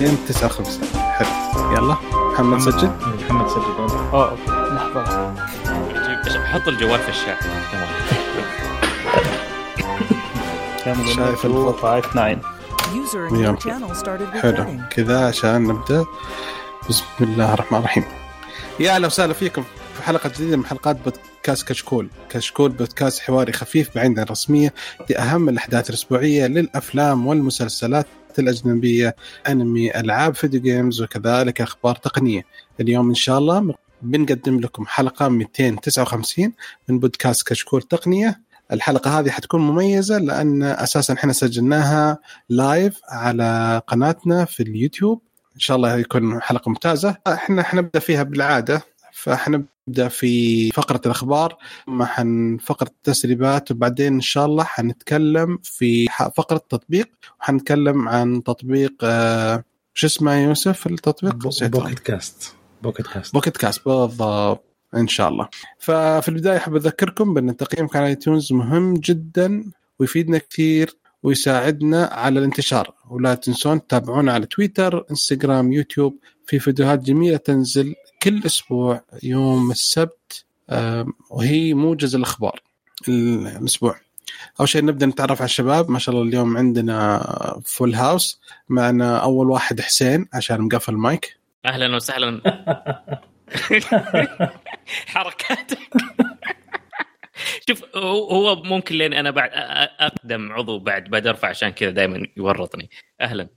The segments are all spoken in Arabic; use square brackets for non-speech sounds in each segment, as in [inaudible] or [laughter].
259 أيوه 259 حلو. يلا. محمد سجل؟ محمد سجل. آه أوكي. لحظة. جيب- حط الجوال في الشات شايف شايف الفضل. 5 User in Yeah. your channel started حلو. recording. كذا عشان نبدأ. بسم الله الرحمن الرحيم. يا أهلا وسهلا فيكم في حلقة جديدة من حلقات بودكاست كشكول. كشكول بودكاست حواري خفيف بعيدا رسميه لأهم الأحداث الأسبوعية للأفلام والمسلسلات الأجنبية أنمي ألعاب video games وكذلك أخبار تقنية. اليوم إن شاء الله بنقدم لكم حلقة 259 من بودكاست كشكول تقنية. الحلقة هذه حتكون مميزة لأن أساسا إحنا سجلناها live على قناتنا في اليوتيوب. إن شاء الله يكون حلقة ممتازة. إحنا حنبدا فيها بالعادة. فحنبدا في فقرة الأخبار حن فقرة التسريبات وبعدين إن شاء الله حنتكلم في فقرة تطبيق وحنتكلم عن تطبيق آه، شو اسمه يوسف التطبيق. Pocket Cast Pocket Cast Pocket Cast بالضبط إن شاء الله. ففي البداية احب أذكركم بأن تقييمكم على iTunes مهم جدا ويفيدنا كثير. ويساعدنا على الانتشار. ولا تنسون تتابعونا على تويتر إنستغرام يوتيوب. في فيديوهات جميلة تنزل كل أسبوع يوم السبت وهي موجز الأخبار ال- الأسبوع. أول شيء نبدأ نتعرف على الشباب. ما شاء الله اليوم عندنا فول هاوس معنا أول واحد حسين عشان مقفل المايك. أهلا وسهلا. [laughs] حركاتك. [laughs] شوف هو ممكن لأن أنا بعد أقدم عضو بعد بعد أرفع عشان كذا دائما يورطني. أهلا.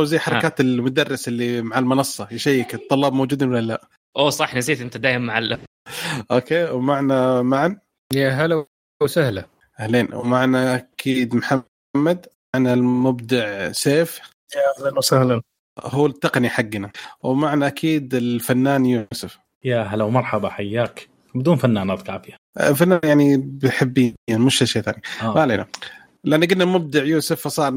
زي حركات المدرس اللي مع المنصة يشيك الطلاب موجودين ولا لا؟ أوه صح نسيت أنت دائما معلم [laughs] أوكي ومعنا معا يا هلا وسهلا. أهلين ومعنا أكيد محمد معنا المبدع سيف. يا أهلا وسهلا. هو التقني حقنا. ومعنا أكيد الفنان يوسف. يا هلا ومرحبا حياك. بدون فنان يعطيك عافيه آه، فنان يعني بحبين مش شيء ثاني. ما آه. علينا. لأن قلنا مبدع يوسف فصار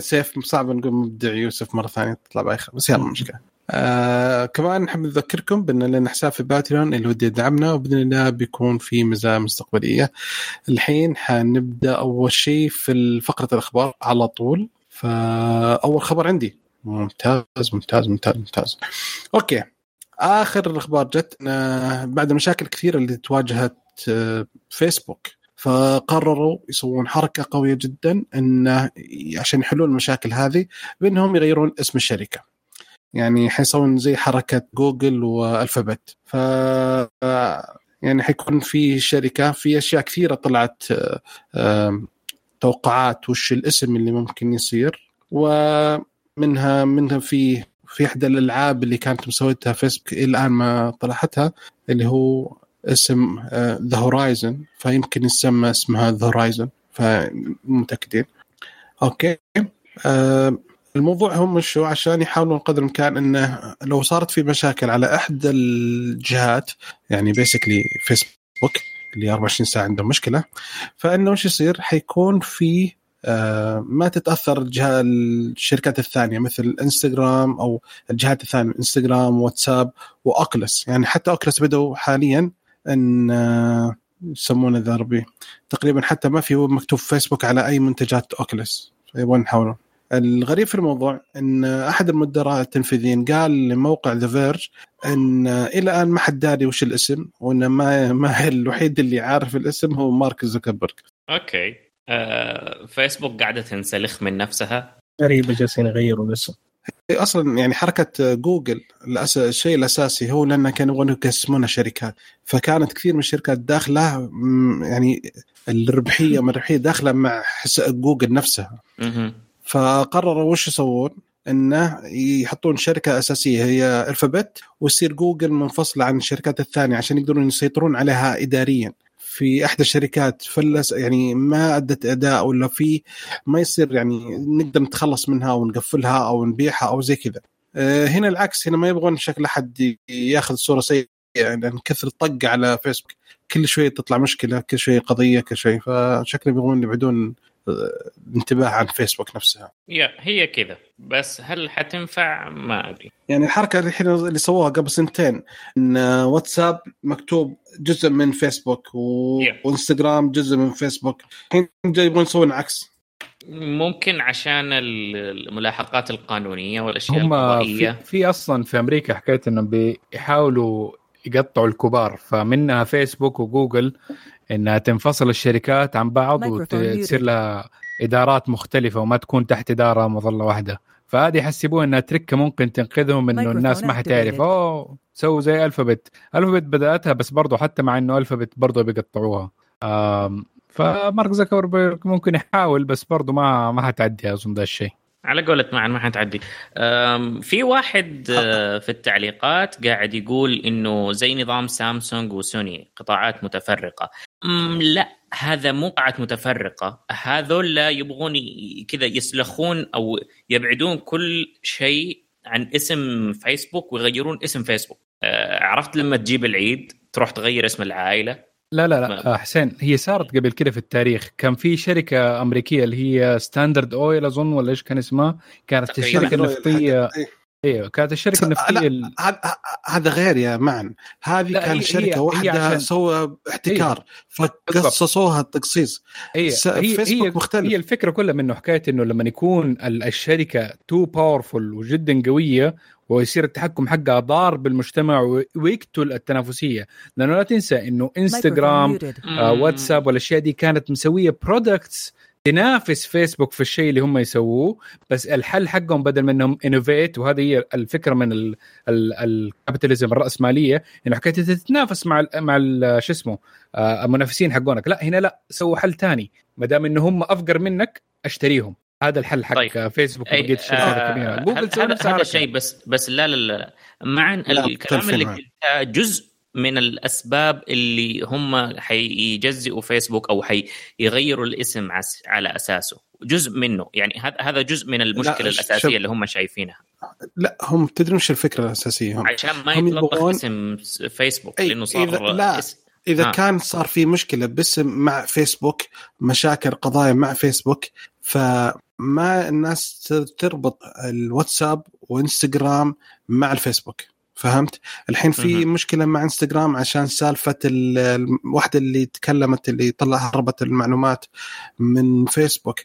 سيف صعب نقول مبدع يوسف مرة ثانية تطلع بايخه بس يلا مشكلة. آه كمان نحب نذكركم بأن لنا حساب في Patreon اللي ودي يدعمنا وبإذن الله بيكون في مزايا مستقبلية. الحين حنبدأ أول شيء في فقرة الأخبار على طول. فأول خبر عندي. ممتاز ممتاز ممتاز ممتاز. okay. آخر الاخبار جت آه، بعد مشاكل كثيرة اللي تواجهت آه، فيسبوك. فقرروا يسوون حركة قوية جدا انه عشان يحلون المشاكل هذه بإنهم يغيرون اسم الشركة. يعني حيسوون زي حركة جوجل وألفابت. ف يعني حيكون في شركة في أشياء كثيرة طلعت آه، توقعات وش الاسم اللي ممكن يصير. ومنها منها في في احدى الألعاب اللي كانت مسويتها فيسبوك إلى الآن ما طلعتها اللي هو اسم The Horizon فيمكن يسمى اسمها The Horizon فمتأكدين. okay. آه الموضوع هم شو؟ عشان يحاولون قدر الإمكان انه لو صارت في مشاكل على احدى الجهات يعني basically فيسبوك اللي 24 ساعة عندهم مشكلة فإنه وش يصير؟ حيكون في آه ما تتأثر الجهه الشركات الثانية مثل انستغرام أو الجهات الثانية انستغرام واتساب و Oculus يعني حتى Oculus بدأوا حاليا إن آه، يسمونه ذا ربي تقريبا حتى ما في مكتوب فيسبوك على أي منتجات Oculus يبغون يحاولون الغريب في الموضوع إن أحد المدراء التنفيذيين قال لموقع The Verge إن إلى الآن ما حد داري وش الاسم وان ما ما الوحيد اللي عارف الاسم هو مارك زوكربيرج okay آه فيسبوك قاعدة تنسلخ من نفسها. غريبه جالسين يغيروا الاسم. أصلا يعني حركة جوجل الأس... الشيء الأساسي هو لأن كانوا يبغون يقسمونها شركات فكانت كثير من الشركات داخلة يعني الربحية من الربحية داخلة مع حس... جوجل نفسها. فقرروا وش يسوون؟ إنه يحطون شركة أساسية هي Alphabet ويصير جوجل منفصله عن الشركات الثانية عشان يقدرون يسيطرون عليها اداريا. في إحدى الشركات فلس يعني ما أدت أداء ولا في ما يصير يعني نقدر نتخلص منها أو نقفلها أو نبيعها أو زي كذا. آه، هنا العكس هنا ما يبغون شكل أحد ياخذ صورة سيئة لأن كثر الطق على فيسبوك كل شوي تطلع مشكلة كل شوي قضية كل شوي فشكلهم يبغون يبعدون الانتباه عن فيسبوك نفسها. يا هي كذا. بس هل حتنفع؟ ما أدري. يعني الحركة الحين اللي سووها قبل سنتين إن واتساب مكتوب جزء من فيسبوك و... Yeah. وإنستغرام جزء من فيسبوك. الحين جاي يبغون يسوون عكس. ممكن عشان ال- الملاحقات القانونية والأشياء هم في, القضائية. في أصلا في أمريكا حكايه إنهم بيحاولوا يقطعوا الكبار فمنها فيسبوك وجوجل. إنها تنفصل الشركات عن بعض وتصير. لها إدارات مختلفة وما تكون تحت إدارة مظلة واحدة. فهذه يحسبوها إنها تركه ممكن تنقذهم إنه الناس ما حتعرف. أوه سووا زي الفابت الفابت بدأتها بس برضو حتى مع إنه الفابت برضو بيقطعوها. فمارك زكربرج ممكن يحاول بس برضو ما ما حتعدي أظن ذا الشيء. على قولة معا ما حتعدي. في واحد آه، في التعليقات قاعد يقول إنه زي نظام سامسونج وسوني قطاعات متفرقة. لا هذا مو قطاعات متفرقة. هذول يبغون كذا يسلخون أو يبعدون كل شيء عن اسم فيسبوك ويغيرون اسم فيسبوك. آه، عرفت لما تجيب العيد تروح تغير اسم العائلة؟ لا لا لا. ما- آه، حسين هي صارت قبل كده في التاريخ. كان في شركة أمريكية اللي هي Standard Oil أظن ولا إيش كان اسمها؟ كانت النفطيه إيه. أيوه كانت الشركة النفطية ال- هذا غير يا معن. هذه لا، كان هي- شركة واحدة عشان- سوى احتكار فقصصوها التقصيص. هي س- هي هي, مختلف. هي الفكرة كلها منه حكاية إنه لما يكون ال- الشركة too powerful وجدا قوية ويصير التحكم حقها ضار بالمجتمع و- ويقتل التنافسية. لأنه لا تنسى إنه انستغرام. آه واتساب والأشياء دي كانت مسوية products تنافس فيسبوك في الشيء اللي هم يسووه بس الحل حقهم بدل من إنهم innovate وهذه هي الفكرة من ال capitalism الرأسمالية إنه حكايه أنت تتنافس مع ال مع ال- شو اسمه آه المنافسين حقونك لا هنا لا سووا حل ثاني ما دام إنه هم أفقر منك أشتريهم هذا الحل حق طيب. فيسبوك وبقيه الشركات الكبيره آه جوجل سووا هذا نفس هذا الحركة. شيء بس بس لا لا لا مع لا، الكلام اللي. قلته جزء من الأسباب اللي هم حيجزئوا فيسبوك أو حيغيروا الاسم على أساسه جزء منه يعني هذا هذا جزء من المشكلة الأساسية شوف. اللي هم شايفينها لا هم تدرون إيش الفكرة الأساسية هم عشان ما هم يتلطخ يبغون- اسم فيسبوك أي، لأنه صار إذا- لا. اسم إذا. آه. كان صار في مشكلة باسم مع فيسبوك مشاكل قضايا مع فيسبوك فما الناس تربط الواتساب وإنستغرام مع الفيسبوك فهمت؟ الحين في. مشكلة مع إنستغرام عشان سالفة ال- الواحده اللي تكلمت اللي طلع هربت المعلومات من فيسبوك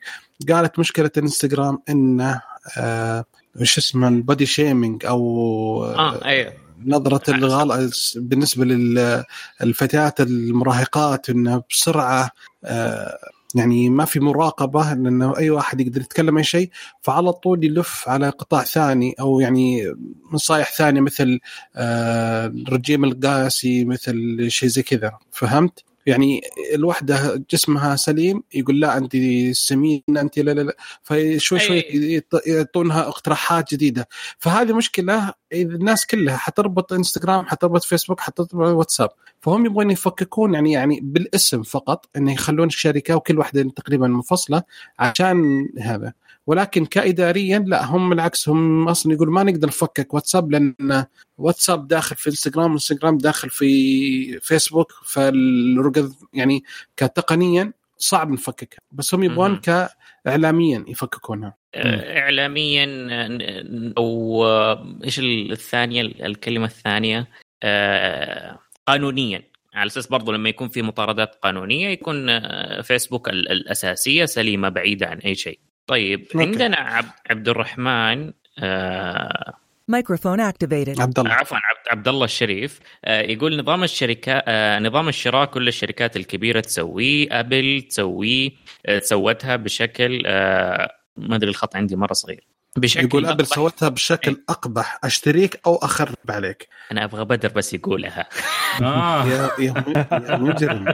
قالت مشكلة الانستغرام انه آه وش اسمه ال body shaming أو آه أيوه نظرة الغلط بالنسبة للفتيات المراهقات إنه بسرعة آه، يعني ما في مراقبة لأنه أي واحد يقدر يتكلم أي شيء فعلى طول يلف على قطاع ثاني أو يعني نصايح ثانية مثل آه، الرجيم القاسي مثل شيء زي كذا. فهمت؟ يعني الوحدة جسمها سليم يقول لا أنت سمينة أنت لا لا لا. فشوي شوي يعطونها اقتراحات جديدة. فهذه مشكلة الناس كلها حتربط انستغرام حتربط فيسبوك حتربط واتساب فهم يبغون يفككون يعني يعني بالاسم فقط إنه يخلون الشركة وكل واحدة تقريبا منفصلة عشان هذا. ولكن كاداريا لا هم بالعكس هم أصلا يقول ما نقدر نفكك واتساب لأن واتساب داخل في انستغرام وانستغرام داخل في فيسبوك فالرقد يعني كتقنيا صعب نفككها بس هم يبغون. كاعلاميا يفككونها آه، اعلاميا آه، أو آه، إيش الثانية الكلمة الثانية قانونيا على أساس برضو لما يكون في مطاردات قانونية يكون فيسبوك ال- الأساسية سليمة بعيدة عن أي شيء. طيب. عندنا عبد, عبد الرحمن آه Microphone activated. عبد الله عفوا عبد, الله الشريف آه يقول نظام الشركات آه نظام الشراء كل الشركات الكبيرة تسويه أبل تسويه آه سوتها بشكل ما أدري الخط عندي مرة صغير بشكل يقول أبل. سوتها بشكل أقبح أشتريك أو أخرب عليك أنا أبغى بدر بس يقولها آه. يا يا مجرم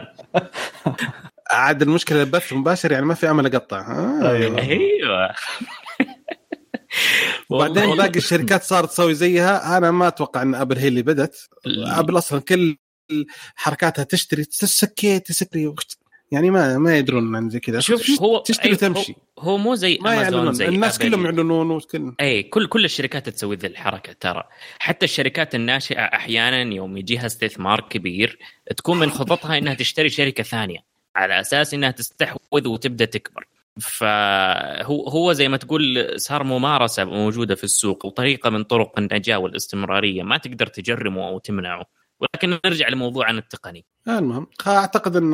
عاد المشكلة البث مباشر يعني ما في أمل أقطع آه. أيوه وبعدين والله- باقي الشركات صارت تسوي زيها. أنا ما أتوقع إن أبل هي اللي بدت أبل أصلا كل حركاتها تشتري تسكي تسكري. يعني ما ما يدرون عن زي كذا. شوف هو تشتري تمشي هو, مو زي ما امازون يعلنون. زي الناس أبل. كلهم يعلنون وكل أي كل كل الشركات تسوي ذي الحركة ترى. حتى الشركات الناشئة أحيانا يوم يجيها استثمار كبير تكون من خططها إنها تشتري شركة ثانية على أساس إنها تستحوذ وتبدأ تكبر. فهو هو زي ما تقول صار ممارسة موجودة في السوق وطريقة من طرق النجاة والاستمرارية. ما تقدر تجرمه أو تمنعه. ولكن نرجع لموضوعنا التقني. المهم أعتقد إن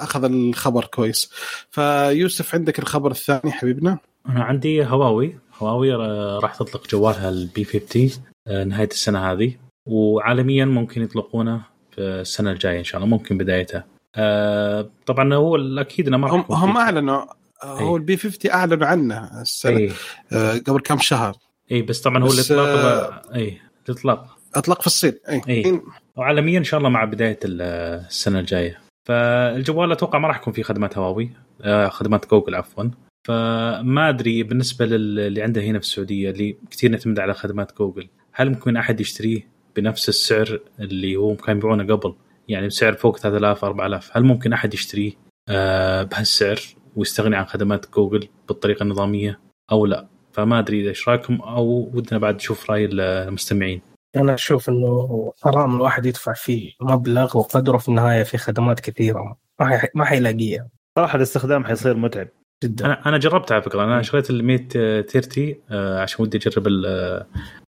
أخذ الخبر كويس. فيوسف عندك الخبر الثاني حبيبنا؟ أنا عندي هواوي. هواوي آه، راح تطلق جوالها ال P 50 آه، نهاية السنة هذه. وعالميا ممكن يطلقونه في السنة الجاية إن شاء الله ممكن بدايتها آه، طبعا هو الاكيد إنه ما هم هم في- أعلنوا هو ال P 50 أعلنوا عنه السنة اي آه، قبل كم شهر. اي بس طبعا هو الإطلاق اي الإطلاق. اطلق في الصين اي إيه. وعالميا إن شاء الله مع بداية ال- السنة الجاية. فالجوال أتوقع ما راح يكون فيه خدمات هواوي آه، خدمات جوجل عفوا. فما أدري بالنسبة للي عنده هنا في السعودية اللي كثير نعتمد على خدمات جوجل هل ممكن أحد يشتريه بنفس السعر اللي هو كان يبيعونه قبل؟ يعني بسعر فوق 3000 4000 هل ممكن أحد يشتريه؟ آه، بهالسعر ويستغني عن خدمات جوجل بالطريقة النظامية أو لا؟ فما أدري إيش رأيكم أو ودنا بعد نشوف رأي المستمعين. أنا أشوف إنه حرام الواحد يدفع فيه مبلغ وقدره في النهاية في خدمات كثيرة. ما حي... ما حيلاقيها. صراحة الاستخدام حيصير متعب. جدا. أنا أنا جربت على فكرة. أنا شريت ال 130 آه، عشان ودي أجرب آه،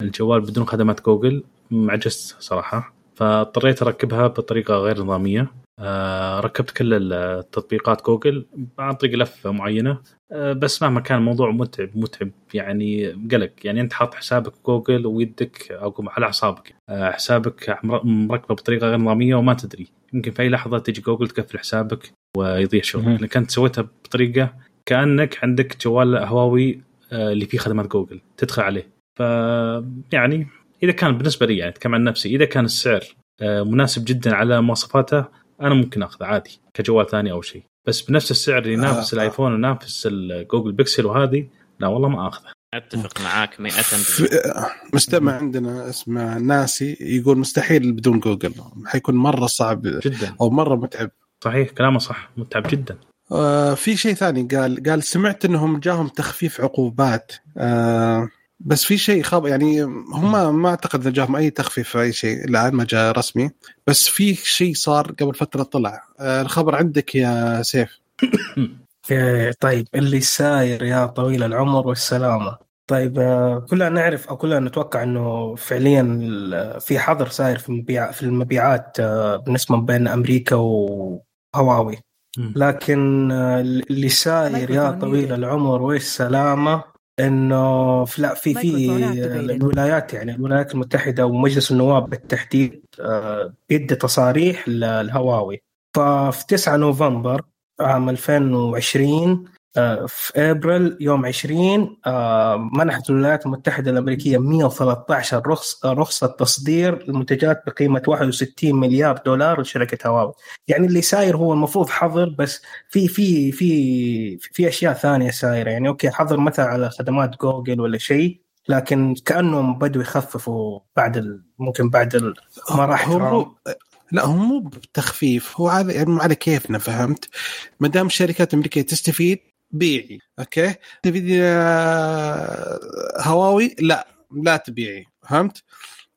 الجوال بدون خدمات جوجل. عجزت صراحة. فاضطريت أركبها بطريقة غير نظامية. آه، ركبت كل ال- التطبيقات جوجل عن طريق لفة معينة. آه، بس مهما كان الموضوع متعب متعب. يعني قلق. يعني أنت حاط حسابك جوجل ويدك أو على أعصابك. آه، حسابك مر- مركبة بطريقة غير نظامية وما تدري. يمكن في أي لحظة تجي جوجل تقفل حسابك ويضيع شغلك. لكن أنت سويتها بطريقة كأنك عندك جوال هواوي آه، اللي فيه خدمات جوجل تدخل عليه. ف يعني إذا كان بالنسبة لي يعني أتكلم عن نفسي إذا كان السعر آه، مناسب جدا على مواصفاته أنا ممكن آخذه عادي كجوال ثاني أو شيء. بس بنفس السعر اللي ينافس آه. الآيفون وينافس الجوجل بيكسل وهذه لا والله ما آخذه. أتفق معاك 100% في- مستمع عندنا اسمه ناسي يقول مستحيل بدون جوجل حيكون مرة صعب جدا. أو مرة متعب. صحيح كلامه صح متعب جدا. آه في شيء ثاني قال قال سمعت إنهم جاهم تخفيف عقوبات. آه بس في شيء خاب يعني هم ما أعتقد إذا جاهم أي تخفيف في أي شيء الان ما جاء رسمي. بس في شيء صار قبل فترة طلع. آه الخبر عندك يا سيف. [coughs] إيه، طيب اللي ساير يا طويل العمر والسلامة. طيب آه، كلنا نعرف أو كلنا نتوقع إنه فعليا في حظر ساير في المبيع في المبيعات آه، بالنسبة بين أمريكا وهواوي. لكن اللي ساير يا طويل. العمر والسلامة إنه في لا في في. الولايات يعني الولايات المتحدة ومجلس النواب بالتحديد آه، بيدي تصاريح للهواوي ففي 9 نوفمبر عام 2020 آه، في ابريل يوم 20 آه، منحت الولايات المتحدة الأمريكية 113 رخص رخصة تصدير المنتجات بقيمة 61 مليار دولار لشركة هواوي. يعني اللي ساير هو المفروض حظر بس في في في في أشياء ثانية سايرة. يعني أوكي حظر مثلا على خدمات جوجل ولا شيء لكن كأنهم بدوا يخففوا بعد ال... ممكن بعد ال... ما راح هو ترامب. لا هو مو بتخفيف هو على يعني على كيفنا فهمت؟ ما دام الشركات الامريكيه تستفيد بيعي أوكي؟ تفيد آه، هواوي؟ لا لا تبيعي فهمت؟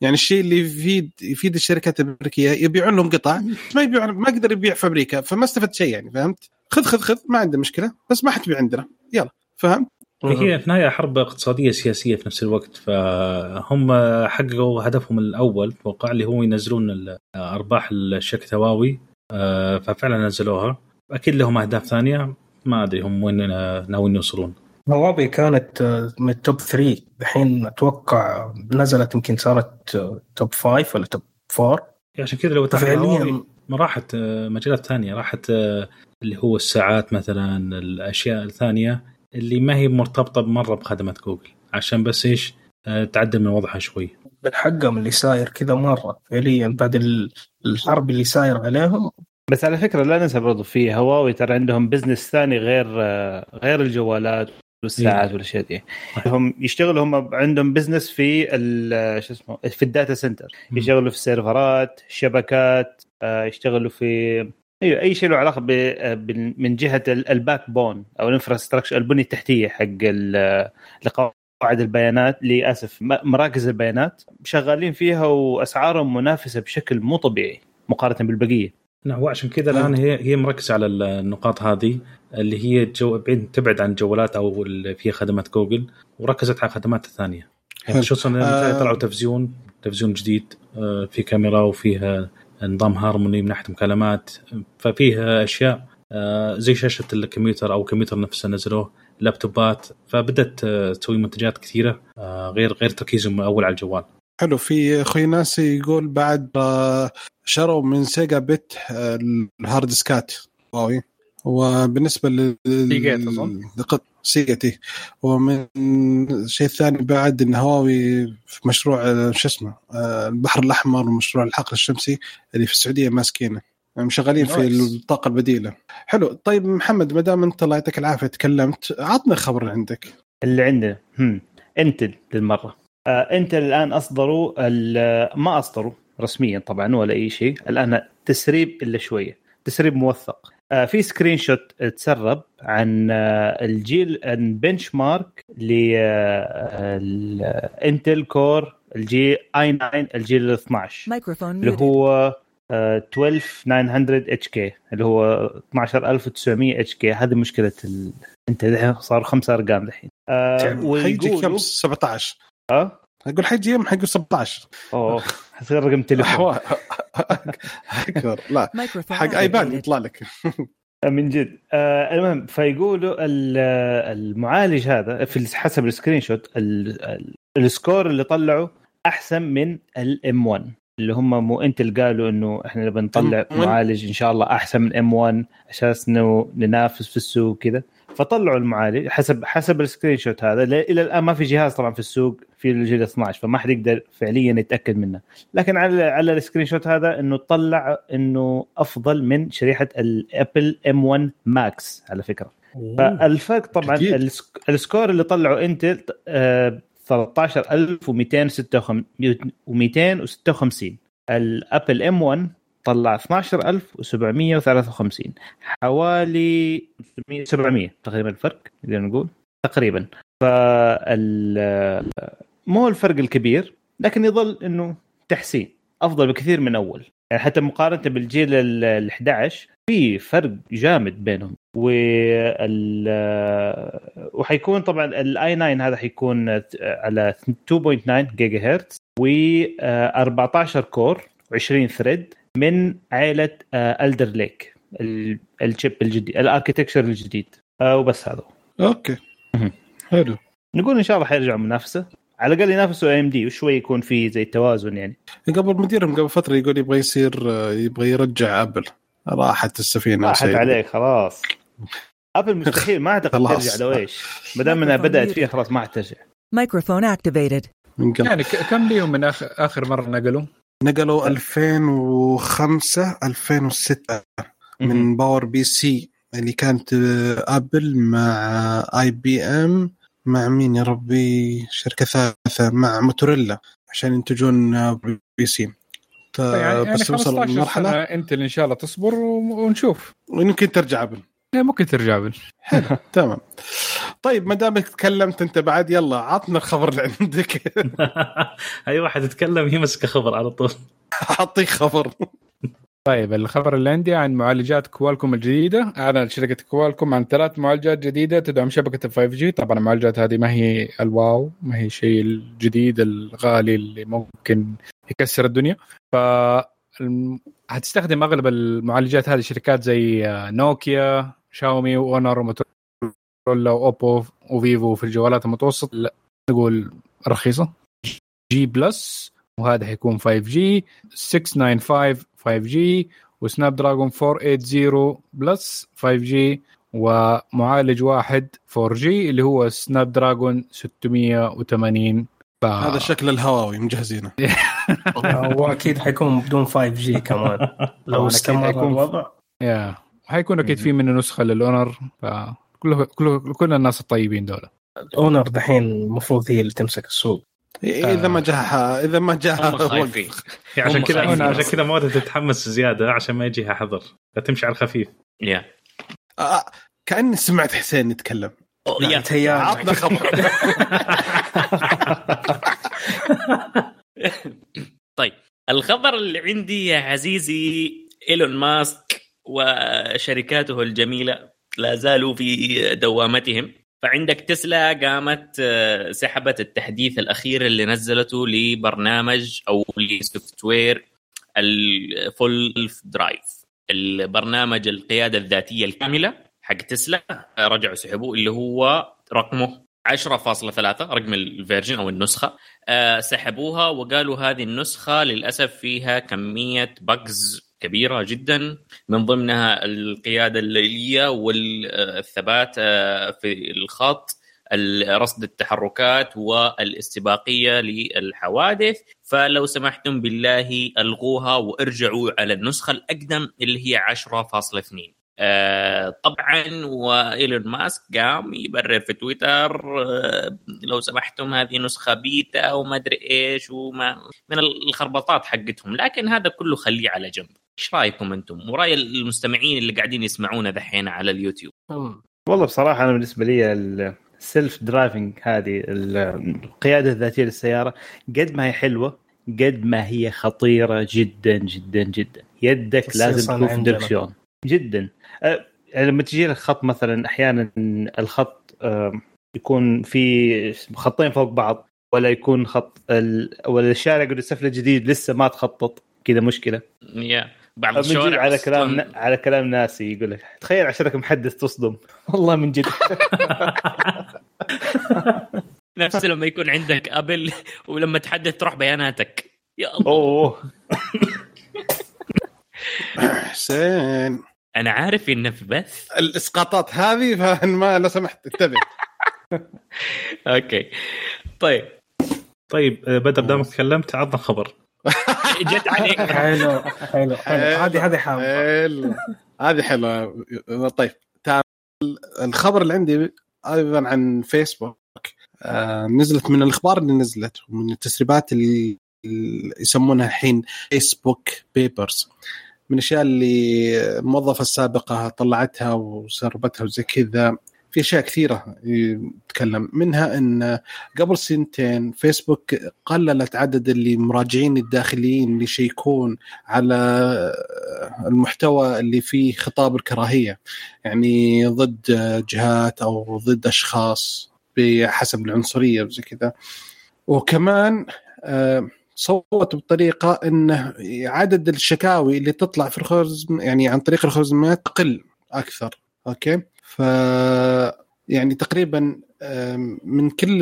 يعني الشيء اللي يفيد يفيد الشركات الأمريكية يبيعون لهم قطع ما يبيعون ما يقدر يبيع في أمريكا فما استفدت شيء يعني فهمت؟ خذ خذ خذ ما عنده مشكلة بس ما حتبيع عندنا يلا فهمت؟ هي في النهايه حرب اقتصادية سياسية في نفس الوقت فهم حققوا هدفهم الأول أتوقع اللي هو ينزلون ال- أرباح الشركة هواوي آه، ففعلا نزلوها. أكيد لهم أهداف ثانية. ما أدري هم وين آه، ناويين يوصلون. هواوي كانت آه، من ال top 3 الحين أتوقع نزلت يمكن صارت آه، top 5 ولا top 4 عشان كذا لو فعليا ما راحت آه، مجالات ثانية. راحت آه، اللي هو الساعات مثلا الأشياء الثانية اللي ما هي مرتبطة مرة بخدمات جوجل. عشان بس إيش؟ آه، تعدل من وضعها شوي. من حقهم اللي ساير كذا مرة فعليا بعد ال- الحرب اللي ساير عليهم بس على فكرة لا ننسى برضو في هواوي ترى عندهم business ثاني غير آه، غير الجوالات والساعات والاشياء دي. هم يشتغلوا هم عندهم business في ال- شو اسمه في ال data center. يشتغلوا في السيرفرات شبكات آه، يشتغلوا في أيوه أي شيء له علاقة ب- آه، من جهة ال- ال backbone أو ال infrastructure البنية التحتية حق لقواعد البيانات للأسف م- مراكز البيانات شغالين فيها وأسعارهم منافسة بشكل مو طبيعي مقارنة بالبقية. نعم وعشان كذا الآن هي هي مركزة على النقاط هذه اللي هي جو بعيد تبعد عن الجوالات أو اللي فيها خدمات جوجل وركزت على الخدمات الثانية يعني. خصوصا آه. طلعوا تلفزيون تلفزيون جديد آه، في كاميرا وفيها نظام هارموني من ناحية مكالمات ففيه أشياء آه، زي شاشة الكمبيوتر أو الكمبيوتر نفسه نزلوه لابتوبات فبدأت آه، تسوي منتجات كثيرة آه، غير غير تركيزهم أول على الجوال حلو. في أخوي ناسي يقول بعد آه، شروا من سيجا بت آه، الهارد ديسكات واوي وبالنسبة لل سيجات أظن. لقط سيجاتي ومن الشيء الثاني بعد إن هواوي في مشروع آه، شو اسمه البحر الأحمر ومشروع الحقل الشمسي اللي في السعودية ماسكينه. يعني شغالين في. الطاقة البديلة. حلو. طيب محمد ما دام أنت الله يعطيك العافية تكلمت عطنا خبر اللي عندك. اللي عندنا. هم. انتل للمرة. انتل الان اصدروا ال- ما اصدروا رسميا طبعا ولا أي شيء الآن تسريب إلا شوية تسريب موثق. آه في سكرين شوت تسرب عن آه الجيل بنش مارك لانتل كور الجي اي 9 الجيل ال 12 Microphone اللي. هو آه، 12900 HK اللي هو 12900 HK هذه مشكلة ال... إنتل صار خمسة أرقام دحين. آه كم ويقولوا 17 آه أقول حيجي يوم حيقول 17 أوه حصير رقم تليفون. [laughs] اكبر لا. حق ايباد. يطلع لك. من جد. آه المهم فيقولوا ال- المعالج هذا في حسب ال screenshot ال- ال- ال score اللي طلعه أحسن من ال M1 اللي هم مو إنتل قالوا إنه إحنا نبي نطلع M1 معالج إن شاء الله أحسن من M1 أساس إنه ننافس في السوق كذا فطلعوا المعالج حسب حسب ال screenshot هذا. إلى الآن ما في جهاز طبعا في السوق في الجيل 12 فما حد يقدر فعليا يتأكد منه. لكن على على ال screenshot هذا إنه طلع إنه أفضل من شريحة الأبل M1 Max على فكرة. فالفرق طبعا. السك- ال score اللي طلعه انتل آه، 13256 الابل ام 1 طلع 12753 حوالي 700 تقريبا الفرق نقدر نقول تقريبا. فال مو الفرق الكبير لكن يظل إنه تحسين أفضل بكثير من أول. يعني حتى مقارنة بالجيل ال ال 11 في فرق جامد بينهم. وال وحيكون طبعا ال i9 هذا حيكون على 2.9 جيجا هرتز و 14 core و20 thread من عائلة Alder Lake ال chip الجديد ال architecture الجديد آه، وبس هذا. أوكي. حلو نقول إن شاء الله حيرجعوا منافسة على الأقل ينافسوا AMD وشوي يكون في زي توازن يعني قبل مديرهم قبل فترة يقول يبغى يصير يبغى يرجع أبل راحت السفينة راحت. عليك خلاص أبل [laughs] مستحيل ما أعتقد. ترجع لو إيش ما دام إنها بدأت فيها خلاص ما حترجع. من قبل. يعني كم ليهم من اخر آخر مرة نقلوا؟ نقلوا 2005 2006 من PowerPC اللي كانت آه، أبل مع IBM مع مين يا ربي؟ شركة ثالثة مع موتورولا عشان ينتجون آه، PC. ت- يعني بس وصل 15 مرحله سنة إنتل إن شاء الله تصبر ونشوف. ويمكن ترجع أبل. ممكن ترجع بال. [laughs] تمام. طيب ما دامك تكلمت أنت بعد يلا عطنا الخبر اللي عندك. [laughs] أي واحد يتكلم يمسك خبر على طول. اعطيك خبر. طيب الخبر اللي عندي عن معالجات كوالكوم الجديدة. أعلنت شركة كوالكوم عن ثلاث معالجات جديدة تدعم شبكة ال 5G طبعا المعالجات هذه ما هي ال wow ما هي شيء الجديد الغالي اللي ممكن يكسر الدنيا. ف هتستخدم أغلب المعالجات هذه شركات زي آه، نوكيا شاومي واونر وموتورولا واوبو وفيفو في الجوالات المتوسط. نقول رخيصة. G Plus وهذا حيكون 5 G 695 5 G و Snapdragon 480 Plus 5 G ومعالج واحد 4 G اللي هو Snapdragon 680 ف... هذا شكل الهواوي مجهزينه. [laughs] واكيد حيكون بدون 5 G كمان. [laughs] لو استمر حيكون الوضع. يا حيكون أكيد في منه نسخة للأونر فكل كل كل الناس الطيبين دول. اونر دحين المفروض هي اللي تمسك السوق. إذا ما جاء إذا ما خايفين. عشان كذا. عشان كذا ما تتحمس زيادة عشان ما يجيها حظر. فتمشي على الخفيف. يا كأني سمعت حسين يتكلم. يا تهيألك. عطنا خبر. طيب الخبر اللي عندي يا عزيزي إيلون ماسك وشركاته الجميلة لا زالوا في دوامتهم. فعندك تسلا قامت آه، سحبت التحديث الأخير اللي نزلته لبرنامج أو ل software ال full drive البرنامج القيادة الذاتية الكاملة. حق تسلا رجعوا سحبوه اللي هو رقمه 10.3 رقم ال version أو النسخة. آه، سحبوها وقالوا هذه النسخة للأسف فيها كمية bugs كبيرة جدا. من ضمنها القيادة الليلية والثبات آه، في الخط رصد التحركات والاستباقية للحوادث. فلو سمحتم بالله ألغوها وأرجعوا على النسخة الأقدم اللي هي 10.2 آه، طبعا وإيلون ماسك قام يبرر في تويتر آه، لو سمحتم هذه نسخة بيتا وما أدري إيش وما من الخربطات حقتهم. لكن هذا كله خليه على جنب. إيش رأيكم أنتم؟ ورأي المستمعين اللي قاعدين يسمعونا دحين على اليوتيوب. والله بصراحة أنا بالنسبة لي ال self driving هذه القيادة الذاتية للسيارة قد ما هي حلوة قد ما هي خطيرة جدا جدا جدا. يدك لازم تكون في دركسيون جدا. لما تجي لك خط مثلا أحيانا الخط أه، يكون في خطين فوق بعض ولا يكون خط ال... ولا الشارع يقول السفله الجديد لسه ما تخطط كذا مشكلة. يا بعض الشوارع على كلام ن... على كلام ناسي يقول لك تخيل عشانك محدث تصدم. [laughs] والله من جد. [laughs] نفس لما يكون عندك أبل ولما تحدث تروح بياناتك. يا الله. أوه. [laughs] حسين أنا عارف إنه في بث الإسقاطات هذه فما لو سمحت. انتبه. [laughs] أوكي. طيب. طيب آه، بدر دامك تكلمت عطنا خبر. [laughs] جت عليك. حلو حلو هذه هذه حلو. هذه حلوة. طيب الخبر اللي عندي أيضا عن فيسبوك آه نزلت من الأخبار اللي نزلت ومن التسريبات اللي يسمونها الحين فيسبوك بيبرز من الأشياء اللي الموظفه السابقة طلعتها وسربتها وزي كذا. في أشياء كثيرة يتكلم. منها إن قبل سنتين فيسبوك قللت عدد اللي مراجعين الداخليين اللي يشيكون على المحتوى اللي فيه خطاب الكراهية. يعني ضد جهات أو ضد أشخاص بحسب العنصرية وزي كذا. وكمان آه، سوت بطريقة انه عدد الشكاوي اللي تطلع في الخوارزم يعني عن طريق الخوارزميات تقل أكثر. okay؟ ف يعني تقريبا من كل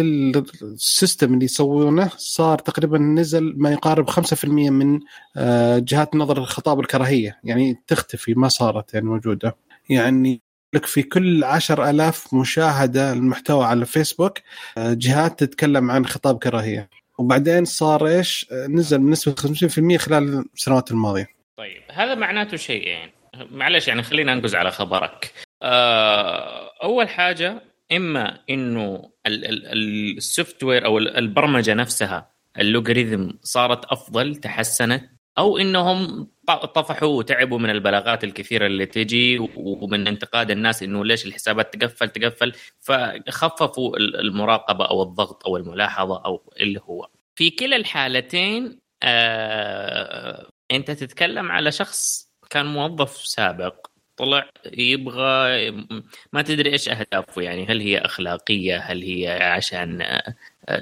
ال system اللي يسوونه صار تقريبا نزل ما يقارب 5% من آه، جهات نظر الخطاب الكراهية. يعني تختفي ما صارت يعني موجودة. يعني لك في كل عشر ألاف مشاهدة المحتوى على فيسبوك آه، جهات تتكلم عن خطاب كراهية. وبعدين صار إيش؟ نزل بنسبة 50% خلال السنوات الماضية. طيب هذا معناته شيئين. يعني. معلش يعني خلينا انقز على خبرك. آه، أول حاجة إما إنه ال software أو البرمجة نفسها ال logarithm صارت أفضل تحسنت أو إنهم طفحوا وتعبوا من البلاغات الكثيرة اللي تجي ومن انتقاد الناس إنه ليش الحسابات تقفل تقفل؟ فخففوا المراقبة أو الضغط أو الملاحظة أو اللي هو. في كلا الحالتين آه أنت تتكلم على شخص كان موظف سابق طلع يبغى ما تدري إيش أهدافه يعني هل هي أخلاقية هل هي عشان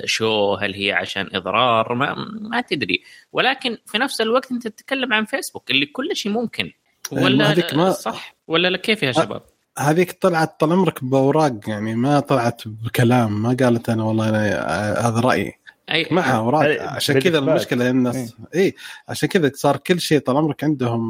شو هل هي عشان إضرار؟ ما, ما تدري. ولكن في نفس الوقت أنت تتكلم عن فيسبوك اللي كل شيء ممكن. إيه، ولا ما صح؟ ولا لا كيف يا شباب؟ هذيك طلعت طال عمرك بأوراق يعني ما طلعت بكلام ما قالت أنا والله أنا هذا رأيي. اي معها أوراق. عشان كذا المشكلة الناس اي إيه. عشان كذا صار كل شيء طال عمرك عندهم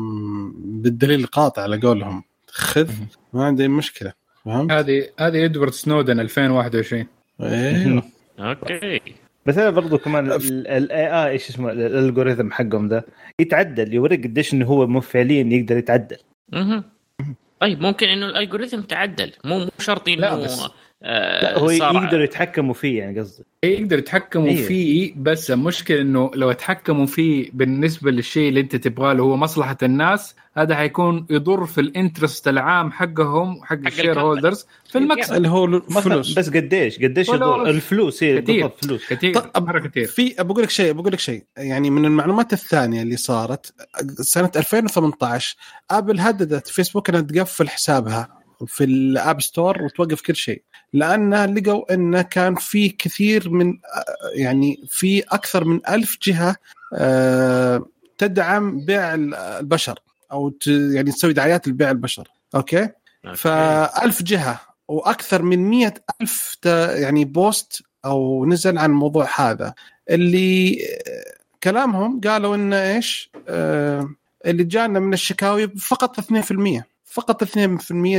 بالدليل القاطع على قولهم. خذ ما عندي مشكلة فهمت؟ هذه هذه إدوارد سنودن 2021 إيه. [laughs] okay. بس أنا برضو كمان ال AI إيش اسمه ال algorithm حقهم ده يتعدل يوريك قديش إنه هو فعليا يقدر يتعدل. أها طيب ممكن إنه ال algorithm تعدل مو مو شرط إنه لا لا هو يقدروا يتحكموا فيه يعني قصدي إيه، يقدروا يتحكموا أيوه. فيه بس المشكلة إنه لو تحكموا فيه بالنسبة للشيء اللي أنت تبغاه اللي هو مصلحة الناس هذا حيكون يضر في ال interest العام حقهم حق ال shareholders في المكسب. اللي هو الفلوس بس قديش؟ قديش يضر؟ الفلوس هي كثير فلوس. كثير طب كثير في بقول لك شيء بقول لك شيء. يعني من المعلومات الثانية اللي صارت سنة 2018 آبل هددت فيسبوك إنها تقفل حسابها. في ال App Store وتوقف كل شيء. لأن لقوا إنه كان في كثير من يعني في أكثر من ألف جهة آه، تدعم بيع البشر أو يعني تسوي دعايات لبيع البشر. okay؟ فألف جهة وأكثر من مية ألف يعني post أو نزل عن الموضوع هذا. اللي كلامهم قالوا إنه إيش؟ آه، اللي جانا من الشكاوي فقط 2% فقط 2%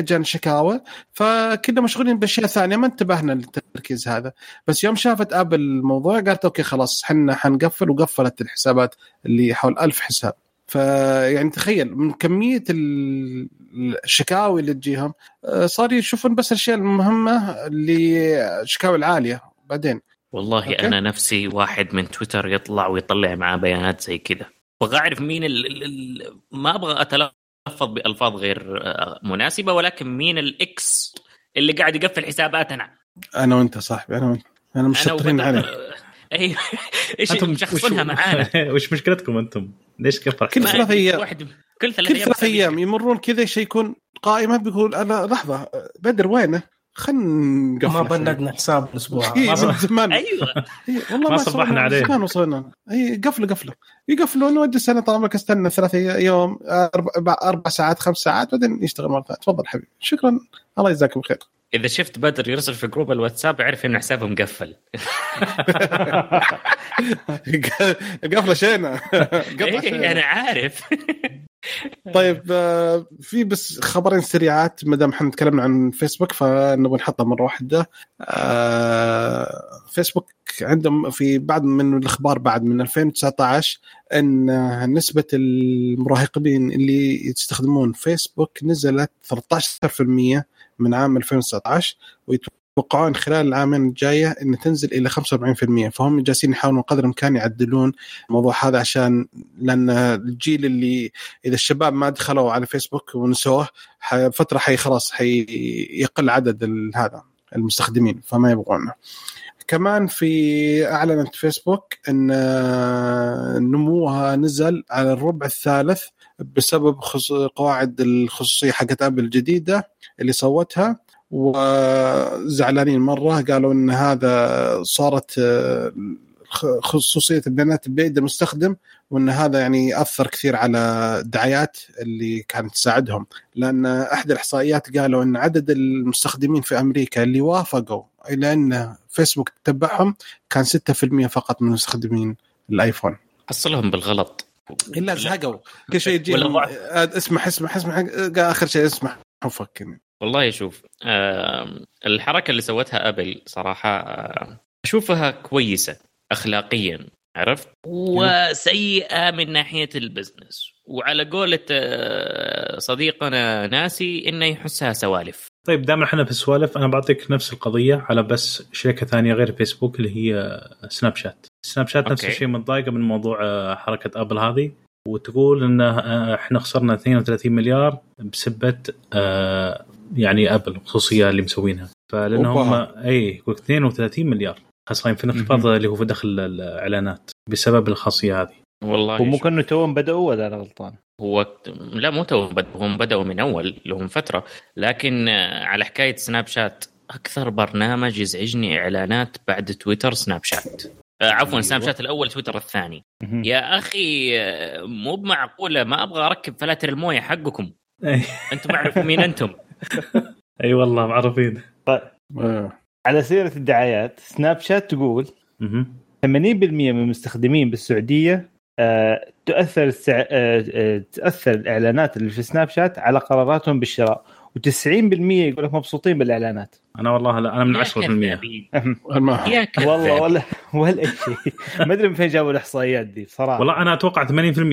جانا شكاوى فكنا مشغولين بأشياء ثانية ما انتبهنا للتركيز هذا. بس يوم شافت آبل الموضوع قالت okay خلاص إحنا حنقفل وقفلت الحسابات اللي حول ألف حساب. فيعني تخيل من كمية ال- الشكاوي اللي تجيهم آه، صار يشوفون بس الأشياء المهمة اللي الشكاوي العالية. بعدين؟ والله okay. أنا نفسي واحد من تويتر يطلع ويطلع معاه بيانات زي كذا. أبغى أعرف مين ال... ال... ال... ما أبغى اتلفظ بالفاظ غير آه، مناسبة ولكن مين ال X اللي قاعد يقفل حساباتنا أنا. وأنت صاحبي أنا وأنت. أنا مش شاطرين عليك. [laughs] أيوه. إيش أنتم مشخصنها معانا؟ [laughs] وش مشكلتكم أنتم؟ ليش كفر كل ثلاث. واحد كل أيام ثلاث أيام يمرون كذا شيء يكون قائمة بيقول أنا لحظة بدر وينه؟ خلنا نقفل ما بلغنا حساب الأسبوع. [laughs] إيه،. من زمان. أيوه. إيه، والله ما ما صبحنا عليه. زمان وصلنا. اي قفله قفله يقفلون ودي أنا طال عمرك استنى ثلاث يوم أربع, أربع ساعات خمس ساعات بعدين يشتغل مرة ثانية. تفضل حبيبي. شكرا. الله يجزاكم خير. إذا شفت بدر يرسل في جروب الواتساب اعرف انه حسابه مقفل. [laughs] قفله إيه، شينة. أنا عارف. [laughs] طيب آه، في بس خبرين سريعات ما دام إحنا تكلمنا عن فيسبوك فنبغى نحطها مرة واحدة. آه، فيسبوك عندهم في بعض من الأخبار بعد من 2019 إن نسبة المراهقين اللي يستخدمون فيسبوك نزلت 13% من عام 2019 ويتوقعون خلال العامين الجاية ان تنزل إلى 45% فهم جالسين يحاولون قدر الإمكان يعدلون الموضوع هذا عشان لأن الجيل اللي إذا الشباب ما دخلوا على فيسبوك ونسوه فترة حي خلاص حي يقل عدد هذا المستخدمين فما يبغونه. كمان في أعلنت فيسبوك إن نموها نزل على الربع الثالث بسبب. قواعد الخصوصية حقت أبل الجديدة اللي صوتها وزعلانين مرة قالوا إن هذا صارت آه، خصوصية البيانات بيد المستخدم وإن هذا يعني أثر كثير على الدعايات اللي كانت تساعدهم لأن احدى الإحصائيات قالوا إن عدد المستخدمين في أمريكا اللي وافقوا إلى إن فيسبوك تتبعهم كان 6% فقط من مستخدمين الآيفون حصلهم بالغلط إلا زهقوا كل شيء يجي. اسمح اسمح اسمح آخر شيء اسمح وفكني والله شوف آم، الحركة اللي سوتها أبل صراحة آه، أشوفها كويسة اخلاقيا عرفت؟ وسيئه من ناحية ال business. وعلى قولة آه، صديقنا ناسي إنه يحسها سوالف. طيب دام إحنا في السوالف أنا بعطيك نفس القضية على بس شركة ثانية غير فيسبوك اللي هي سناب شات سناب شات نفس. الشيء متضايقة من موضوع آه، حركة أبل هذه وتقول إن آه، إحنا خسرنا 32 مليار بسبة آه، يعني أبل الخصوصيه اللي مسوينها فلان هم. اي يقول 32 مليار خسرين في انخفاض اللي هو في دخل الإعلانات بسبب الخاصية هذه والله ومو شوف. كانوا توهم بدأوا ولا أنا غلطان؟ هو لا مو تو بد- هم بدأوا من أول لهم فترة لكن على حكاية سناب شات أكثر برنامج يزعجني إعلانات بعد تويتر سناب شات عفوا سناب شات الأول تويتر الثاني. يا أخي آه، مو بمعقولة ما أبغى أركب فلاتر الموية حقكم أي أنتم أعرفوا مين أنتم [laughs] أي والله معروفين آه. على سيرة الدعايات سناب شات تقول مهم. 80% من المستخدمين بالسعودية آه، تؤثر السع... آه، آه، تأثر الإعلانات اللي في سناب شات على قراراتهم بالشراء و90% يقول لك مبسوطين بالإعلانات أنا والله لا أنا من يا 10% كذابين. [laughs] المهم. يا كذاب. والله ولا [laughs] ولا شيء ما أدري من فين جابوا الإحصائيات دي بصراحة والله أنا أتوقع 80%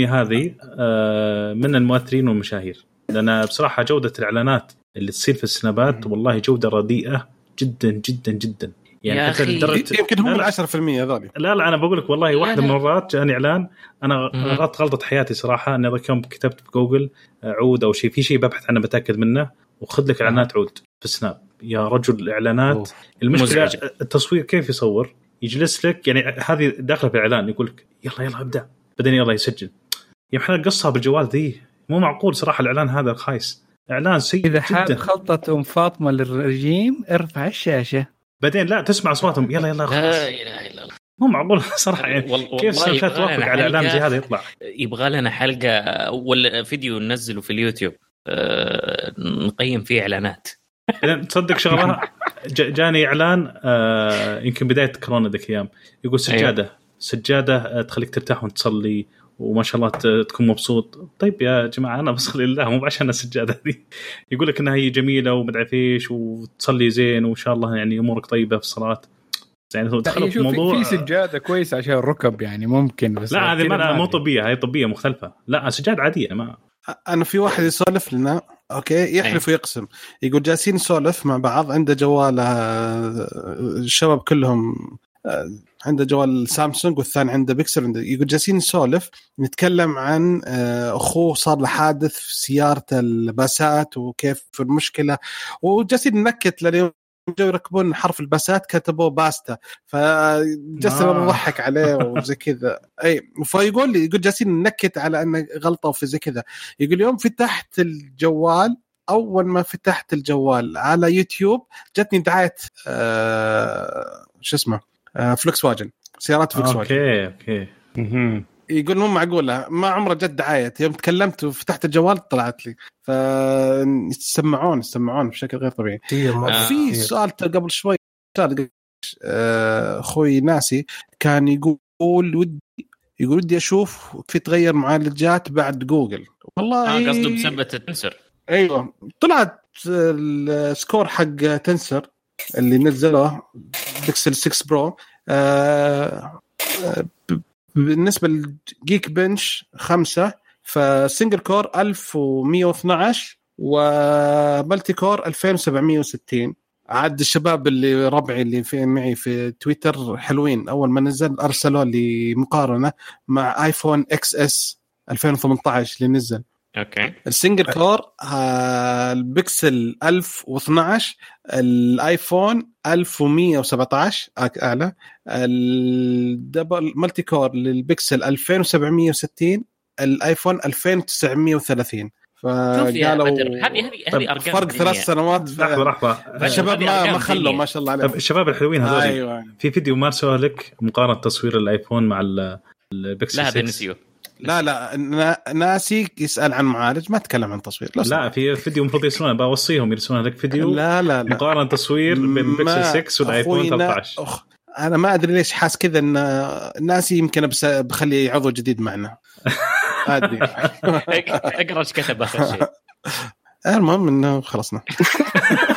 هذه آه، من المؤثرين والمشاهير لأن بصراحة جودة الإعلانات اللي تصير في السنابات والله جودة رديئة جدا جدا جدا يعني يا حتى أخي. لدرجة يمكن هم ال لا. 10% هذول لا لا أنا بقول لك والله واحدة. من المرات جاني إعلان أنا. غلطت غلطة حياتي صراحة اني ذاك يوم كتبت في جوجل آه، عود أو شيء في شيء ببحث عنه بتأكد منه وخذ لك إعلانات عود في السناب يا رجل الإعلانات أوه. المشكلة مزعجة. التصوير كيف يصور؟ يجلس لك يعني هذه داخلة في الإعلان يقول لك يلا يلا ابدأ. بعدين يلا يسجل. يا محمد قصها بالجوال ذي مو معقول صراحة الإعلان هذا خايس إعلان سيء إذا حاب جدا. خلطة أم فاطمة للرجيم ارفع الشاشة. بعدين لا تسمع اصواتهم يلا يلا لا خلاص. إله إلا الله. مو معقول [laughs] صراحة يعني وال- كيف والله سناب شات توافق على اعلان زي هذا يطلع؟ يبغى لنا حلقة ولا فيديو ننزله في اليوتيوب. آه، نقيم فيه إعلانات. بعدين تصدق شغلة جاني إعلان آه يمكن بداية كورونا ذيك الأيام يقول سجادة سجادة آه، تخليك ترتاح وأنت تصلي وما شاء الله تكون مبسوط. طيب يا جماعة أنا بصلي لله مو عشان السجادة دي يقول لك إنها هي جميلة ومدري إيش وتصلي زين وإن شاء الله يعني أمورك طيبة في الصلاة. يعني هو دخلوا في موضوع في سجادة كويسة عشان الركب يعني ممكن بس لا هذه ما مو. طبيه هاي طبية مختلفة. لا سجادة عادية ما أنا في واحد يسولف لنا. أوكي يحلف ويقسم. يقول جالسين نسولف مع بعض عنده جوال آه، الشباب كلهم آه، عنده جوال سامسونج والثاني عنده بيكسل. عنده يقول جالسين نسولف نتكلم عن آه، أخوه صار له حادث في سيارة الباسات وكيف المشكلة. وجالسين ننكت لأن جو يركبون حرف الباسات كتبوه باستا فجالسين آه. نضحك عليه وزي كذا [laughs] أي فيقول لي يقول جالسين ننكت على أنه غلطة وفي زي كذا يقول يوم فتحت الجوال أول ما فتحت الجوال على يوتيوب جتني دعاية آه شو اسمه آه فلوكس واجن سيارات فلوكس واجن أوكي أوكي. يقول مو معقولة. ما عمره جت دعاية. يوم تكلمت وفتحت الجوال طلعت لي. فيسمعون يسمعون بشكل غير طبيعي. آه. في. سؤال قبل شوي آه، أخوي ناسي كان يقول ودي يقول ودي أشوف كيف تغير معالجات بعد جوجل. والله آه قصده بسبة ال Tensor. أيوه. طلعت ال score حق Tensor اللي نزله بيكسل 6 Pro آه، آه، بالنسبة لل Geekbench خمسة ف single core 1112 و multi core 2760 عاد الشباب اللي ربعي اللي في معي في تويتر حلوين. أول ما نزل أرسلوا لي مقارنة مع iPhone XS 2018 اللي نزل. أوكي. ال single core آه، البكسل 1012 الآيفون 1117 أك- أعلى. ال double multi core للبكسل 2760 الآيفون 2930 شوف يا فقالوا هذه هذه هذه أرقام فرق ثلاث. سنوات. لحظة لحظة. الشباب ما ما خلوا. ما شاء الله عليهم. الشباب الحلوين هذول أيوه. في فيديو ما ارسلوه لك مقارنة تصوير الآيفون مع ال- البكسل لا هذا 6 نسيوه لا لا نا- ناسي يسأل عن معالج ما تكلم عن تصوير. لا سمحت. في فيديو المفروض يرسلونه بوصيهم يرسلون لك فيديو. لا لا لا. مقارنة تصوير بين البكسل 6 والايفون أخوي نا- 13 أخ أنا ما أدري ليش حاس كذا إن ناسي يمكن بس بخلي عضو جديد معنا. أدري. [laughs] أقرأ إيش كتب آخر شيء. [laughs] المهم إنه خلصنا. [laughs]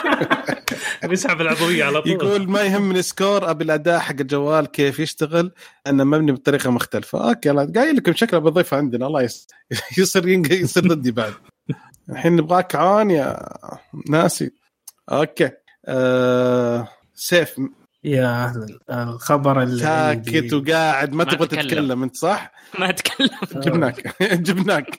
[laughs] بيسحب العضوية على طول. يقول ما يهمني score أبي الأداء حق الجوال كيف يشتغل أنه مبني بطريقة مختلفة. أوكي لا قايل لكم شكله بضيفه عندنا الله يس... [laughs] يصير ينق- يصير ضدي بعد. الحين نبغاك عون يا ناسي. أوكي. آه... سيف. يا الخبر اللي ساكت وقاعد ما ما تبغى تتكلم. تتكلم أنت صح؟ ما أتكلم. جبناك. [laughs] جبناك.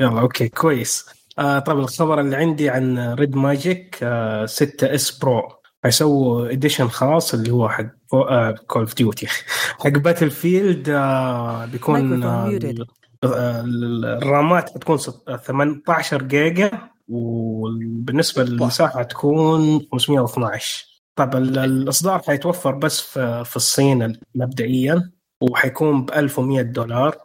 يلا أوكي كويس. آه طبعا الخبر اللي عندي عن Red Magic آه 6 S Pro حيسووا edition خاص اللي هو حق Call of Duty حق Battlefield آه بيكون آه. آه، الرامات حتكون ست- 18 جيجا وبالنسبة للمساحة تكون 512 طبعا ال- الإصدار حيتوفر بس في, في الصين مبدئيا وحيكون ب 1100 دولار.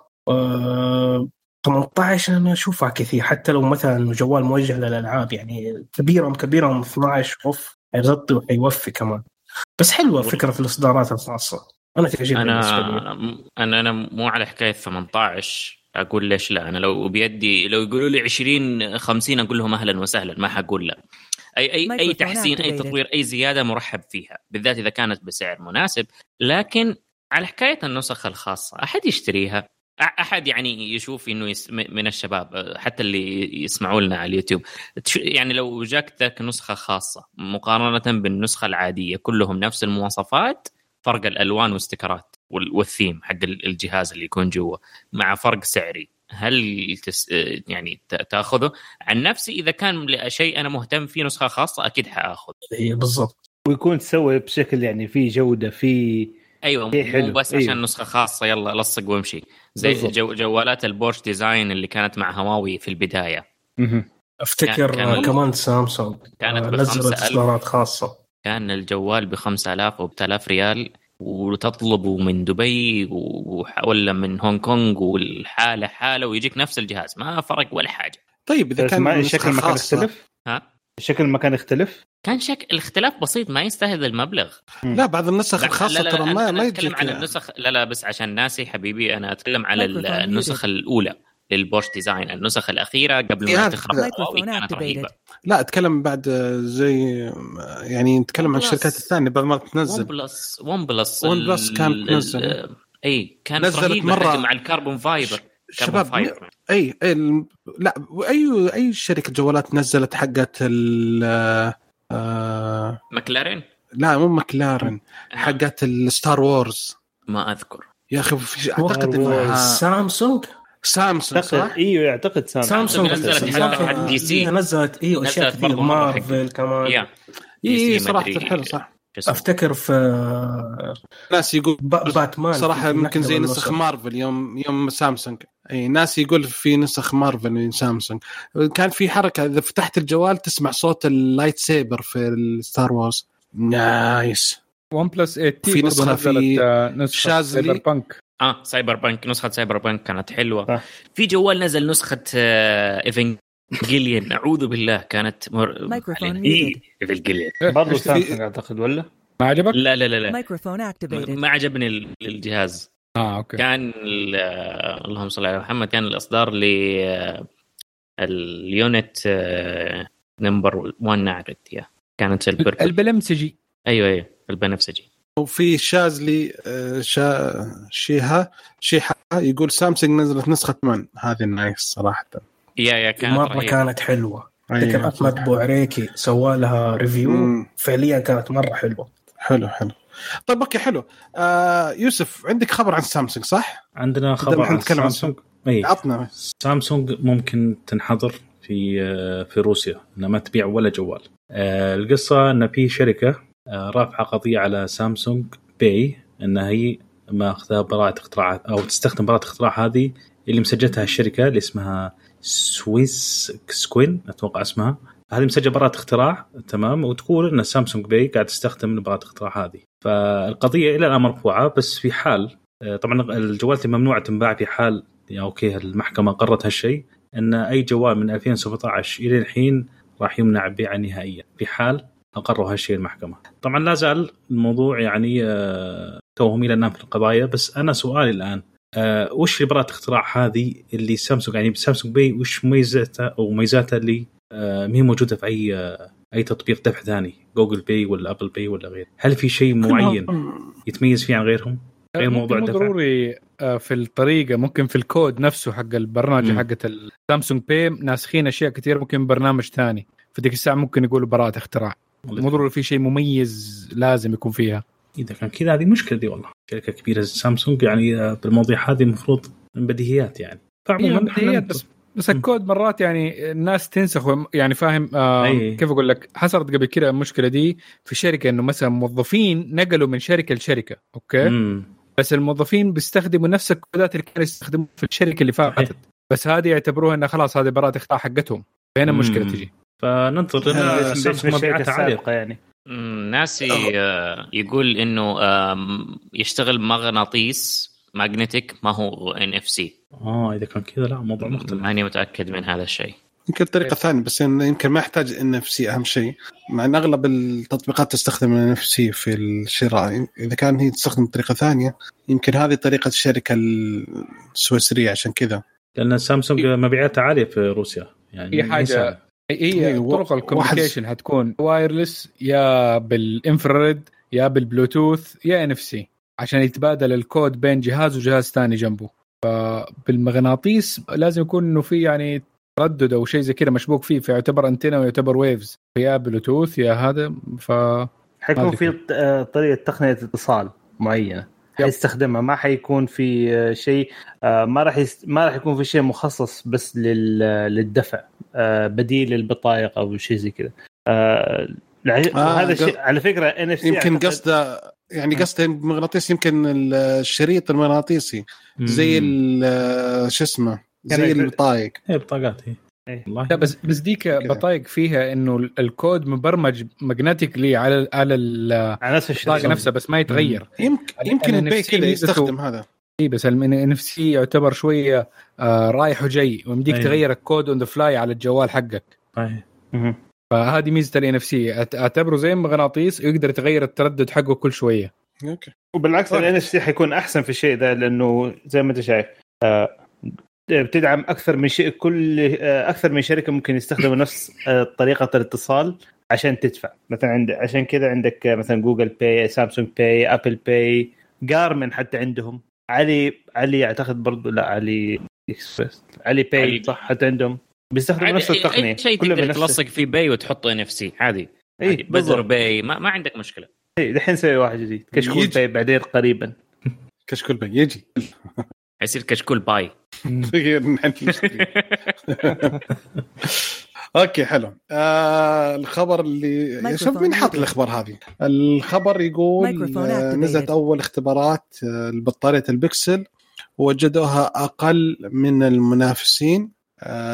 18 أنا أشوفها كثير حتى لو مثلا جوال موجه للألعاب يعني كبيرهم كبيرهم 12 أوف حيغطي وحيوفي كمان. بس حلوة فكرة الإصدارات الخاصة. أنا تعجبني بالنسبة لي. أنا أنا أنا مو على حكاية 18 أقول ليش لا؟ أنا لو بيدي لو يقولوا لي 20 50 أقول لهم أهلا وسهلا ما حقول لا. اي اي أي تحسين أي. تطوير أي زيادة مرحب فيها بالذات إذا كانت بسعر مناسب. لكن على حكاية النسخ الخاصة أحد يشتريها؟ أحد يعني يشوف إنه يس... من الشباب حتى اللي يسمعوا لنا على اليوتيوب. يعني لو جاك ذاك نسخة خاصة مقارنة بالنسخة العادية كلهم نفس المواصفات فرق الألوان واستيكرات وال- والثيم حق ال- الجهاز اللي يكون جوا مع فرق سعري. هل تس... يعني تأخذه؟ عن نفسي إذا كان شيء أنا مهتم فيه نسخة خاصة أكيد حاخذ هي بالضبط. ويكون تسوي بشكل يعني في جودة في أيوه إيه مو حلو، بس أيوه. عشان نسخة خاصة يلا لصق وامشي. زي بالضبط. جو جوالات ال Porsche Design اللي كانت مع هواوي في البداية. مهم. أفتكر كان- كمان سامسونج كانت آه، بخمسة نزلت خاصة. كان الجوال ب 5000 و 3000 ريال وتطلبه من دبي ولا من هونغ كونغ والحالة حالة ويجيك نفس الجهاز. ما فرق ولا حاجة. طيب إذا كان الشكل ما كان يختلف ها؟ الشكل ما كان يختلف كان شك الاختلاف بسيط ما يستاهل المبلغ. لا بعض النسخ الخاصة ترى ما ما أتكلم يجيك عن النسخ لا لا بس عشان ناسي حبيبي أنا أتكلم على muted. النسخ الأولى للبوش ديزاين. النسخ الأخيرة قبل ما تخرب كانت. رهيبة. لا أتكلم بعد زي يعني نتكلم عن. الشركات الثانية بعد ما ون تنزل بلس ون بلس ون بلس كانت تنزل. إي كانت نزلت مرة- مع الكربون فايبر. شباب فايبر. إي إي لا اي أي شركة جوالات نزلت حقت ال آه ماكلارين؟ لا مو مكلارن حقت ال Star Wars. ما أذكر. يا أخي في أعتقد انها سامسونج؟ سامسونج صح؟ إيوه أعتقد سامسونج. سامسونج. نزلت حق DC. هي نزلت. إيوه أشياء كثير. مارفل كمان. اي اي DC صراحة. حلو صح. أفتكر في آه، ناس يقول باتمان صراحة يمكن زي نسخ. مارفل يوم يوم سامسونج. أي ناس يقول في نسخ مارفل من سامسونج كان في حركة إذا فتحت الجوال تسمع صوت ال lightsaber في ال Star Wars nice OnePlus 8 في نسخة في في نسخة شازلي. Cyberpunk آه Cyberpunk نسخة Cyberpunk كانت حلوة صح. في جوال نزل نسخة Evangelion أعوذ بالله كانت مر... Microphone إيه،. ايفنجيليان برضه سامسونج أعتقد ولا؟ ما عجبك؟ لا لا لا لا. ما عجبني ال- الجهاز آه أوكي. كان ال- اللهم صل على محمد كان الإصدار ل اليونت نمبر 1 نعرف يا. كانت البربل البلمسجي أيوه أيوه البنفسجي. وفي شازلي آه، شا شيها شيحة يقول سامسونج نزلت نسخة من. هذه نايس صراحة. يا يا كانت مرة رهيبة. كانت حلوة. افتكر أيوة. أحمد بوعريكي سوى لها review مم. فعليا كانت مرة حلوة. حلو حلو. طيب okay حلو. آه يوسف عندك خبر عن سامسونج صح؟ عندنا خبر عن سامسونج. اي عطنا. سامسونج ممكن تنحظر في آه، في روسيا إنها ما تبيع ولا جوال. آه، القصة إن في شركة آه، رافعة قضية على Samsung Pay انها هي ماخذة براءة اختراع أو تستخدم براءة اختراع هذه اللي مسجلتها الشركة اللي اسمها سويس SQWIN أتوقع اسمها. هذه مسجلة براءة اختراع تمام؟ وتقول إن Samsung Pay قاعد تستخدم براءة اختراع هذه. فالقضية إلى الآن مرفوعة بس في حال آه، طبعا الجوالات ممنوع تنباع في حال يا okay المحكمة قررت هالشيء إن أي جوال من 2017 إلى الحين راح يمنع بيعه نهائيا. في حال أقروا هالشيء المحكمة. طبعا لا زال الموضوع يعني آه، توهم إلى الآن في القضايا بس أنا سؤالي الآن آه، وش براءة اختراع هذه اللي سامسونج يعني Samsung Pay وش ميزاتها أو ميزاتها اللي آه، ما هي موجودة في أي آه، أي تطبيق دفع ثاني Google Pay ولا Apple Pay ولا غيره. هل في شيء معين يتميز فيه عن غيرهم؟ غير موضوع مو الدفع ضروري آه، في الطريقة ممكن في الكود نفسه حق البرنامج. حقت ال Samsung Pay ناسخين أشياء كثير ممكن برنامج ثاني. في ذيك الساعة ممكن يقولوا براءة اختراع. مو ضروري في شيء مميز لازم يكون فيها. إذا كان كذا هذه مشكلة دي والله. شركة كبيرة زي سامسونج يعني آه، بالمواضيع هذه المفروض من بديهيات يعني. فعموما بديهيات بس بس الكود مرات يعني الناس تنسخ يعني فاهم آه أي. كيف أقول لك؟ حصلت قبل كده المشكلة دي في شركة إنه مثلا موظفين نقلوا من شركة لشركة okay؟ مم. بس الموظفين بيستخدموا نفس الكودات اللي كانوا يستخدموها في الشركة اللي. فاتت. بس هذه يعتبروها انها خلاص هذه براءة اختراع حقتهم. فهنا. المشكلة تجي. فننتظر. مبيعاتها عاليه يعني. ناسي آه، يقول إنه يشتغل مغناطيس magnetic ما هو NFC آه إذا كان كذا لا موضوع مختلف. ماني متأكد من هذا الشيء. يمكن طريقة ثانية بس إن- يمكن ما يحتاج NFC أهم شيء. مع إن أغلب التطبيقات تستخدم NFC في الشراء. إذا كان هي تستخدم طريقة ثانية يمكن هذه طريقة الشركة السويسرية عشان كذا. لأن سامسونج مبيعاتها عالية في روسيا. يعني هي حاجة يسأل. هي إيه، طرق ال communication حتكون wireless يا بال infrared يا بالبلوتوث يا NFC عشان يتبادل الكود بين جهاز وجهاز ثاني جنبه. فبالمغناطيس لازم يكون إنه في يعني تردد أو شيء زي كذا مشبوك فيه فيعتبر انتنا ويعتبر waves يا بلوتوث يا هذا ف حيكون في ط- آه، طريقة تقنية اتصال معينة. حيستخدمها ما حيكون في آه، شيء آه، ما راح يست... ما راح يكون في شيء مخصص بس لل... للدفع بديل للبطايق أو شيء زي كذا. آه، هذا الشيء على فكرة NF يمكن قصده يعني قصده المغناطيس يمكن الشريط المغناطيسي. زي شو اسمه؟ زي يعني- البطايق هي بطاقات هي والله. لا بس بس ديك بطايق فيها إنه ال- الكود مبرمج magnetically على على ال- على نفس البطاقة الشيء نفسها بس ما يتغير. يمكن يمكن البي كذا يستخدم هذا. اي بس ال NFC يعتبر شوية آه رايح وجاي. ويمديك أيوة. تغير الكود on the fly على الجوال حقك. صحيح. فهذه ميزة ال NFC أعتبره زي المغناطيس ويقدر يتغير التردد حقه كل شوية. okay. وبالعكس. ال NFC حيكون أحسن في الشيء ده لأنه زي ما أنت شايف آه، بتدعم أكثر من شيء كل آه، أكثر من شركة ممكن يستخدموا نفس آه، طريقة الاتصال عشان تدفع. مثلا عند عشان كذا عندك آه، مثلا Google Pay Samsung Pay Apple Pay Garmin حتى عندهم علي علي أعتقد برضو لا AliExpress Alipay صح حتى عندهم. بيستخدموا عادي، نفس التقنيه أي شيء كله تقدر تلصق فيه Pay وتحطه NFC عادي. اي. بزر Pay ما, ما عندك مشكلة. إي، دحين نسوي واحد جديد كشكول يجي. Pay بعدين قريبا. [laughs] كشكول Pay يجي. [laughs] يصير كشكول Pay. [laughs] okay حلو. آه الخبر اللي شوف مين حاط. الأخبار هذه. الخبر يقول آه. نزلت أول اختبارات آه لبطارية البكسل ووجدوها أقل من المنافسين. آه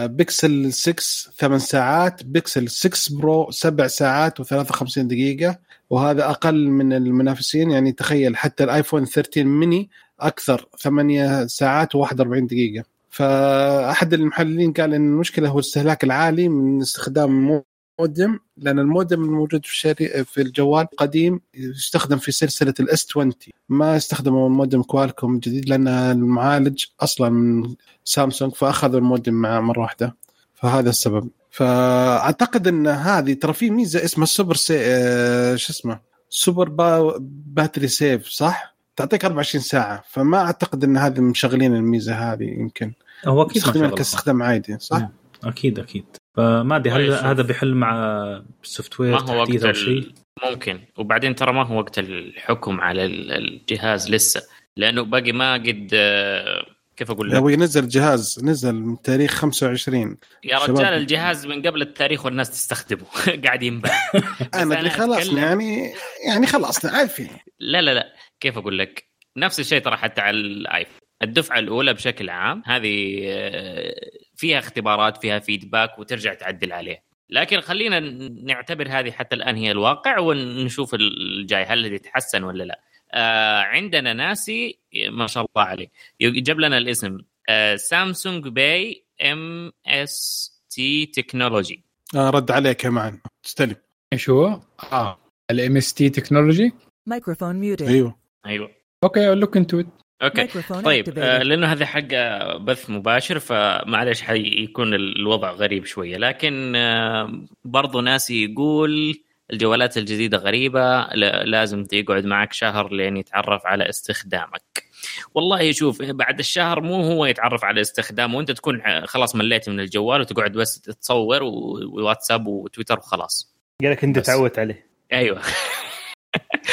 بيكسل 6 8 ساعات بيكسل 6 برو 7 ساعات و53 دقيقة. وهذا أقل من المنافسين يعني تخيل حتى الآيفون 13 ميني أكثر 8 ساعات و41 دقيقة. فأحد المحللين قال إن المشكلة هو الاستهلاك العالي من استخدام المودم لأن المودم الموجود في الشري... في الجوال قديم يستخدم في سلسلة الـ S 20 ما استخدموا المودم كوالكوم الجديد لأن المعالج أصلا من سامسونج فأخذوا المودم مع مرة واحدة. فهذا السبب. فأعتقد إن هذه ترى في ميزة اسمها السوبر سي... آه، شو اسمه؟ سوبر با... battery save صح؟ تعطيك 24 ساعة. فما أعتقد إن هذه مشغلين الميزة هذه يمكن. هو أكيد. كاستخدام عادي صح؟ أكيد أكيد. فما أدري هل طيب،. هذا بيحل مع السوفت وير ما هو وقت تحديث أو ال- شيء؟ ممكن. وبعدين ترى ما هو وقت الحكم على ال- الجهاز لسه. لأنه باقي ما قد آه، كيف أقول لك؟ هو ينزل جهاز نزل من تاريخ 25 يا. رجال الجهاز من قبل التاريخ والناس تستخدمه. [laughs] قاعد ينباع [laughs] أنا أنا اللي خلاص أتكلم- يعني يعني خلصنا عارفين. لا لا لا. كيف أقول لك؟ نفس الشيء ترى حتى على الايفون الدفعة الأولى بشكل عام هذه آه، فيها اختبارات فيها feedback وترجع تعدل عليه. لكن خلينا نعتبر هذه حتى الآن هي الواقع ونشوف الجاي هل يتحسن ولا لا. آه عندنا ناسي ما شاء الله عليه. جاب لنا الاسم. آه سامسونج pay MST technology آه رد عليك يا معن. تستلم. إيش هو؟ آه الـ MST technology Microphone muted. أيوه. أيوه. أوكي لوك انتو أوكي. طيب activated. آه لأنه هذا حق بث مباشر فمعلش حيكون الوضع غريب شوية. لكن آه برضو ناسي يقول الجوالات الجديدة غريبة لازم تقعد معك شهر لين يتعرف على استخدامك. والله شوف بعد الشهر مو هو يتعرف على استخدامه وأنت تكون آه، خلاص مليت من الجوال وتقعد بس تصور و- وواتساب وتويتر وخلاص. قال لك أنت. تعودت عليه. أيوه. [laughs]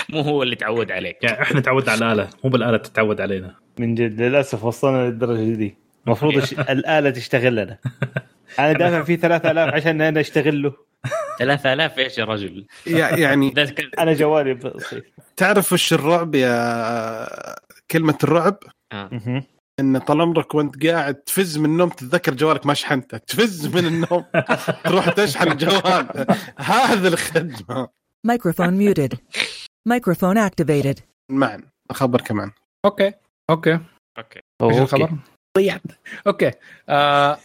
[laughs] مو هو اللي تعود عليك. يعني إحنا تعودنا على الآلة مو بالآلة تتعود علينا. من جد للأسف وصلنا للدرجة دي. المفروض الآلة تشتغل لنا. [laughs] أنا دافع فيه 3000 عشان أنا أشتغل له. 3000 إيش يا رجل؟ يع- يعني [laughs] أنا جوالي تعرف وش الرعب يا كلمة الرعب؟ آه. إن طال عمرك وأنت قاعد تفز من النوم تتذكر جوالك ما شحنته. تفز من النوم. تروح تشحن الجوال هذا الخدمة. Microphone muted. Microphone activated. معا. الخبر كمان. أوكي. أوكي. أوكي. إيش. الخبر؟ ضيعت okay. آه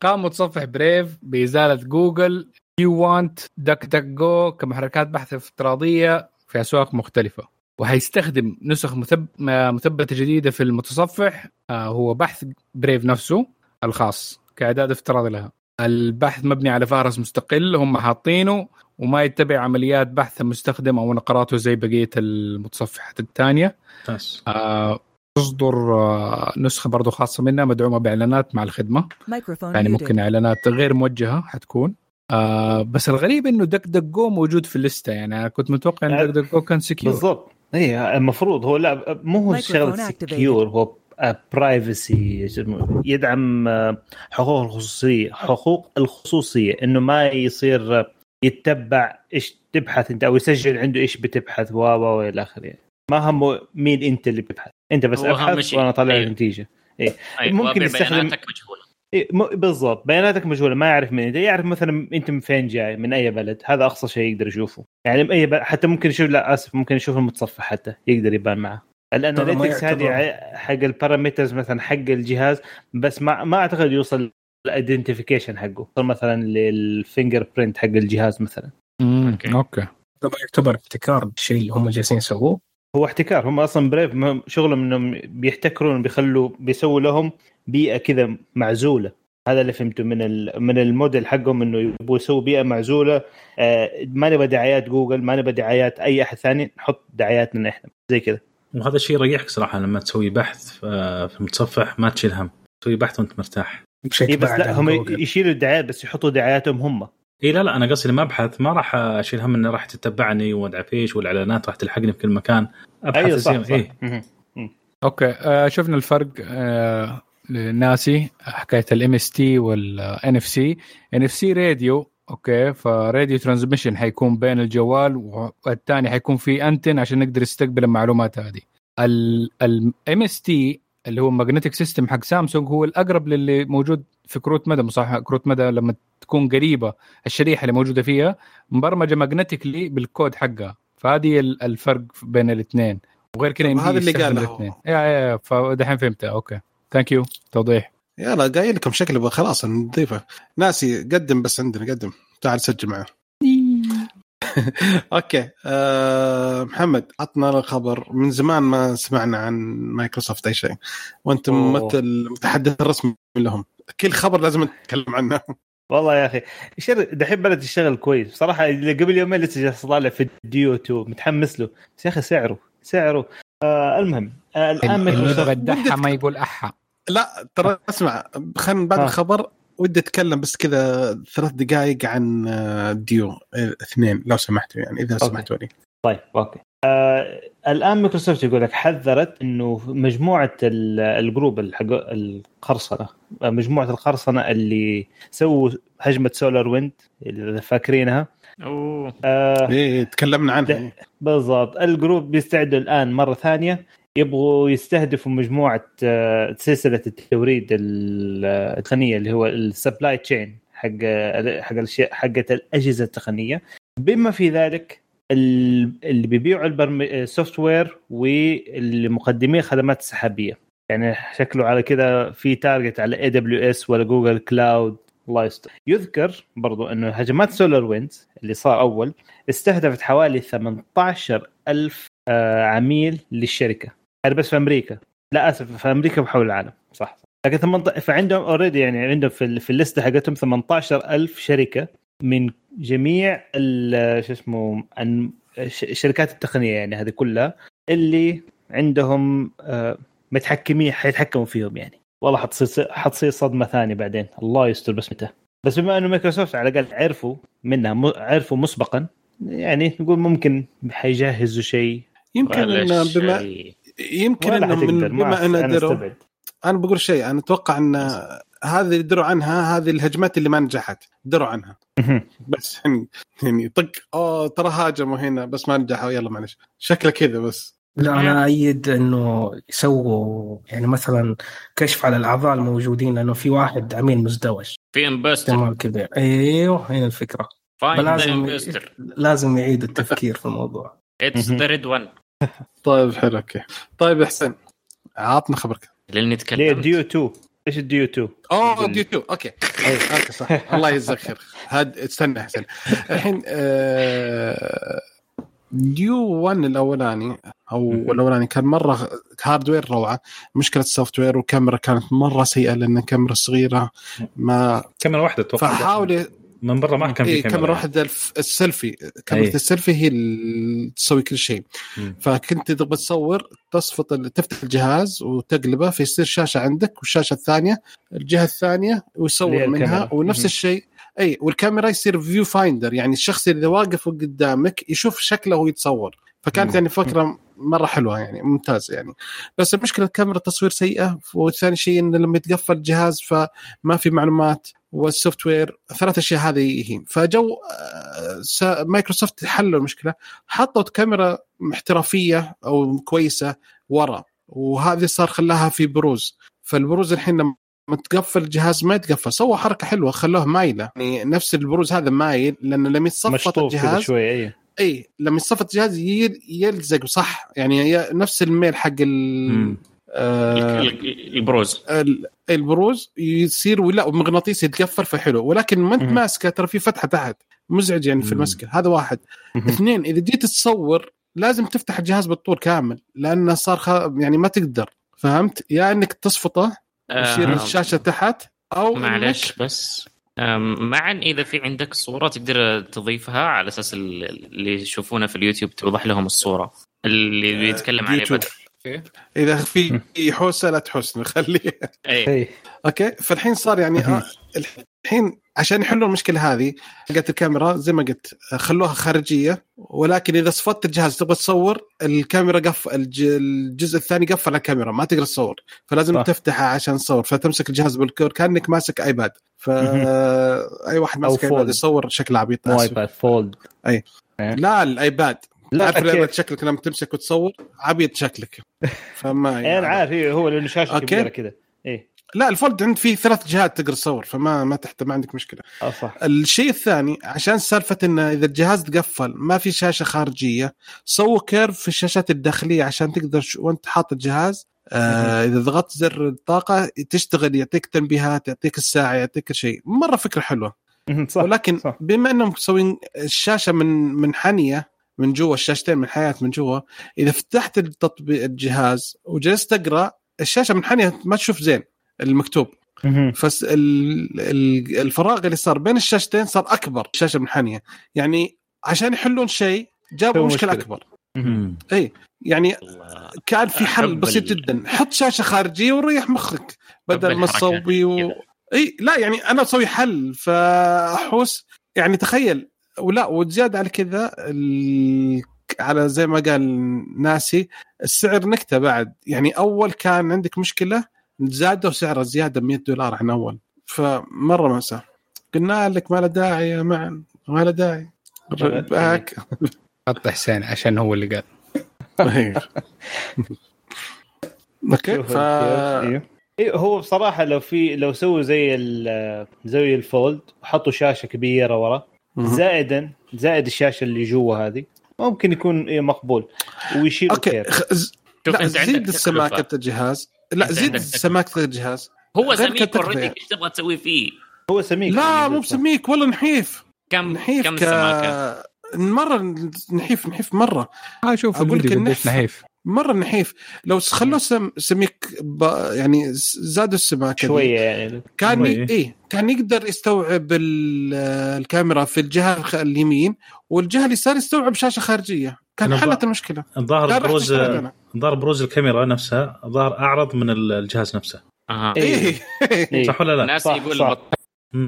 قام متصفح بريف بإزالة جوجل. و Qwant و DuckDuckGo كمحركات بحث افتراضية في أسواق مختلفة. وهيستخدم نسخ مثب... مثبتة جديدة في المتصفح. آه هو بحث بريف نفسه الخاص كاعداد افتراضي لها. البحث مبني على فهرس مستقل هم حاطينه. وما يتبع عمليات بحث المستخدم أو نقراته زي بقية المتصفحات الثانية. آه، تصدر آه، نسخة برضو خاصة منها مدعومة بإعلانات مع الخدمة. يعني. ممكن إعلانات غير موجهة حتكون. آه بس الغريب إنه DuckDuckGo موجود في الـ list يعني أنا كنت متوقع إن DuckDuckGo كان secure بالضبط. اي المفروض هو لا مو هو شغله. secure هو privacy يدعم آه، حقوق الخصوصية حقوق الخصوصية إنه ما يصير يتبع إيش تبحث أنت أو يسجل عنده إيش بتبحث و و والى آخره. ما همه مين أنت اللي بتبحث. أنت بس أبحث شيء. وأنا اطلع أيوه. النتيجة. أيوة. ممكن وبيع يستخدم- بياناتك مجهولة. إيه، م- بالضبط. بياناتك مجهولة ما يعرف من أنت. يعرف مثلا أنت من فين جاي من أي بلد. هذا أقصى شيء يقدر يشوفه. يعني أي بلد حتى ممكن يشوف لا آسف ممكن يشوف المتصفح حتى يقدر يبان معه. الـ analytics هذه حق الـ parameters مثلا حق الجهاز بس ما ما أعتقد يوصل الـ identification حقه. مثلا للـ fingerprint حق الجهاز مثلا. مم، okay. okay. طبعا يعتبر احتكار الشيء اللي هم جالسين يسووه. هو احتكار هم أصلا بريف شغلهم إنهم بيحتكرون بيخلوا بيسووا لهم بيئة كذا معزولة. هذا اللي فهمته من ال- من الموديل حقهم إنه يبغوا يسووا بيئة معزولة. آه، ما نبغى دعايات جوجل ما نبغى دعايات أي أحد ثاني نحط دعاياتنا إحنا. زي كذا. وهذا الشيء يريحك صراحة لما تسوي بحث في في المتصفح ما تشيل هم. تسوي بحث وأنت مرتاح. بشكل إيه بس لا هم. يشيلوا الدعايات بس يحطوا دعاياتهم هم اي لا لا أنا قصدي لما أبحث ما راح أشيل هم إنه راح تتبعني وأدعي فيش والإعلانات راح تلحقني في كل مكان أبحث أيوه صح, صح. إيه. okay آه شفنا الفرق آه لناسي حكاية الام اس تي والان اف سي ان اف سي راديو أوكي فراديو ترانسميشن حيكون بين الجوال والثاني حيكون في أنتن عشان نقدر نستقبل المعلومات هذه الام اس تي اللي هو ماجنتيك سيستم حق سامسونج هو الأقرب للي موجود في كروت مدى مصح كروت مدى لما تكون قريبة الشريحة اللي موجودة فيها مبرمجة ماجنتيكلي بالكود حقها. فهذه ال- الفرق بين الاثنين. وغير كذا هذا اللي قاله. يا يا فدحين فهمتها أوكي. ثانك يو توضيح. يلا قايل لكم شكله خلاص نضيفه. ناسي قدم بس عندنا قدم. تعال سجل معه. [laughs] أوكي. أه محمد عطنا خبر من زمان ما سمعنا عن مايكروسوفت أي شيء. وانت. ممثل المتحدث الرسمي لهم. كل خبر لازم نتكلم عنه. والله يا أخي الشر دحين بدات تشتغل كويس. بصراحة اللي قبل يومين لسه جالس طالع في ديو 2 متحمس له. بس يا أخي سعره سعره. آه المهم آه الآن اللي يبغى مايكروسوفت. ما يقول أحا. لا ترى اسمع خلينا بعد آه. الخبر. ودي أتكلم بس كذا ثلاث دقائق عن آه، ديو آه، اثنين لو سمحتوا يعني إذا okay. سمحتوا لي. طيب okay. آه الآن مايكروسوفت يقول لك حذرت إنه مجموعة ال- الـ group الحق القرصنة آه، مجموعة القرصنة اللي سووا هجمة SolarWinds اللي فاكرينها. أوه. آه إيه تكلمنا عنها. بالضبط. الـ group بيستعدوا الآن مرة ثانية يبغوا يستهدفوا مجموعة آه، سلسلة التوريد ال- التقنية اللي هو ال supply chain حق حق الاشياء حقت الأجهزة التقنية. بما في ذلك ال- اللي بيبيعوا. ال software واللي مقدمين خدمات سحابية. يعني شكله على كذا في target على AWS ولا Google Cloud الله يستر. يذكر برضو إنه هجمات SolarWinds اللي صار أول استهدفت حوالي 18 ألف آه، عميل للشركة. هذا بس في أمريكا. لا آسف في أمريكا وحول العالم. صح لكن 18 فعندهم اوريدي يعني عندهم في, في الليستة حقتهم 18 ألف شركة من جميع ال- شو اسمه الشركات التقنية يعني هذه كلها اللي عندهم آه، متحكمين حيتحكموا فيهم يعني. والله حتصير حتصير صدمة ثانية بعدين. الله يستر بس متى. بس بما إنه مايكروسوفت على الأقل عرفوا منها عرفوا مسبقا يعني نقول ممكن حيجهزوا شيء. يمكن بما شيء. يمكن انهم من بما ان أنا دروا استبعد. أنا بقول شيء أنا أتوقع إن هذه اللي دروا عنها هذه الهجمات اللي ما نجحت دروا عنها. بس يعني يعني طق أوه ترى هاجموا هنا بس ما نجحوا يلا معلش. شكله كذا بس. لا أنا ايد إنه يسووا يعني مثلا كشف على الأعضاء الموجودين لأنه في واحد عميل مزدوج. في احتمال كبير. أيوه هنا الفكرة. فاين ذا فلازم انبستر لازم يعيد التفكير في الموضوع. اتس ذا ريد وان طيب حلو أوكي. طيب يا حسين عطنا خبرك. لاني ليه تكلمت ديو 2 إيش الديو 2 اوه ديو 2 أوكي. أوكي صح. الله يجزاك خير. هاد استنى حسين الحين آه، ديو 1 الأولاني أو الأولاني كان مرة hardware روعة مشكلة ال software والكاميرا كانت مرة سيئة لأن كاميرا صغيرة ما كاميرا واحدة أتوقع فحاول من برا ما كان في إيه كاميرا كاميرا واحدة الف- السيلفي كاميرا أي. السيلفي هي اللي تسوي كل شيء مم. فكنت تبغى تصور تصفط تفتح الجهاز وتقلبه فيصير شاشة عندك والشاشة الثانية الجهة الثانية ويصور منها. ونفس. الشيء إي والكاميرا يصير viewfinder يعني الشخص اللي واقف قدامك يشوف شكله وهو يتصور فكانت مم. يعني فكرة مرة حلوة يعني ممتازه يعني. بس المشكلة الكاميرا التصوير سيئة وثاني شيء انه لما يتقفل الجهاز فما في معلومات وال software ثلاث أشياء هذه هي. فجو آه، مايكروسوفت حلوا المشكلة حطوا كاميرا احترافية أو كويسة ورا وهذه صار خلاها في بروز. فالبروز الحين لما لما تقفل الجهاز ما يتقفل سوى حركة حلوة خلوه مايلة. يعني نفس البروز هذا مايل لأنه لما يتصفط الجهاز شوي اي اي لما يتصفط الجهاز يلزق صح يعني نفس الميل حق ال. آه ال- البروز ال- البروز يصير ولا مغناطيس يتقفل فحلو ولكن ما أنت. ماسكه ترى في فتحة تحت مزعج يعني في. المسكة هذا واحد. اثنين إذا جيت تصور لازم تفتح الجهاز بالطول كامل لأنه صار خ... يعني ما تقدر فهمت يا إنك تصفطه يصير آه، الشاشة تحت أو معلش بس معا إذا في عندك صورة تقدر تضيفها على أساس ال- اللي يشوفونه في اليوتيوب توضح لهم الصورة اللي بيتكلم عليه. بدر إذا في حوسة لا تحوس خليه أي. أي. أوكي؟ فالحين صار يعني آه الحين عشان يحلوا المشكلة هذه حقت الكاميرا زي ما قلت خلوها خارجية ولكن إذا صفطت الجهاز تبغى تصور الكاميرا قف الج- الجزء الثاني قفل على الكاميرا ما تقدر تصور فلازم صح. تفتحها عشان تصور فتمسك الجهاز بالكور كأنك ماسك iPad فاي واحد أو ماسك iPad. يصور شكل عبيط مو. iPad Fold لا ال iPad لا تعرف كيف؟ ال iPad شكلك لما تمسك وتصور عبيط شكلك [laughs] فما إيه، أنا عارف هو لأنه شاشة. كبيرة كذا إيه لا ال Fold عند فيه ثلاث جهات تقدر تصور فما ما تحت ما عندك مشكلة آه صح الشيء الثاني عشان سالفة انه إذا الجهاز تقفل ما في شاشة خارجية سووا كيرف في الشاشات الداخلية عشان تقدر. وانت حاط الجهاز آه إذا ضغطت زر الطاقة تشتغل يعطيك تنبيهات يعطيك الساعة يعطيك شيء مرة فكرة حلوة صح ولكن صح. بما إنهم مسوين الشاشة من منحنيه من جوا الشاشتين من حياة من جوا إذا فتحت التطبيق الجهاز وجلست تقرأ الشاشة منحنيه ما تشوف زين المكتوب مهم. فس ال- ال- الفراغ اللي صار بين الشاشتين صار أكبر الشاشة منحنيه يعني عشان يحلون شيء جابوا مشكلة مشكلة. أكبر. اي يعني الله. كان في حل بسيط جدا حط شاشة خارجية وريح مخك بدل ما الحركات تصوبي و... إي لا يعني أنا أسوي حل فأحوس يعني تخيل ولا وزياده على كذا ال... على زي ما قال ناسي السعر نكتة بعد يعني أول كان عندك مشكلة زادوا سعره زياده 100 دولار عن أول. فمرة مأساة قلنا لك ما له داعي يا معن. ما له داعي. back حط حسين عشان هو اللي قال. okay ف. أيوه إيه، هو بصراحة لو في لو سووا زي ال- زي ال Fold وحطوا شاشة كبيرة ورا. زائدا زائد الشاشة اللي جوا هذه ممكن يكون إيه مقبول. ويشيلوا okay خ- ز- لا أنت عندك زيد سماكه تكلفة. الجهاز. لا زيد. سماكه الجهاز هو سميك أوريدي. إيش تبغى تسوي فيه؟ هو سميك لا مو بسميك والله نحيف كم نحيف كم ك... سماكة؟ مرة نحيف نحيف مرة ها شوف أقول لك نحيف مرة نحيف لو خلوه سم... سميك. يعني زادوا السماكه. شوية يعني كان ي... شوية. إيه كان يقدر يستوعب ال- الكاميرا في الجهة اليمين والجهة اليسار يستوعب شاشة خارجية كان حلت المشكلة الظاهر بروز. الظاهر بروز الكاميرا نفسها الظاهر أعرض من الجهاز نفسه أها إيه إيه. صح ولا لا؟ الناس يقول صح.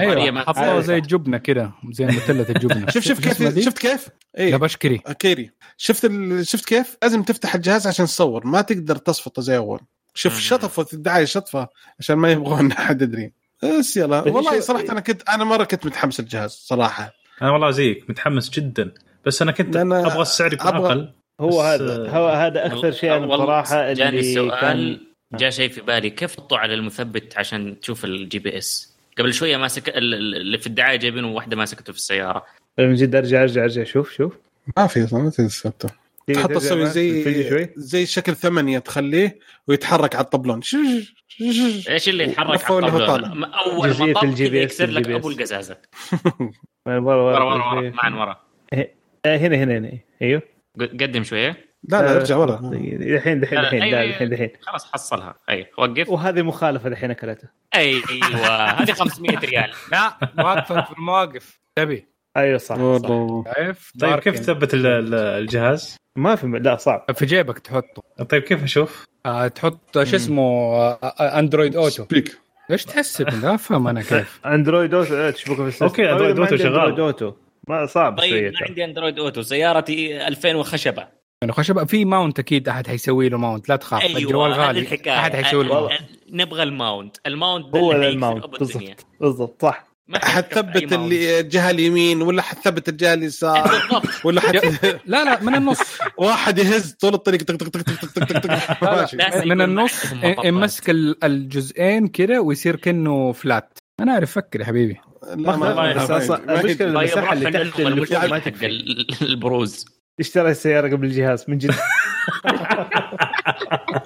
أيوه حطوها. زي الجبنة كده زي مثلث الجبنة. [laughs] شوف شوف كيف؟ شفت كيف؟ يا إيه. بشكري كيري. شفت ال... شفت كيف؟ لازم تفتح الجهاز عشان تصور. ما تقدر تصفطه زي أول. شوف. شطفوا الدعايه شطفه عشان ما يبغون [laughs] أحد يدري. بس يلا. والله صراحة أنا كنت أنا مرة كنت متحمس الجهاز صراحة. أنا والله زيك متحمس جدا. بس أنا كنت لأن أبغى السعر يكون أبغى- أقل. هو هذا آه، هو هذا أكثر شيء أنا بصراحة جاني اللي سؤال كان جاء شيء في بالي. كيف تحطوا على المثبت عشان تشوف ال GPS قبل شوية ماسك ال- ال- اللي في الدعاية جايبينه واحدة ماسكته في السيارة. من جد أرجع أرجع أرجع شوف شوف. ما في أصلا ما تنسبته ترجع تسوي زي زي شكل ثمانية تخليه ويتحرك على الطبلون. شش- شش- إيش اللي يتحرك على طالع؟ أول ما طب يكسر لك أبو. القزازة. [laughs] ورا ورا ورا ورا ورا شوي. معا ورا. آه، هنا هنا هنا أيوه. قدم شوية. لا لا ارجع ورا. الحين الحين لا، الحين لا أيوة. الحين الحين خلاص حصلها. أي وقف. وهذه مخالفة الحين أكلتها. أيوه هذه 500 ريال. [laughs] لا واقفك في المواقف. تبي؟ أيوه صح, صح. طيب كيف. تثبت ال- ال- الجهاز؟ ما في لا صعب. في جيبك تحطه. طيب كيف أشوف؟ آه تحط شو اسمه آه آه، Android Auto speak ليش تحسب؟ لا أفهم أنا كيف. Android Auto آه، تشبكه في ال system. okay، طيب Auto عندي شغال. اندرويد اوتو ما صعب طيب ما عندي Android Auto سيارتي 2000 وخشبة. يعني خشب في mount أكيد أحد حيسوي له mount لا تخاف أيوه الجوال هذه غالي. أحد حيسوي له mount أ- نبغى ال mount. ال mount ده هو ال mount بالضبط. بالضبط صح. حتثبت. اللي الجهة اليمين ولا حتثبت الجهة اليسار؟ بالضبط. [laughs] ولا حت... لا لا من النص. [laughs] واحد يهز طول الطريق طق طق طق طق طق طق طق ماشي. لازم من النص. يمسك ال- الجزئين كده ويصير كأنه فلات أنا أعرف فكر يا حبيبي. لا، ما- ما- ما- بس أصلاً ما- المشكلة ما- طيب اللي تحت ما البروز. اشترى السيارة قبل الجهاز من جد [laughs]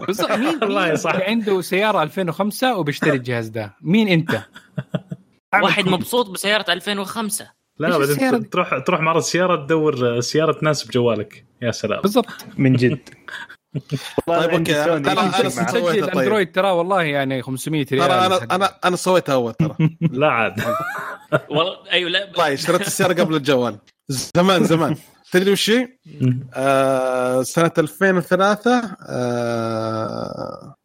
بالضبط مين صح. اللي عنده سيارة 2005 وبيشتري الجهاز ده؟ مين أنت؟ [laughs] واحد مبسوط بسيارة 2005 لا بعدين؟ تروح تروح معرض سيارة تدور سيارة تناسب جوالك يا سلام. بالضبط. من جد. والله طيب، يمشي أنا معاه. سويتها مسجل طيب. أندرويد ترى والله يعني 500 ريال ترى أنا أنا أنا سويتها أول ترى. [laughs] لا عاد. والله أيوه لا. والله اشتريت السيارة قبل الجوال. زمان زمان. تدري وش؟ آه سنة 2003 آه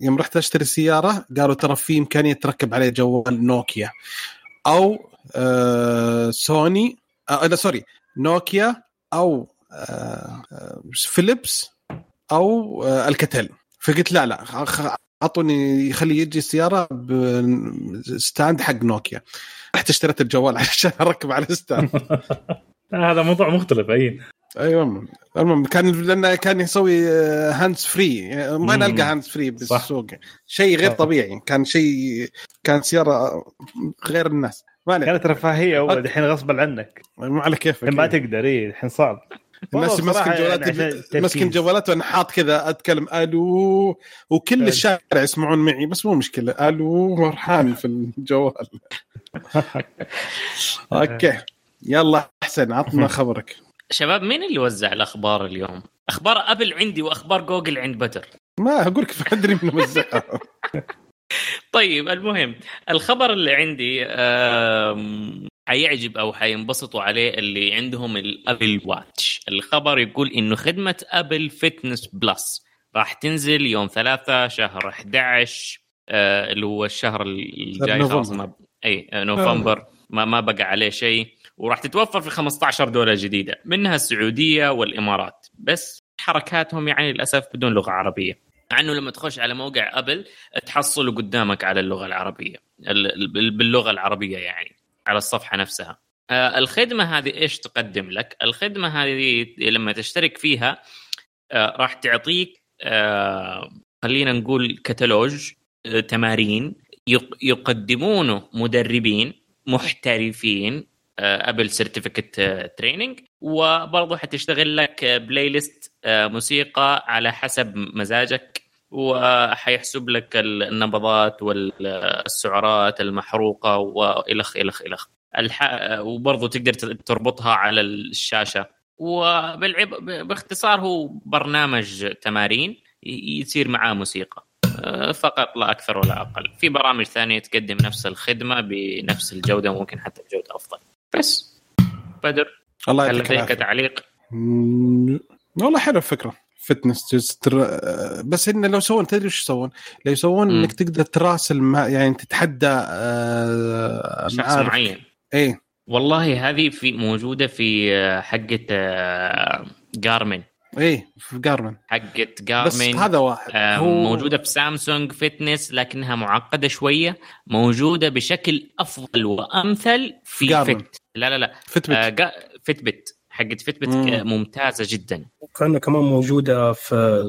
يوم رحت أشتري سيارة قالوا ترى في إمكانية تركب عليه جوال نوكيا أو آه سوني آه لا sorry Nokia أو آه فيليبس أو آه Alcatel فقلت لا لا أعطوني يخلي يجي السيارة ب stand حق نوكيا. رحت اشتريت الجوال [laughs] عشان أركب على ال stand [laughs] هذا موضوع مختلف أي. أيوه المهم كان لأنه كان يسوي hands-free ما مم. نلقى hands-free بالسوق شيء غير. طبيعي. كان شيء كان سيارة غير الناس. ما عليك. كانت رفاهية أول الحين غصبا عنك. ما على كيفك ما تقدر إي الحين صعب. الناس ماسكين جوالات يعني عشان ماسكين. جوالات وأنا حاط كذا أتكلم ألو. وكل. الشارع يسمعون معي بس مو مشكلة. ألو مرحان في الجوال. [laughs] okay. يلا احسن عطنا [laughs] خبرك. شباب مين اللي وزع الأخبار اليوم؟ أخبار Apple عندي وأخبار جوجل عند بدر ما أقول لك أدري من وزعها. [laughs] طيب المهم الخبر اللي عندي حيعجب أو حينبسطوا عليه اللي عندهم ال Apple Watch. الخبر يقول إنه خدمة Apple Fitness Plus راح تنزل يوم 3 شهر 11 آه، اللي هو الشهر الجاي. خلاص ما أي آه، نوفمبر. ما ما بقى عليه شيء. وراح تتوفر في 15 دوله جديدة منها السعودية والإمارات. بس حركاتهم يعني للأسف بدون لغة عربية. مع إنه لما تخش على موقع Apple تحصله قدامك على اللغة العربية ال- ال- باللغة العربية يعني على الصفحة نفسها. آه، الخدمة هذه إيش تقدم لك؟ الخدمة هذه لما تشترك فيها آه، راح تعطيك آه، خلينا نقول كتالوج تمارين يق- يقدمونه مدربين محترفين Apple certificate training وبرضه حتشتغل لك playlist موسيقى على حسب مزاجك. وحيحسب لك النبضات والسعرات المحروقة وإلخ إلخ إلخ. الح... وبرضه تقدر تربطها على الشاشة. وبالعب... باختصار هو برنامج تمارين يصير معاه موسيقى. أه، فقط لا أكثر ولا أقل. في برامج ثانية تقدم نفس الخدمة بنفس الجودة ممكن حتى بجودة أفضل. بس. بدر الله هل لديك تعليق؟ مم، والله حلو الفكرة. fitness tester... بس انه لو سوون تدري وش يسوون؟ لو يسوون. إنك تقدر تراسل مع يعني تتحدى آه... شخص معارف. معين. إيه. والله هذه في موجودة في آه، حقة آه، جارمن إيه في جارمن بس جارمن هذا واحد. آه، هو- موجودة في Samsung Fitness لكنها معقدة شوية. موجودة بشكل أفضل وأمثل في Garmin. Fit لا لا لا. Fitbit آه، جا- Fitbit حقت Fitbit مم. آه، ممتازة جدا. كان كمان موجودة في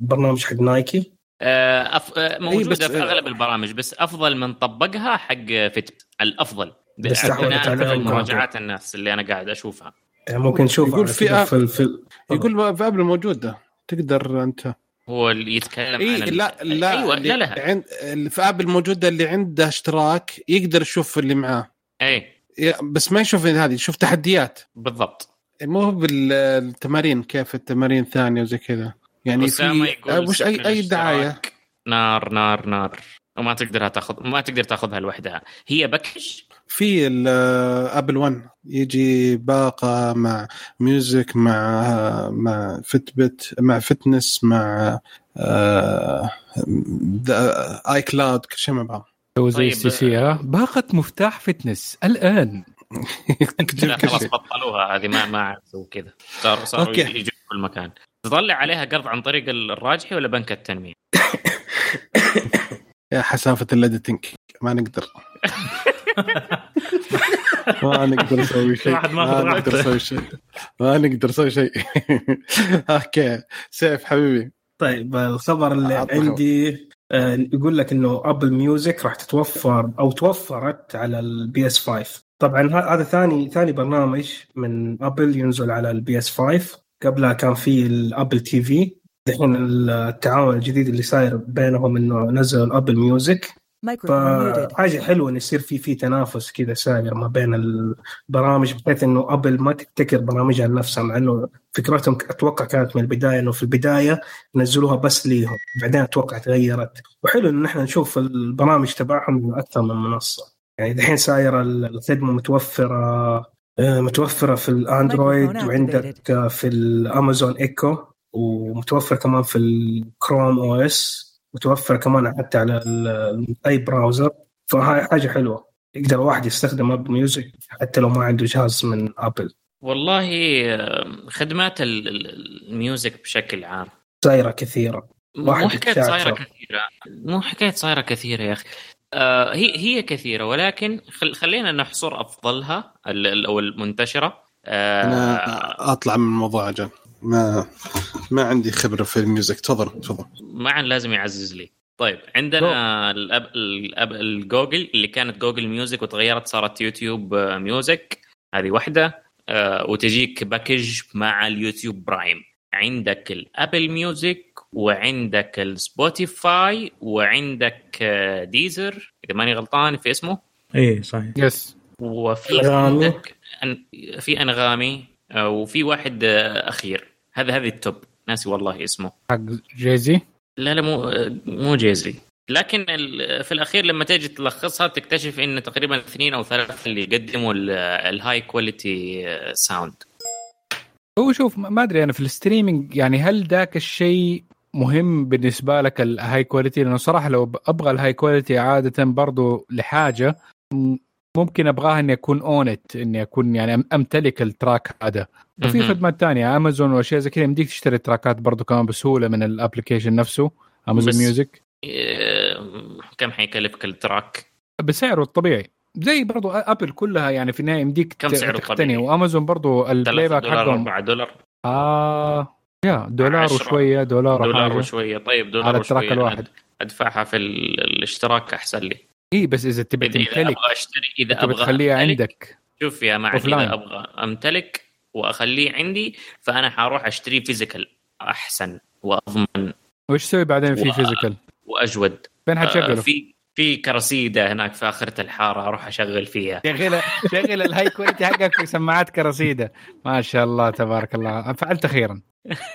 البرنامج حق Nike آه، أف... آه، موجودة بس- في أغلب البرامج بس أفضل من طبقها حق Fit الأفضل. بس على. مراجعات الناس اللي أنا قاعد أشوفها. يعني ممكن نشوف يقول في في, في يقول في Apple موجود ده. تقدر أنت. هو اللي يتكلم اي عن ال- لا لا أيوه اللي لا لا. عند اللي في Apple موجوده اللي عنده اشتراك يقدر يشوف اللي معاه. اي بس ما يشوف هذه يشوف تحديات. بالضبط. مو بالتمارين كيف التمارين ثانية وزي كذا. يعني في يقول وش اي أي دعاية؟ نار نار نار. وما تقدر تاخذ ما تقدر تاخذها لوحدها. هي package في ال Apple 1 يجي باقة مع Music مع مع Fitbit مع Fitness مع آه، iCloud كل شيء مع بعض. سووا زي طيب، ال STC ها؟ باقة مفتاح Fitness الآن. [laughs] لا خلاص بطلوها. هذه ما ما عاد يسووا كذا. صار صاروا okay. يجوا في كل مكان. تطلع عليها قرض عن طريق الراجحي ولا بنك التنمية؟ [coughs] يا حسافة ال editing ما نقدر. [laughs] ما نقدر نسوي شيء. ما نقدر. نسوي شيء. ما نقدر نسوي شيء. okay. سيف حبيبي. طيب الخبر اللي. عندي آه، يقول لك إنه Apple Music راح تتوفر أو توفرت على ال PS 5 طبعا هذا ثاني ثاني برنامج من Apple ينزل على ال PS 5 قبلها كان في ال Apple TV الحين التعاون الجديد اللي صاير بينهم إنه نزل ال Apple Music فحاجة حلوة انه يصير في في تنافس كذا ساير ما بين البرامج بحيث إنه Apple ما تبتكر برامجها لنفسها مع إنه فكرتهم أتوقع كانت من البداية إنه في البداية نزلوها بس ليهم بعدين أتوقع تغيرت. وحلو انه نحن نشوف البرامج تبعهم من أكثر من منصة. يعني دحين سايره الخدمة متوفرة آه، متوفرة في ال Android وعندك في ال Amazon Echo ومتوفر كمان في ال Chrome OS متوفر كمان حتى على ال- أي browser فهاي حاجة حلوة. يقدر واحد يستخدم Apple Music حتى لو ما عنده جهاز من Apple والله خدمات ال- ال- ال music بشكل عام. سايره كثيرة. مو حكاية. صايرة كثيرة. مو حكاية صايرة كثيرة يا أخي. آه هي هي كثيرة ولكن خل خلينا نحصر أفضلها ال- ال- أو المنتشرة. آه أنا أطلع من الموضوع أجل ما ما عندي خبرة في ال music. تفضل تفضل. معا لازم يعزز لي. طيب عندنا الأب... الأب... الجوجل اللي كانت Google Music وتغيرت صارت يوتيوب آه، Music. هذه واحدة آه وتجيك package مع ال YouTube Prime. عندك ال Apple Music وعندك ال Spotify وعندك آه، Deezer إذا ماني غلطان في اسمه؟ إيه صحيح. yes وفي أنغامي. عندك في أنغامي آه، وفي واحد آه، أخير. هذا هذه ال top. ناسي والله اسمه. حق Jay-Z؟ لا لا مو مو Jay-Z. لكن في الأخير لما تيجي تلخصها تكتشف إن تقريبا اثنين أو ثلاثة اللي يقدموا ال- ال high quality sound هو شوف ما أدري أنا في ال streaming يعني هل ذاك الشيء مهم بالنسبة لك ال high quality لأنه صراحة لو أبغى ال high quality عادة برضو لحاجة ممكن أبغاها إني أكون own it إني أكون يعني أمتلك ال track هذا. وفي. خدمات تانية. امازون وأشياء زي كذا. يمديك تشتري تراكات برضو كمان بسهولة من ال application نفسه. امازون بس- Music كم حيكلفك ال track؟ بسعره الطبيعي. زي برضو Apple كلها يعني في النهاية يمديك كم سعره الطبيعي؟ وأمازون برضو البلاي 3 باك دولار حقهم. 4 دولار. آه يا دولار. وشوية دولار, دولار وشوية. طيب دولار على ال track الواحد. أدفعها في ال- الاشتراك أحسن لي. اي بس إذا تبي إذا تمتلك. أبغى أشتري إذا أبغى تخليها عندك. شوف يا offline. إذا أبغى أمتلك وأخليه عندي فأنا حاروح أشتري physical أحسن وأضمن وش تسوي بعدين في و- physical وأجود. فين آه، حتشغله؟ في في كرسيدة هناك في آخرة الحارة أروح أشغل فيها. شغل شغل ال high quality حقك في سماعات كرسيدة. ما شاء الله تبارك الله. فعلت أخيرا.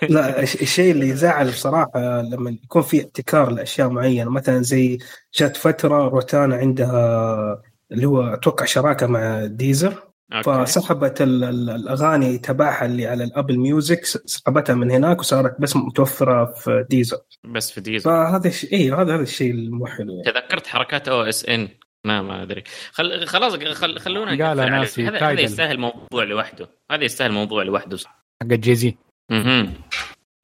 لا الش- الشيء اللي يزعل بصراحة لما يكون في ابتكار لأشياء معينة مثلا زي جات فترة روتانا عندها اللي هو أتوقع شراكة مع Deezer okay. فسحبت ال- ال- الأغاني تبعها اللي على ال Apple Music سحبتها من هناك وصارت بس متوفرة في Deezer بس في Deezer فهذا الشيء اي هذا هذا الشيء المو حلو يعني. تذكرت حركات OSN ما ما أدري خل... خلاص خل... خلونا عليه. ناسي، هذا هذا. يستاهل موضوع لوحده هذا يستاهل موضوع لوحده حق Jay-Z أها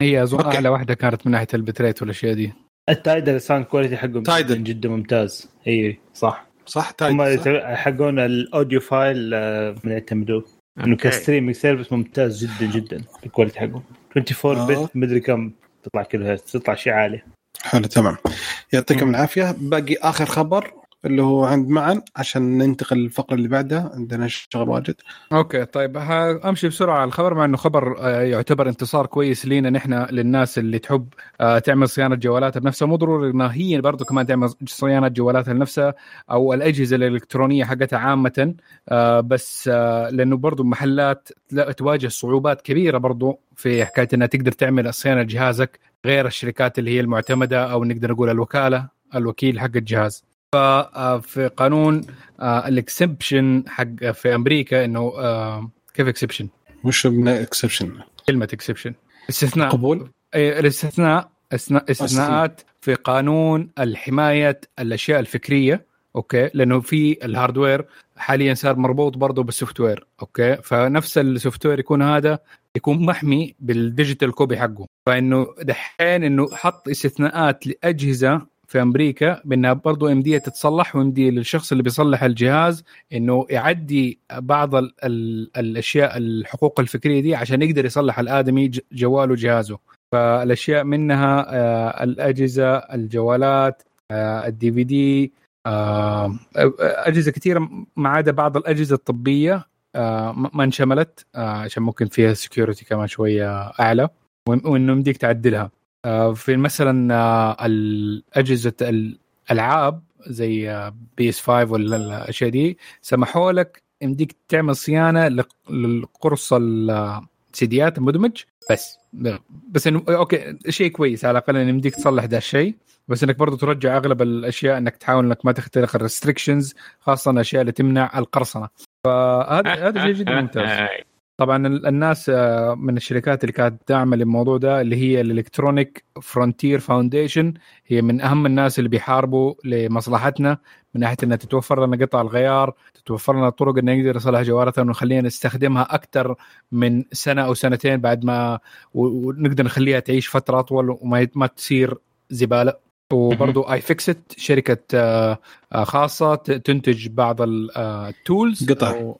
هي أظن. أعلى واحدة كانت من ناحية ال bitrate والأشياء دي ال Tidal ال sound quality Tidal. جدا, جدا ممتاز اي صح صح هم Tidal صح؟ يت- حقون ال audiophile آه، من يعتمدوه إنه. ك streaming service ممتاز جدا جدا ال quality حقهم 24 آه. بت مدري كم تطلع كيلو هرتز تطلع شيء عالي. حلو تمام. يعطيكم العافية. باقي آخر خبر. اللي هو عند معن عشان ننتقل للفقرة اللي بعدها عندنا شغل واجد. أوكي طيب أمشي بسرعة على الخبر مع إنه خبر آه، يعتبر انتصار كويس لينا نحن للناس اللي تحب آه، تعمل صيانة جوالاتها بنفسها. مو ضروري إنها هي برضه كمان تعمل صيانة جوالاتها لنفسها أو الأجهزة الإلكترونية حقتها عامة آه، بس لأنه برضه محلات لا- تواجه صعوبات كبيرة برضه في حكاية إنها تقدر تعمل صيانة لجهازك غير الشركات اللي هي المعتمدة أو نقدر نقول الوكالة الوكيل حق الجهاز. ففي قانون ال exception حق في أمريكا إنه آه، كيف exception؟ وش من exception كلمة exception استثناء. قبول؟ إيه، الاستثناء استثناء- استثناءات في قانون الحماية الأشياء الفكرية أوكي؟ لأنه في ال hardware حاليا صار مربوط برضه بال software أوكي؟ فنفس ال software يكون هذا يكون محمي بال digital copy حقه. فإنه دحين إنه حط استثناءات لأجهزة في أمريكا بأنها برضو امديه تتصلح وامديه للشخص اللي بيصلح الجهاز إنه يعدي بعض ال ال الأشياء الحقوق الفكرية دي عشان يقدر يصلح الآدمي جواله وجهازه فالأشياء منها آه، الأجهزة الجوالات آه، ال DVD أجهزة كثيرة ما عدا بعض الأجهزة الطبية آه، ما انشملت آه، عشان ممكن فيها security كمان شوية أعلى وإنه يمديك تعدلها. في مثلا آه، الأجهزة الألعاب زي PS 5 ولا الاشياء دي سمحوا لك يمديك تعمل صيانة لق- للقرص السيديات المدمج. بس بس إنه أوكي شيء كويس على الأقل إنه يمديك تصلح ذا الشيء. بس إنك برضو ترجع أغلب الأشياء إنك تحاول إنك ما تخترق ال restrictions خاصة الأشياء اللي تمنع القرصنة. فهذا هذا شيء جدا ممتاز. [laughs] طبعا ال- الناس آه، من الشركات اللي كانت تعمل الموضوع ده اللي هي ال Electronic Frontier Foundation هي من أهم الناس اللي بيحاربوا لمصلحتنا من ناحية إنها تتوفر لنا قطع الغيار تتوفر لنا طرق إن نقدر نصلح جوالاتنا ونخلينا نستخدمها أكثر من سنة أو سنتين بعد ما ونقدر نخليها تعيش فترة أطول وما ما تصير زبالة وبرضو iFixit شركة آه، آه، خاصة تنتج بعض ال tools قطع.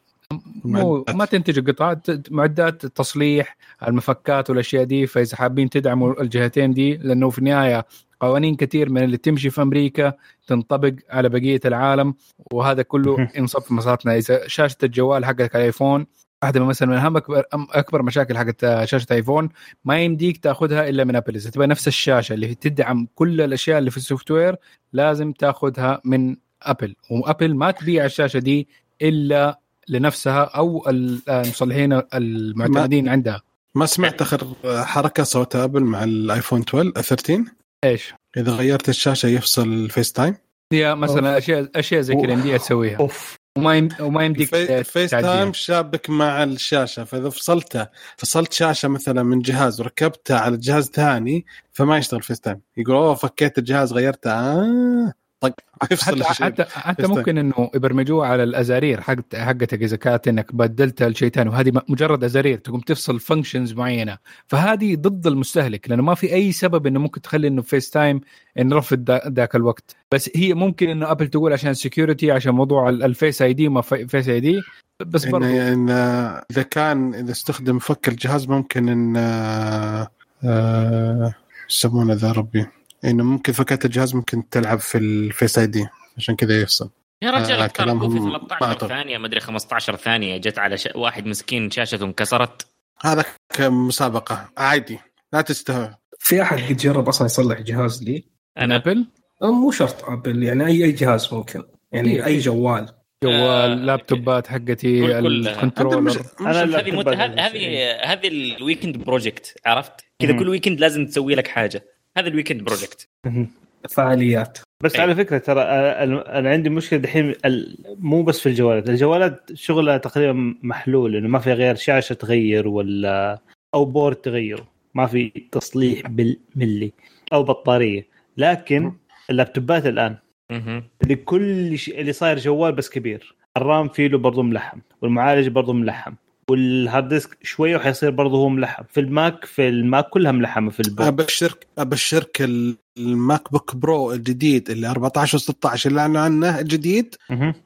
مو. ما تنتج القطع ت- معدات التصليح المفكات والأشياء دي فإذا حابين تدعموا الجهتين دي لأنه في النهاية قوانين كثير من اللي تمشي في أمريكا تنطبق على بقية العالم وهذا كله. ينصب في مصلحتنا إذا شاشة الجوال حقك الايفون واحدة من مثلا من أهم اكبر أكبر مشاكل حقت شاشة آيفون ما يمديك تأخذها إلا من أبل إذا تبغى نفس الشاشة اللي تدعم كل الأشياء اللي في ال software لازم تأخذها من أبل وأبل ما تبيع الشاشة دي إلا لنفسها أو المصلحين المعتمدين عندها. ما سمعت آخر حركة صوت أبل مع الايفون 12 13 إيش؟ إذا غيرت الشاشة يفصل ال FaceTime هي مثلا اشياء أشياء زي كذا يمديها تسويها. أوف. وما يم... وما يمديك الفي- Face تعديها. Time شابك مع الشاشة فإذا فصلتها فصلت شاشة مثلا من جهاز وركبتها على جهاز ثاني فما يشتغل FaceTime يقول أوه فكيت الجهاز غيرته. آه. طق [laughs] يفصل حتى. حتى حتى. ممكن إنه يبرمجوها على الأزارير حقت حقتك اذا كانت إنك بدلتها لشيء ثاني وهذه مجرد أزارير تقوم تفصل functions معينة فهذه ضد المستهلك لأنه ما في أي سبب إنه ممكن تخلي إنه FaceTime نرفض دا- ذاك الوقت بس هي ممكن إنه ابل تقول عشان security عشان موضوع ال- ال Face ID ما في- Face ID بس إن, برضو إن إذا كان إذا استخدم فك الجهاز ممكن إن آه، آه، يسمونه third party إنه ممكن فكات الجهاز ممكن تلعب في ال Face ID عشان كذا يفصل. يا رجال آه، في كلامهم ما 13 أعتقد. ثانية مدري 15 ثانية جت على ش... واحد مسكين شاشته انكسرت. هذا كمسابقة. عادي لا تستهوى. في أحد قد جرب أصلا يصلح جهاز لي؟ أنا. ابل أو مو شرط ابل يعني أي أي جهاز ممكن. يعني إيه. أي جوال. جوال آه، لابتوبات حقتي. ال controller أنا هذه هذه هذه ال weekend project عرفت؟ كذا. كل weekend لازم تسوي لك حاجة. هذا ال weekend project. فعاليات. بس أي. على فكرة ترى أنا أنا عندي مشكلة دحين ال- مو بس في الجوالات. الجوالات شغلها تقريبا محلول إنه ما في غير شاشة تغير ولا أو board تغيره ما في تصليح بالملي أو بطارية. لكن اللابتوبات الآن. مهم. اللي كل شيء اللي صاير جوال بس كبير. ال RAM فيه له برضه ملحم والمعالج برضه ملحم. وال hard disk شوية وحيصير برضه هو ملحم. في ال Mac في ال Mac كلها ملحمة في ال board ابشرك أبشرك ال- ال MacBook Pro الجديد اللي 14 و16 اللي اعلنوا عنه الجديد.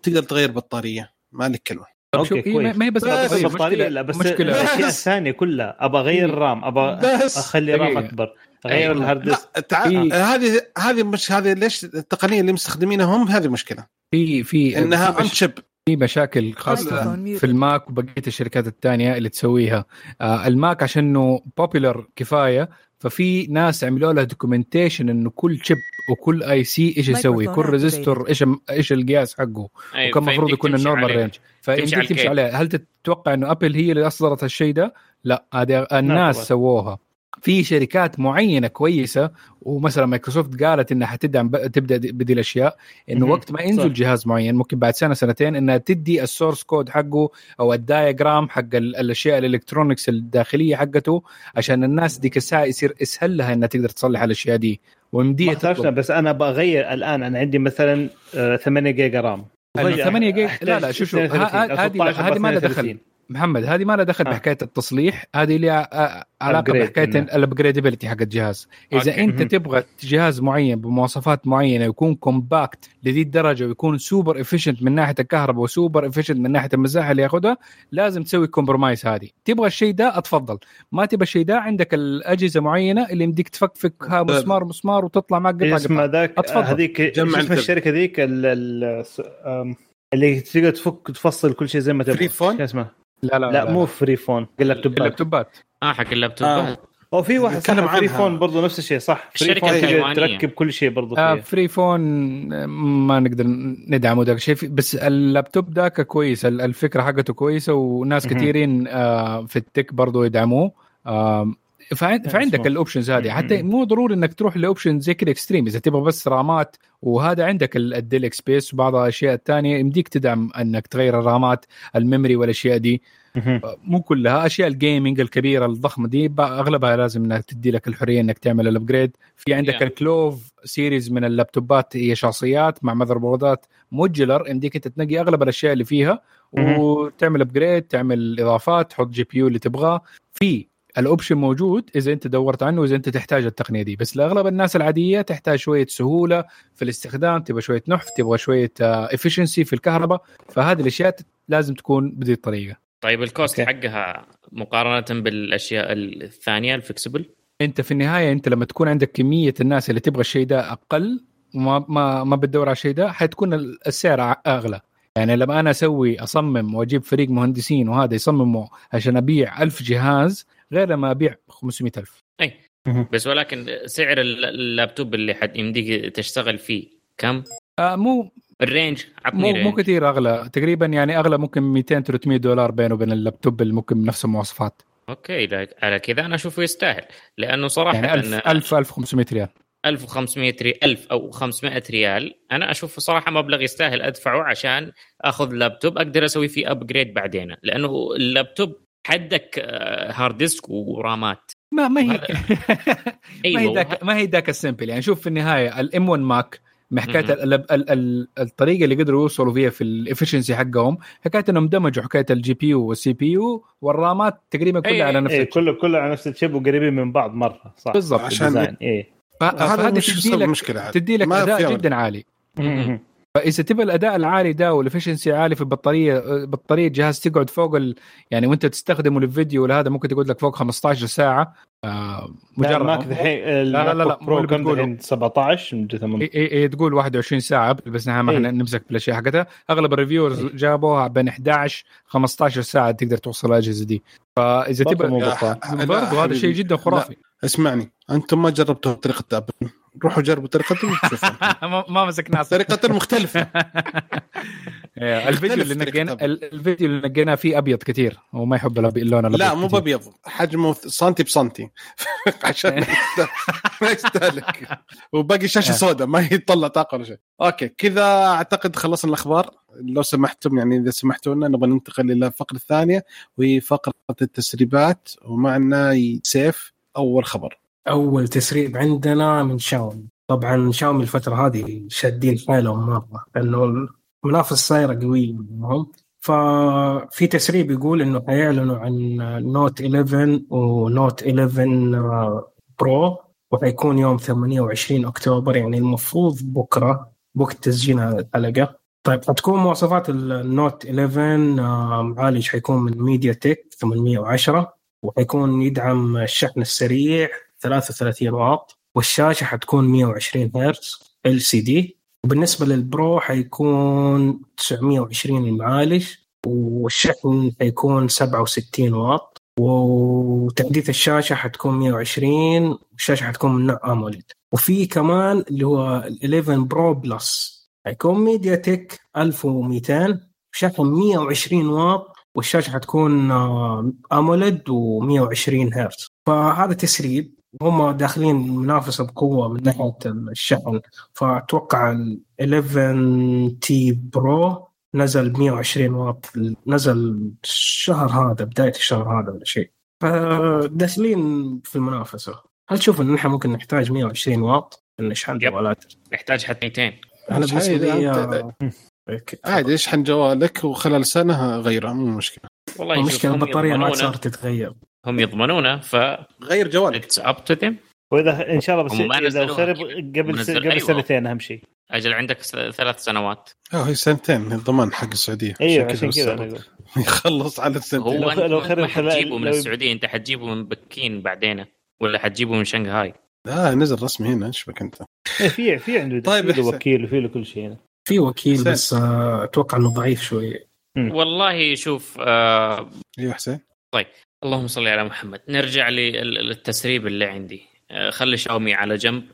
تقدر تغير بطارية. ما لك كلمة. شوف أوكي هي كويس. ما هي بس بس بطارية، البطاريه لا بس مشكلة. الاشياء بس. الثانية كلها. ابى أغير ال RAM ابى بس. أخلي RAM. أكبر. أيوة. ال hard disk هذه هذه مش هذه ليش التقنية اللي مستخدمينها هم هذه مشكلة. في في إنها on chip في مشاكل خاصة في ال Mac وبقية الشركات الثانية اللي تسويها آه ال Mac عشانه popular كفاية ففي ناس عملوا لها documentation إنه كل chip وكل IC إيش يسوي كل. resistor إيش إيش القياس حقه أيوة، وكم المفروض يكون ال normal. range على تمشي الكيف. عليه هل تتوقع إنه Apple هي اللي أصدرت الشيء ده؟ لا هذه الناس. سووها في شركات معينة كويسة ومثلا مايكروسوفت قالت إنها حتدعم ب- تبدأ دي- بدي الأشياء إنه. وقت ما ينزل صح. جهاز معين ممكن بعد سنة سنتين إنها تدي ال source code حقه أو ال diagram حق ال- الأشياء ال electronics الداخلية حقته عشان الناس ديك الساعة يصير أسهل لها إنها تقدر تصلح الأشياء دي ومديها تطلب بس أنا أبغى اغير الآن أنا عندي مثلا آه، 8 جيجا RAM ال وفجأة 8 جيجا لا لا شوف شوف 32 ه- أو ه- هذه 16 هذه ما لها دخل 32. محمد هذه ما لها دخل آه. بحكاية التصليح هذه لها آه، علاقة upgrade بحكاية إنه. ال upgradability حق الجهاز إذا okay. أنت. تبغى جهاز معين بمواصفات معينة يكون compact لذي الدرجة ويكون super efficient من ناحية الكهرباء و super efficient من ناحية المساحة اللي ياخذها لازم تسوي compromise هذه تبغى الشيء ده اتفضل ما تبغى الشيء ده عندك الأجهزة معينة اللي يمديك تفكفكها مسمار مسمار وتطلع معك قطعه اسمه قطعه ذاك أتفضل. هذيك اسم. الشركة ذيك اللي تقدر تفك تفصل كل شيء زي ما تبغى Fairphone؟ شو اسمه لا لا لا مو Fairphone اللابتوبات اللابتوبات. آه حق اللابتوبات. أو في واحد اسمه Fair عنها. phone برضه نفس الشيء صح؟ Fairphone تقدر. تركب كل شيء برضه آه Fairphone آه، ما نقدر ندعمه ذاك الشيء. بس اللابتوب ذاك كويس ال- الفكرة حقته كويسة وناس. كثيرين آه في ال tech برضو يدعموه. آه فعند- فعندك. ال options هذه. حتى مو ضروري إنك تروح ل option زي كذا extreme إذا تبغى بس رامات وهذا عندك ال- ال Dell XPS وبعض الأشياء الثانية. يمديك تدعم إنك تغير الرامات ال memory والأشياء دي. مهم. مو كلها. أشياء ال gaming الكبيرة الضخمة دي أغلبها لازم إنها تدي لك الحرية إنك تعمل ال upgrade في عندك Yeah. ال Clevo series من اللابتوبات هي شاصيات مع mother boardات modular يمديك أنت تنقي أغلب الأشياء اللي فيها. وتعمل upgrade تعمل إضافات تحط GPU اللي تبغاه. في ال option موجود إذا أنت دورت عنه وإذا أنت تحتاج التقنية دي. بس لأغلب الناس العادية تحتاج شوية سهولة في الاستخدام تبغى شوية نحف تبغى شوية efficiency في الكهرباء. فهذه الأشياء لازم تكون بهذه الطريقة. طيب ال cost okay. حقها مقارنة بالأشياء الثانية ال flexible أنت في النهاية أنت لما تكون عندك كمية الناس اللي تبغى الشيء ده أقل وما ما ما بتدور على الشيء ده حتكون ال- السعر أغلى. يعني لما أنا أسوي أصمم وأجيب فريق مهندسين وهذا يصمموا عشان أبيع ألف جهاز غير لما أبيع 500 ألف. بس ولكن سعر ال- اللابتوب اللي حد يمديك تشتغل فيه كم؟ آه مو ال range عطني مو range مو كثير أغلى. تقريبا يعني أغلى ممكن 200 300 دولار بينه وبين اللابتوب اللي ممكن بنفس المواصفات. okay لا- على كذا أنا أشوفه يستاهل. لأنه صراحة يعني 1000 1000 1500 ريال. 1500 ريال 1000 أو 500 ريال. أنا أشوفه صراحة مبلغ يستاهل أدفعه عشان أخذ لابتوب. أقدر أسوي فيه upgrade بعدين. لأنه اللابتوب حدك آه، hard disk ورامات ما ما هي وهذا- [laughs] ما هي ذاك ما هي ذاك ال simple يعني شوف في النهاية ال M1 Mac حكاية مهم. ال- ال- ال- الطريقة اللي قدروا يوصلوا فيها في ال efficiency حقهم حكاية إنهم دمجوا حكاية ال GPU وال CPU والرامات تقريبا كلها أي- على نفس إيه الشيء. كله كله على نفس ال chip وقريبين من بعض مرة صح بالضبط. عشان- إيه هذا فهذه مش تدي لك. تدي لك أداء. جدا عالي. فإذا تبغى الأداء العالي ده وال efficiency عالي في البطارية بطارية جهاز تقعد فوق ال... يعني وأنت تستخدمه للفيديو لهذا ممكن تقعد لك فوق 15 ساعة آه لا مجرد ال Mac دحين لا، لا، لا، مو Pro كم بتقوله. دحين 17 مدري ثمانية. إي إي تقول 21 ساعة بس نحن ما إيه. إحنا نمسك بالاشياء حقتها أغلب ال reviewers جابوها بين 11 15 ساعة تقدر توصل الاجهزه دي فإذا تبغى لا برضو هذا. شيء جدا خرافي اسمعني أنتم ما جربتوا طريقه Apple روحوا جربوا طريقتهم وتشوفوا [laughs] ما. طريقه مختلفة. [laughs] إيه، الفيديو اللي نقينا طريقة ال- الفيديو اللي نقيناه فيه أبيض كثير هو ما يحب اللون الأبيض لا مو. بأبيض حجمه سنتي بسنتي. [laughs] عشان ما يست- ما يستهلك. وباقي شاشة. سوداء ما يطلع طاقة ولا شيء. okay كذا أعتقد خلصنا الأخبار. لو سمحتم يعني إذا سمحتوا لنا نبغى ننتقل إلى الفقرة الثانية وهي فقرة التسريبات ومعنا سيف أول خبر. أول تسريب عندنا من شاومي. طبعا شاومي الفترة هذه شادين حيلهم مرة لأنه المنافسه صايرة قويه منهم ففي تسريب يقول إنه حيعلنوا عن Note 11 و Note 11 Pro وحيكون يوم 28 أكتوبر يعني المفروض بكرة وقت تسجيل الحلقة. طيب حتكون مواصفات النوت 11 آه، معالج حيكون من MediaTek 810 وحيكون يدعم الشحن السريع 33 واط والشاشة حتكون 120 هرتز LCD وبالنسبة لل Pro حيكون 920 المعالج والشحن حيكون 67 واط وتحديث الشاشة حتكون 120 والشاشة حتكون من نوع AMOLED وفي كمان اللي هو ال 11 Pro Plus. حيكون MediaTek 1200 شحن 120 واط والشاشة حتكون آه، AMOLED و120 هرتز. فهذا تسريب. هم داخلين منافسه بقوة من ناحية الشحن. فأتوقع ال 11T Pro نزل ب 120 واط نزل الشهر هذا بداية الشهر هذا ولا شيء. فداخلين في المنافسة. هل تشوف إن نحن ممكن نحتاج 120 واط؟ نشحن. جوالات؟ نحتاج حتى 200 أنا بالنسبة لي عادي، آه،. عادي اشحن جوالك وخلال سنة غيره مو مشكلة. والله المشكلة البطارية ما صارت تتغير. هم يضمنونه ف غير جوالك. اتس اب تو ذيم وإذا إن شاء الله بس إذا خرب كذا. قبل قبل أيوة. سنتين أهم شيء. أجل عندك س- ثلاث سنوات. آه هي سنتين الضمان حق السعودية. إيوه عشان كذا. [laughs] يخلص على السنتين. هو لو- أنت لو ما خرب حتجيبه من السعودية أنت حتجيبه من بكين بعدين ولا حتجيبه من شنغهاي؟ آه نزل رسمي هنا إيش بك أنت؟ إيه، في في عنده [laughs] طيب، في. وكيل وفي له كل شيء هنا. في وكيل حسين. بس آه، أتوقع إنه ضعيف شوية. مم. والله شوف آه إيوه حسين. اللهم صل على محمد. نرجع لل- للتسريب اللي عندي. آه، خلي شاومي على جنب.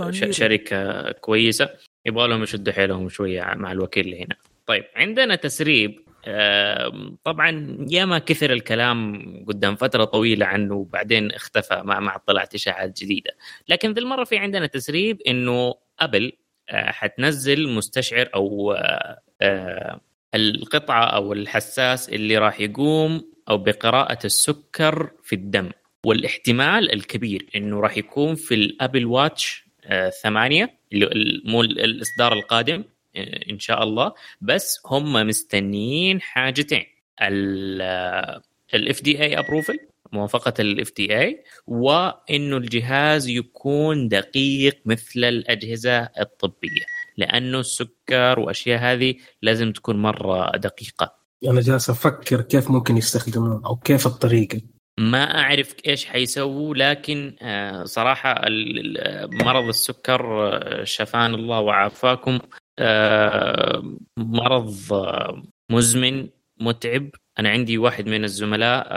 آه،. شركة كويسة. يبغى لهم يشدوا حيلهم شوية مع الوكيل اللي هنا. طيب عندنا تسريب. طبعا ياما كثر الكلام قدام فترة طويلة عنه وبعدين اختفى مع مع طلعت اشاعات جديدة. لكن ذي المرة في عندنا تسريب إنه أبل آه، حتنزل مستشعر أو القطعة أو الحساس اللي راح يقوم أو بقراءة السكر في الدم والاحتمال الكبير إنه راح يكون في الأبل واتش آه، ثمانية اللي ال- مو ال- الإصدار القادم آه، إن شاء الله بس هم مستنيين حاجتين ال FDA approval موافقة ال FDA وإنه الجهاز يكون دقيق مثل الأجهزة الطبية. لأنه السكر وأشياء هذه لازم تكون مرة دقيقة. أنا جالس أفكر كيف ممكن يستخدمون أو كيف الطريقة. ما أعرف إيش حيسووا لكن آه، صراحة ال- ال- مرض السكر آه، شفانا الله وعافاكم آه، مرض مزمن متعب. أنا عندي واحد من الزملاء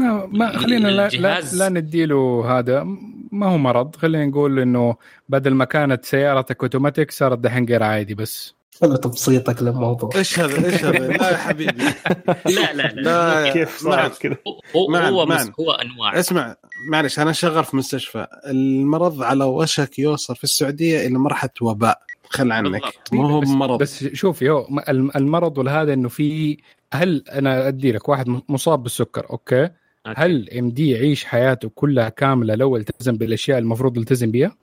ما, ما خلينا لا, لا, الجهاز- لا نديله هذا. ما هو مرض. خلينا نقول إنه بدل ما كانت سيارتك أوتوماتيك صارت دحين غير عادي بس. هذا تبسيطك للموضوع. إيش هذا؟ إيش هذا؟ لا يا حبيبي. لا لا لا. لا كيف. صارت كذا؟ هو معن- هو, معن. هو أنواع. اسمع معلش أنا شغال في مستشفى. المرض على وشك يوصل في السعودية إلى مرحلة وباء. خل عنك. مو هو مرض. بس شوفي هو م- الم- المرض والهذا إنه في هل أنا أدي لك واحد مصاب بالسكر أوكي؟ أوكي. هل يمديه يعيش حياته كلها كاملة لو التزم بالأشياء المفروض يلتزم بها؟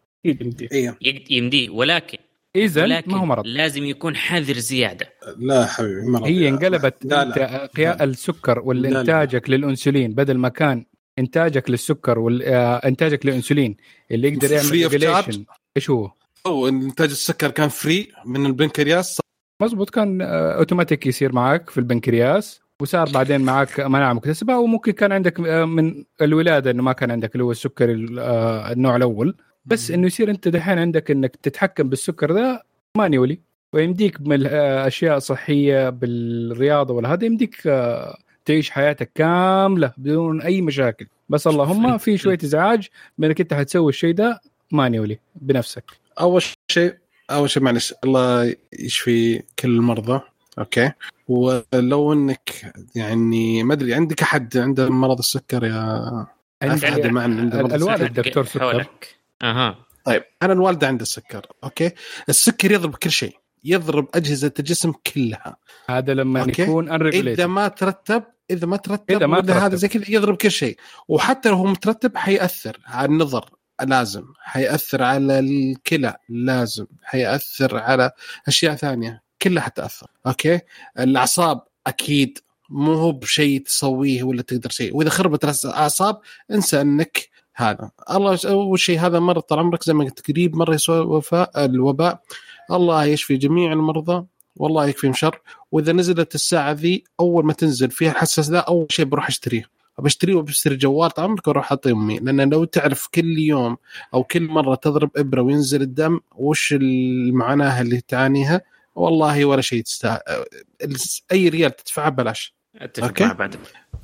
أيوه يق- يمديه ولكن اذا ما هو مرض. لازم يكون حذر زيادة. لا حبيبي مرض هي انقلبت لا أنت لا. السكر لا. وإنتاجك للأنسولين. بدل ما كان إنتاجك للسكر وانتاجك للأنسولين اللي يقدر يعمل. إيش هو؟ هو إنتاج السكر كان free من البنكرياس؟ مزبوط كان آه، اوتوماتيك يصير معك في البنكرياس. وصار بعدين معك مناعه مكتسبه وممكن كان عندك آه، من الولاده إنه ما كان عندك اللي هو السكر ال- آه، النوع الأول. بس إنه يصير أنت دحين عندك إنك تتحكم بالسكر ده manually ويمديك من الاشياء صحية بالرياضة ولا هذا يمديك آه، تعيش حياتك كاملة بدون أي مشاكل. بس اللهم في شوية إزعاج بإنك أنت حتسوي الشيء ده manually بنفسك. أول شيء أول شيء معلش الله يشفي كل المرضى أوكي. ولو إنك يعني ما أدري عندك أحد عنده مرض السكر يا عندي- معنا عنده مرض الوالد؟ دكتور سكر. حولك أها. طيب أنا الوالده عندها السكر أوكي؟ السكر يضرب كل شيء يضرب أجهزة الجسم كلها. هذا لما أوكي. يكون إذا ما ترتب إذا ما ترتب إذا ما ولا هذا ترتب. زي كذا يضرب كل شيء. وحتى لو هو مترتب حيأثر على النظر لازم. حيأثر على الكلى لازم. حيأثر على أشياء ثانية. كلها حتأثر أوكي؟ الأعصاب أكيد مو هو بشيء تسويه ولا تقدر شيء. وإذا خربت الأعصاب انسى إنك هذا. الله أول شيء هذا مرض طال عمرك زي ما قلت قريب مره يسوى وباء الوباء. الله يشفي جميع المرضى. والله يكفيهم شر. وإذا نزلت الساعة ذي أول ما تنزل فيها الحساس ذا أول شيء بروح أشتريه. بشتريه وبشتري جوال طال عمرك وأروح اعطيه امي لأن لو تعرف كل يوم أو كل مرة تضرب إبرة وينزل الدم وش المعاناه اللي تعانيها؟ والله ولا شيء تستاهل أي ريال تدفعه ببلاش أتفق أوكي. مع بعد.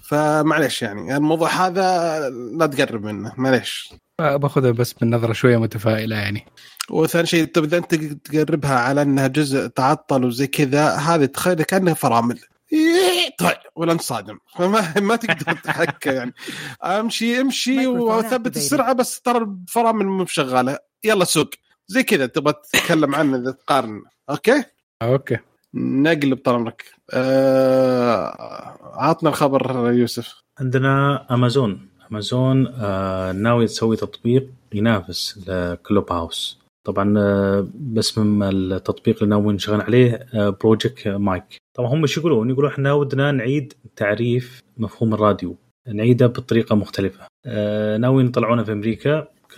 فمعليش يعني الموضوع هذا لا تقرب منه معليش. باخذها بس بالنظرة شوية متفائلة يعني. وثاني شيء طب إذا أنت تقربها على إنها جزء تعطل وزي كذا هذه تخيل كأنها فرامل. إيه، طيب ولا انصادم فما ما تقدر تحكى يعني. [laughs] أمشي أمشي activated. السرعة بس ترى الفرامل مو شغاله يلا سوق. زي كذا تبغى تتكلم عنه إذا تقارن. أوكي؟ أوكي. نقلب طال عمرك آه... عطنا الخبر يوسف. عندنا أمازون. أمازون آه ناوي تسوي تطبيق ينافس ل Clubhouse. طبعا آه، باسم التطبيق اللي ناويين نشتغل عليه Project Mic طبعا هم إيش يقولون؟ يقولون إحنا ودنا نعيد تعريف مفهوم الراديو. نعيده بطريقة مختلفة. آه، ناويين يطلعونه في أمريكا ك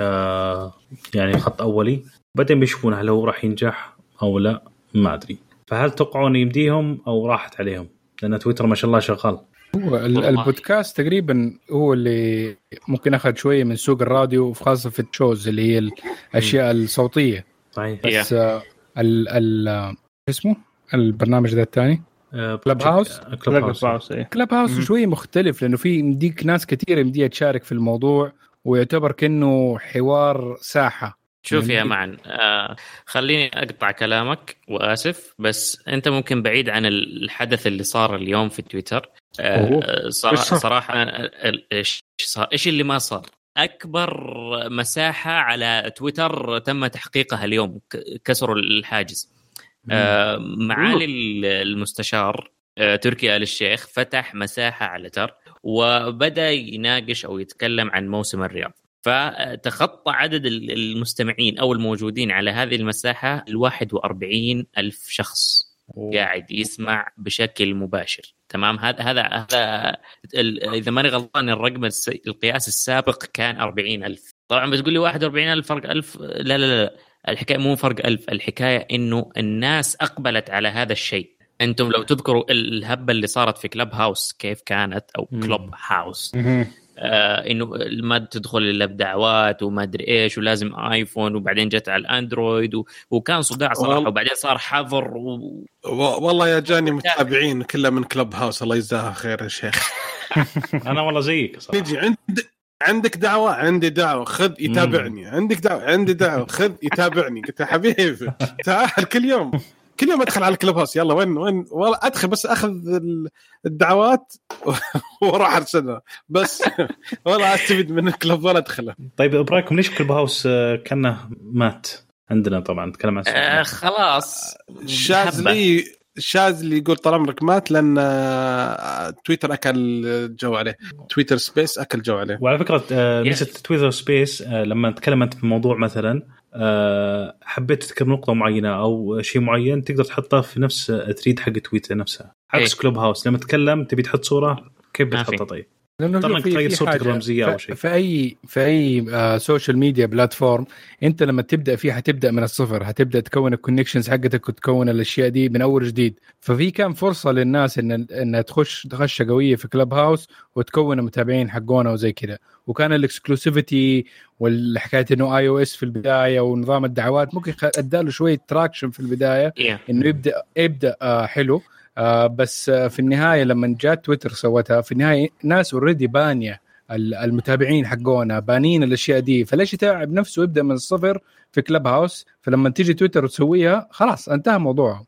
يعني خط أولي. بعدين بيشوفون هل هو راح ينجح أو لا. ما أدري. فهل توقعون يمديهم أو راحت عليهم؟ لأن تويتر ما شاء الله شغال. هو. البودكاست تقريبا هو اللي ممكن أخذ شوية من سوق الراديو خاصه في ال shows اللي هي الأشياء الصوتية. صحيح. بس آه، ال ال اسمه؟ البرنامج ذا الثاني؟ Clubhouse؟ Clubhouse إيه. Clubhouse. شوية مختلف لأنه في يمديك ناس كثير يمديها تشارك في الموضوع ويعتبر كأنه حوار ساحة. شوف يا معن آه خليني أقطع كلامك وآسف بس أنت ممكن بعيد عن الحدث اللي صار اليوم في تويتر. آه صراحة؟ صراحة ال- إيش إيش اللي ما صار؟ أكبر مساحة على تويتر تم تحقيقها اليوم كسروا الحاجز. آه معالي ال- المستشار آه تركي آل الشيخ فتح مساحة على تر وبدأ يناقش أو يتكلم عن موسم الرياض. فتخطى عدد ال- المستمعين أو الموجودين على هذه المساحة ال 41 ألف شخص قاعد يسمع بشكل مباشر. تمام؟ هذا هذا هذا إذا ماني غلطان الرقم القياس السابق كان 40 ألف. طبعا بتقول لي 41 ألف فرق ألف؟ لا لا لا الحكاية مو فرق ألف الحكاية إنه الناس أقبلت على هذا الشيء. أنتم لو تذكروا الهبة اللي صارت في كلب هاوس كيف كانت؟ أو مم. كلوب هاوس. آه إنه ما تدخل إلا بدعوات وما أدري إيش ولازم آيفون وبعدين جت على الأندرويد و... وكان صداع صراحة. وبعدين صار حظر و... و- والله يا جاني [laughs] متابعين كلها من كلب هاوس الله يجزاها خير يا شيخ. [laughs] أنا والله زيك صراحة. نجي عند عندك دعوة؟ عندي دعوة خذ يتابعني. عندك دعوة؟ عندي دعوة خذ يتابعني. قلت يا حبيبي تعال كل يوم. كل يوم أدخل على الكلب هاوس يلا وين وين؟ والله أدخل بس أخذ ال- الدعوات [laughs] وأروح أرسلها. بس [laughs] ولا أستفيد من الكلب ولا أدخله. طيب برايكم ليش Clubhouse آه، كأنه مات عندنا طبعا؟ نتكلم عن آه خلاص. شاذلي شاذلي يقول طال عمرك مات لأن آه، تويتر أكل جو عليه. تويتر space أكل جو عليه. وعلى فكرة. ميزه تويتر space لما تتكلم انت في موضوع مثلا حبيت تذكر نقطة معينة أو شيء معين تقدر تحطه في نفس ال thread حق تويتر نفسها عكس إيه. Clubhouse لما تتكلم تبي تحط صورة كيف. بتحطها طيب؟ لأنه طبعاً تغير في صورتك أو ف- شيء. في اي في أي آه social media platform أنت لما تبدأ فيه حتبدا من الصفر. حتبدا تكون ال connections حقتك وتكون الأشياء دي من أول جديد. ففي كان فرصة للناس ان إنها تخش خشه قوية في Clubhouse وتكون المتابعين حقونا وزي كذا وكان ال exclusivity والحكاية إنه iOS في البداية ونظام الدعوات ممكن أداله شوية traction في البداية. إنه يبدا يبدأ آه حلو. آه بس آه في النهاية لما جات تويتر سوتها في النهاية ناس already بانية ال- المتابعين حقونا بانين الأشياء دي. فليش يتعب نفسه ويبدأ من الصفر في Clubhouse فلما تيجي تويتر وتسويها خلاص انتهى موضوعها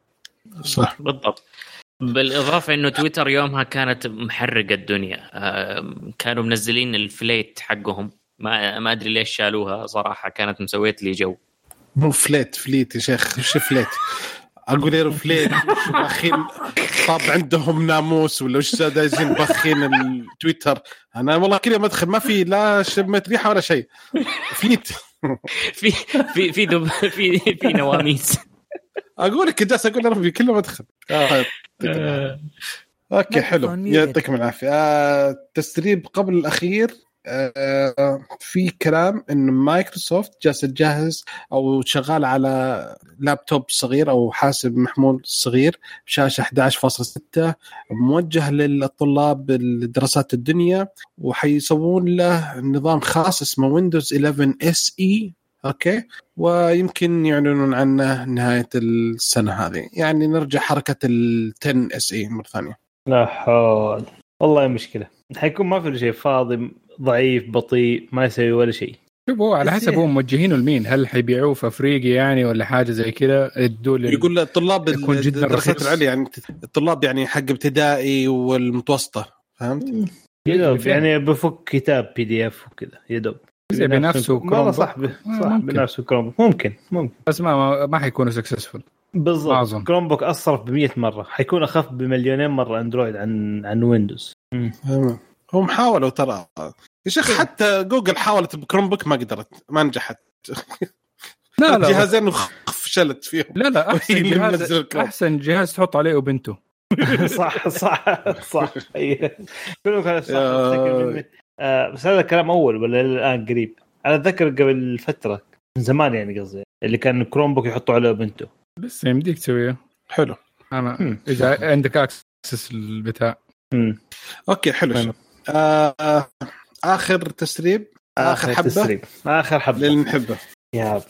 صح. بالضبط. بالإضافة إنه تويتر يومها كانت محرقة الدنيا. آه، كانوا منزلين ال Fleet حقهم. ما ما أدري ليش شالوها. صراحة كانت مسوية لي جو. مو فليت فليت يا شيخ. وش فليت؟ أقول يا فليت وش باخين طاب عندهم ناموس ولا وش دايزين باخين التويتر. أنا والله كل يوم أدخل ما في لا شمة ريحه ولا شيء. فليت في في في ذب في في نواميس. أقول لك جالس أقول يا ربي كل يوم أدخل. آه، أوكي حلو. يعطيكم العافية. آه، التسريب قبل الأخير. آه، في كلام إن مايكروسوفت جالسة تجهز أو شغال على لابتوب صغير أو حاسب محمول صغير بشاشة 11.6 موجه للطلاب الدراسات الدنيا وحيسوون له نظام خاص اسمه ويندوز 11 SE okay؟ ويمكن يعلنون عنه نهاية السنة هذه. يعني نرجع حركة ال 10 SE مرة ثانية. لا حول. والله مشكلة. حيكون ما في شيء فاضي. ضعيف بطيء ما يسوي ولا شيء شوف هو على حسب هم موجهينه لمين هل حيبيعوه في أفريقيا يعني ولا حاجة زي كذا لل- يقول الطلاب يكون جداً الدراسات رخيص. العليا يعني الطلاب يعني حق ابتدائي والمتوسطة فهمت؟ يدوب يعني بفك كتاب PDF وكذا يدوب زي بنفسه والله كروم صح. ب- صح. بنفسه كروم. ممكن ممكن بس ما ما, حيكونوا successful بالضبط. Chromebook أصرف ب 100 مرة حيكون أخف بمليونين مرة اندرويد عن عن ويندوز تمام. هم حاولوا ترى يا شيخ حتى جوجل حاولت ب Chromebook ما قدرت ما نجحت [laughs] لا لا جهازين فشلت فيهم لا لا أحسن جهاز. أحسن جهاز تحط عليه أوبنتو [laughs] صح صح صح. كلهم كانوا صح. آه، بس هذا الكلام أول ولا الآن قريب أنا أتذكر قبل فترة من زمان يعني قصدي اللي كان Chromebook يحطوا عليه أوبنتو لسه يمديك تسويه حلو أنا. إذا عندك access البتاع. okay حلو. آه آخر تسريب آخر حبة. تسريب. آخر حبة. للي نحبه يا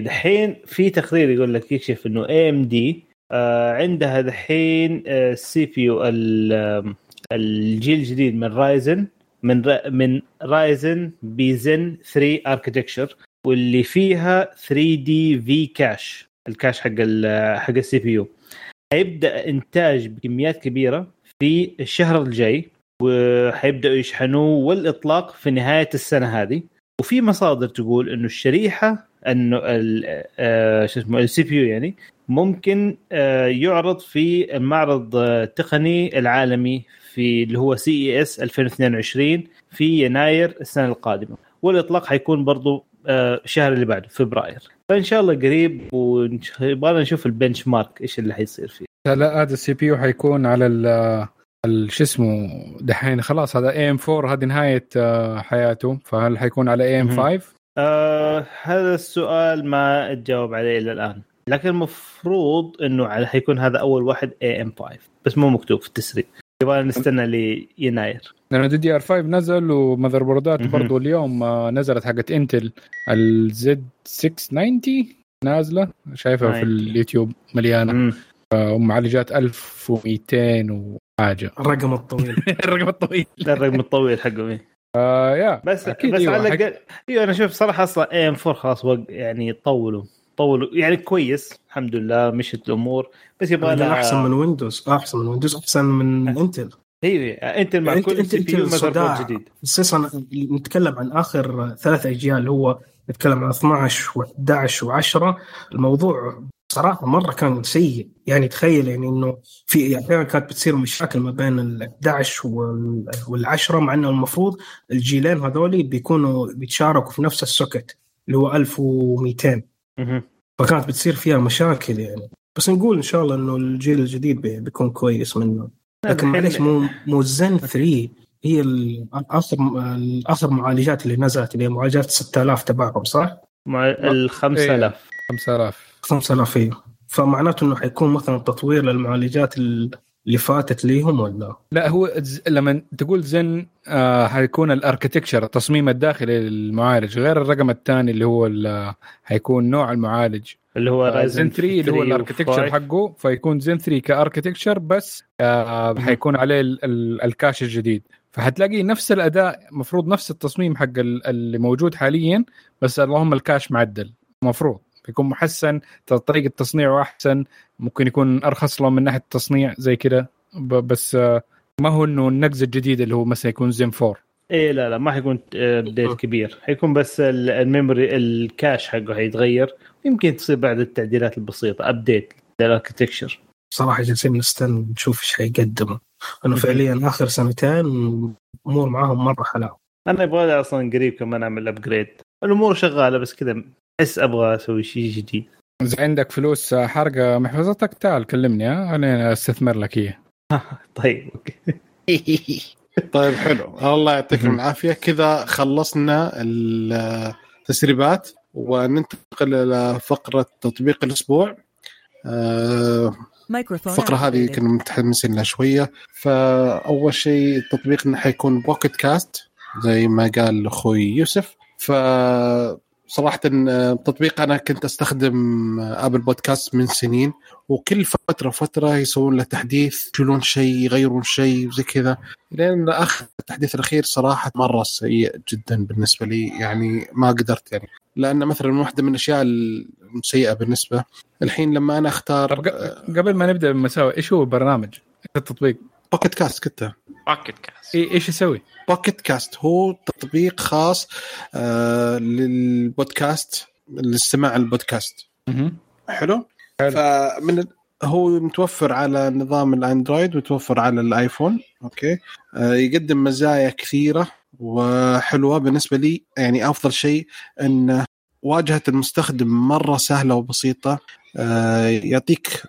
دحين في تقرير يقول لك يكشف إنه AMD عندها دحين ال CPU الجيل الجديد من Ryzen من را من Ryzen ب Zen 3 architecture واللي فيها 3D V-Cache ال cache حق حق ال CPU حيبدا إنتاج بكميات كبيرة في الشهر الجاي. وحيبدأوا يشحنوه والإطلاق في نهاية السنة هذه. وفي مصادر تقول إنه الشريحة إنه آه، شو اسمه ال CPU يعني ممكن آه، يعرض في المعرض آه، التقني العالمي في اللي هو CES 2022 في يناير السنة القادمة. والإطلاق حيكون برضو آه، الشهر اللي بعده فبراير. فإن شاء الله قريب ونبغى نشوف ال benchmark إيش اللي حيصير فيه. لا هذا ال CPU حيكون على شو اسمه دحين خلاص هذا AM 4 هذه نهاية آه، حياته. فهل حيكون على AM مهم. 5 آه هذا السؤال ما تجاوب عليه إلى الآن. لكن المفروض إنه على حيكون هذا أول واحد AM 5 بس مو مكتوب في التسريب. يبغى نستنى ليناير. لأنه DDR 5 نزل و motherboard ات. برضو اليوم آه، نزلت حقت Intel ال Z 690 نازلة. شايفها في 90. اليوتيوب مليانة. مم. ومعالجات 1200 وحاجه [laughs] الرقم الطويل. الرقم الطويل. [laughs] الرقم الطويل حقهم إيه. آه يا بس أكيد بس على الاقل أيوه أنا شوف صراحة أصلا AM 4 خلاص وق... يعني طولوا طولوا. يعني كويس الحمد لله مشت الأمور. بس يبغى لها أحسن من ويندوز أحسن من ويندوز أحسن من Intel أيوه انت مع كل صداع. board جديد. خصيصا نتكلم عن آخر ثلاث أجيال اللي هو نتكلم عن 12 و11 و10 الموضوع صراحة مرة كان سيء. يعني تخيل يعني إنه في أحيانا كانت بتصير مشاكل ما بين ال 11 وال- والعشرة مع إنه المفروض الجيلين هذول بيكونوا بيتشاركوا في نفس ال socket اللي هو 1200 مهم. فكانت بتصير فيها مشاكل يعني. بس نقول إن شاء الله إنه الجيل الجديد بي- بيكون كويس منه. لكن معليش مو مو الزن 3 هي ال- اخر اخر معالجات اللي نزلت اللي هي معالجات 6000 تبعهم صح؟ مع ال 5000 5000 5000 هي فمعناته إنه حيكون مثلا تطوير للمعالجات ال- اللي فاتت ليهم ولا؟ لا هو ز- لما تقول زن آه حيكون ال architecture التصميم الداخلي للمعالج غير الرقم الثاني اللي هو ال- حيكون نوع المعالج. اللي هو Ryzen Zen 3 اللي هو ال architecture حقه فيكون زن 3 ك architecture بس آه حيكون عليه ال- ال- ال cache الجديد. فحتلاقي نفس الأداء مفروض نفس التصميم حق ال- اللي موجود حاليا بس اللهم ال cache معدل. مفروض. يكون محسن طريقة تصنيعه أحسن ممكن يكون أرخص له من ناحية التصنيع زي كذا بس آه ما هو إنه النقز الجديد اللي هو مثلا يكون زين 4 إيه لا لا ما حيكون update كبير. حيكون بس ال- ال memory ال cache حقه حيتغير يمكن تصير بعد التعديلات البسيطة update لل architecture صراحة جالسين نستنى نشوف إيش حيقدموا. إنه فعليا آخر سنتين امور معاهم مرة حلاوه أنا يبغى لي أصلا قريب كمان أعمل upgrade الأمور شغالة بس كذا أحس أبغى أسوي شيء جديد. إذا عندك فلوس آه، حرقة محفظتك تعال كلمني ها أنا أستثمر لك اياه [laughs] طيب okay. [laughs] طيب حلو. الله يعطيكم العافية. كذا خلصنا التسريبات وننتقل إلى فقرة تطبيق الأسبوع. آه، الفقرة هذه. كنا متحمسين لها شوية. فأول شيء تطبيقنا حيكون Pocket Cast زي ما قال أخوي يوسف. ف صراحة آه، تطبيق أنا كنت أستخدم آه، Apple Podcast من سنين وكل فترة فترة يسوون له تحديث يشيلون شيء يغيرون شيء وزي كذا لأن آخر التحديث الأخير صراحة مرة سيء جدا بالنسبة لي يعني ما قدرت يعني لأن مثلا واحدة من الأشياء السيئة بالنسبة الحين لما أنا أختار طب ق- قبل ما نبدأ بالمساوئ إيش هو البرنامج؟ إيش التطبيق؟ Pocket Cast كنت Pocket Cast إيه- إيش يسوي؟ Pocket Cast هو تطبيق خاص آه للبودكاست لاستماع البودكاست. حلو, حلو. فمن ال- هو متوفر على نظام الأندرويد وتوفر على الآيفون أوكي آه يقدم مزايا كثيرة وحلوة بالنسبة لي يعني أفضل شيء انه واجهة المستخدم مرة سهلة وبسيطة آه، يعطيك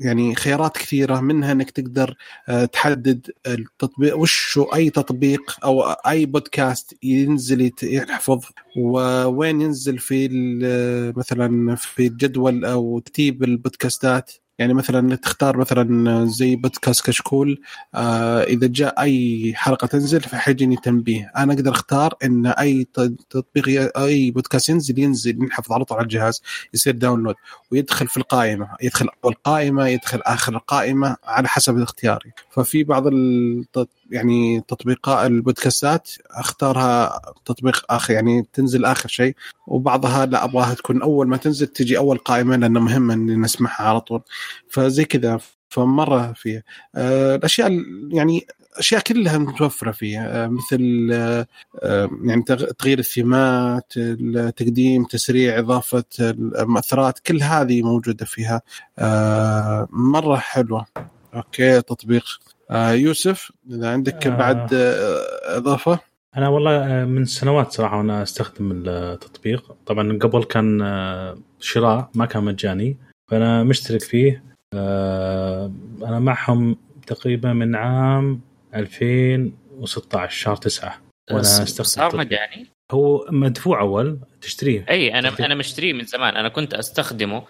يعني خيارات كثيرة منها إنك تقدر آه، تحدد التطبيق وش أي تطبيق أو أي بودكاست ينزل يحفظ ووين ينزل في ال- مثلا في الجدول أو ترتيب البودكاستات. يعني مثلا تختار مثلا زي بودكاست كشكول آه إذا جاء أي حلقة تنزل فحيجيني تنبيه. أنا أقدر أختار إن أي تطبيق أي بودكاست ينزل ينزل ينحفظ على طول على الجهاز يصير داونلود ويدخل في القائمة يدخل أول قائمة يدخل آخر القائمة على حسب اختياري. ففي بعض التط... يعني تطبيقات البودكاستات أختارها تطبيق آخر يعني تنزل آخر شيء وبعضها لا أبغاها تكون أول ما تنزل تجي أول قائمة لأنه مهم ان نسمعها على طول. فزي كذا فمرة فيها. آه، الأشياء ال- يعني أشياء كلها متوفرة فيها. آه، مثل آه، آه، يعني تغ- تغيير الثيمات التقديم تسريع إضافة المؤثرات كل هذه موجودة فيها. آه، مرة حلوة. أوكي تطبيق. آه، يوسف إذا عندك آه. بعد آه، إضافة. أنا والله آه، من سنوات صراحة وأنا أستخدم التطبيق. طبعا قبل كان آه، شراء ما كان مجاني. فأنا مشترك فيه. آه، أنا معهم تقريبا من عام 2016 شهر 9 وأنا أستخدم صار. مجاني؟ هو مدفوع أول تشتريه. أي أنا تطبيق. أنا مشتريه من زمان. أنا كنت أستخدمه.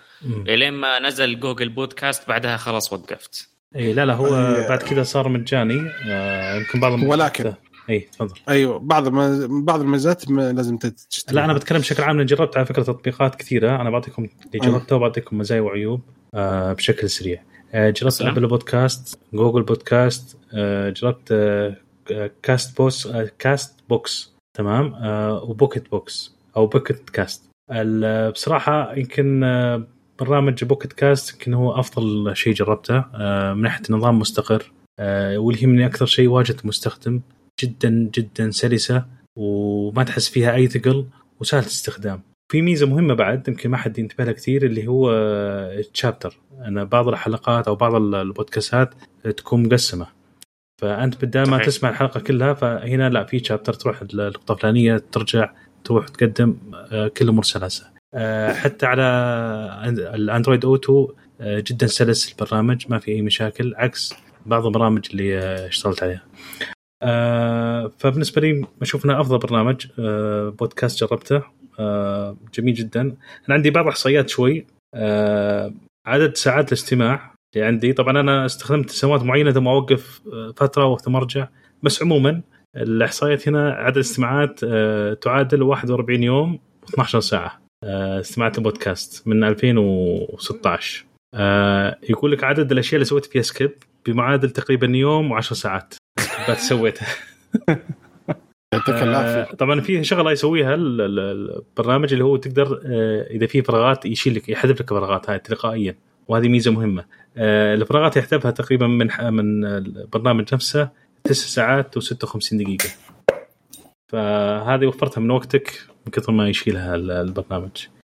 إلين ما نزل جوجل بودكاست بعدها خلاص وقفت. اي لا لا هو أي- بعد كذا صار مجاني. آه، يمكن بعض ولكن- اي تفضل. أيوه بعض بعض الميزات ما لازم تشتري لا أنا بتكلم بشكل عام لأن جربت على فكرة تطبيقات كثيرة. أنا بعطيكم اللي جربته وبعطيكم مزايا وعيوب آه بشكل سريع. آه جربت. Apple Podcast Google Podcast آه جربت آه Cast بوس آه Castbox تمام؟ آه و Pocket Box أو Pocket Cast بصراحة يمكن برنامج بوكيت كاست يمكن هو أفضل شيء جربته. آه من ناحية نظام مستقر. آه واللي يهمني أكثر شيء واجهه المستخدم جدا جدا سلسة وما تحس فيها أي ثقل وسهل الاستخدام. في ميزة مهمة بعد يمكن ما حد ينتبه لها كثير اللي هو التشابتر ان بعض الحلقات أو بعض البودكاستات تكون مقسمة. فأنت بدال ما. تسمع الحلقة كلها فهنا لا في تشابتر تروح النقطه الفلانية ترجع تروح تقدم آه، كل سلاسه آه، حتى على الأندرويد أوتو آه، جدا سلس البرنامج ما في أي مشاكل عكس بعض البرامج اللي آه، اشتغلت عليها. آه، فبالنسبة لي أشوف انه أفضل برنامج آه، بودكاست جربته آه، جميل جدا. أنا عندي بعض احصائيات شوي آه، عدد ساعات الاستماع اللي عندي. طبعا أنا استخدمت سنوات معينة ثم أوقف آه، فترة ثم أرجع. بس عموما الأحصائيات هنا عدد استماعات آه، تعادل 41 يوم و12 ساعة. آه، استمعت البودكاست من 2016 آه، يقول لك عدد الأشياء اللي سويت فيها skip بمعادل تقريبا يوم و10 ساعات. بس سويتها [laughs] آه، طبعا في شغلة يسويها ال- ال- البرنامج اللي هو تقدر آه، إذا في فراغات يشيل لك يحذف لك فراغات هاي تلقائيا. وهذه ميزة مهمة. آه، الفراغات يحذفها تقريبا من من البرنامج نفسه 9 ساعات و56 دقيقة. فهذه وفرتها من وقتك. من كثر ما يشيلها ال- البرنامج.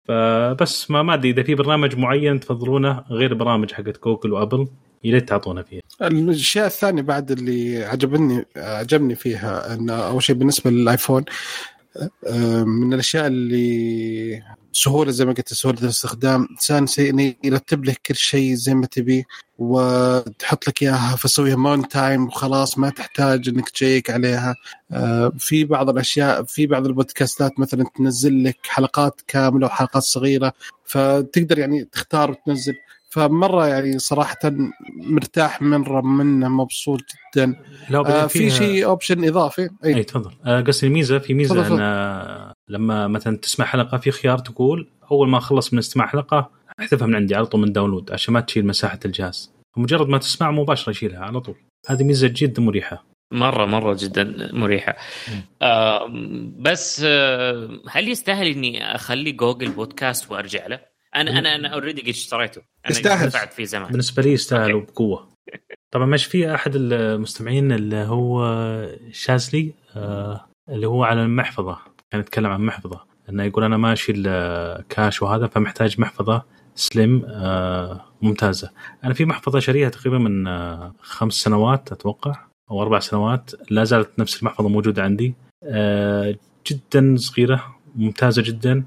فبس ما ما أدري إذا في برنامج معين تفضلونه غير برامج حقت جوجل وأبل يا ريت تعطونا فيها. الاشياء الثانية بعد اللي عجبني عجبني فيها انه أول شيء بالنسبة للآيفون آه، من الأشياء اللي سهولة زي ما قلت سهولة الاستخدام. انسان سي- إنه يرتب لك كل شيء زي ما تبي وتحط لك إياها فسويها one time وخلاص ما تحتاج إنك تشيك عليها. آه، في بعض الأشياء في بعض البودكاستات مثلا تنزل لك حلقات كاملة وحلقات صغيرة فتقدر يعني تختار وتنزل. فمرة يعني صراحة مرتاح مره منه مبسوط جدا. لا آه في شيء option إضافي؟ إي. إي تفضل. آه، قصدي الميزة في ميزة أن لما مثلا تسمع حلقة في خيار تقول أول ما أخلص من استماع حلقة احذفها من عندي على طول من download عشان ما تشيل مساحة الجهاز. مجرد ما تسمع مباشرة يشيلها على طول. هذه ميزة جدا مريحة. مرة مرة جدا مريحة. آه بس آه هل يستاهل إني أخلي Google Podcast وأرجع له؟ أنا أنا أنا already قد اشتريته. أنا يستاهل. دفعت فيه زمان. بالنسبة لي يستاهل okay. بقوة. طبعا مش في أحد المستمعين اللي هو شازلي آه، اللي هو على المحفظة. كان يتكلم عن محفظة. إنه يقول أنا ما اشيل آه، كاش وهذا فمحتاج محفظة سليم آه، ممتازة. أنا في محفظة شاريها تقريبا من آه، خمس سنوات أتوقع أو أربع سنوات. لا زالت نفس المحفظة موجودة عندي. آه، جدا صغيرة ممتازة جدا.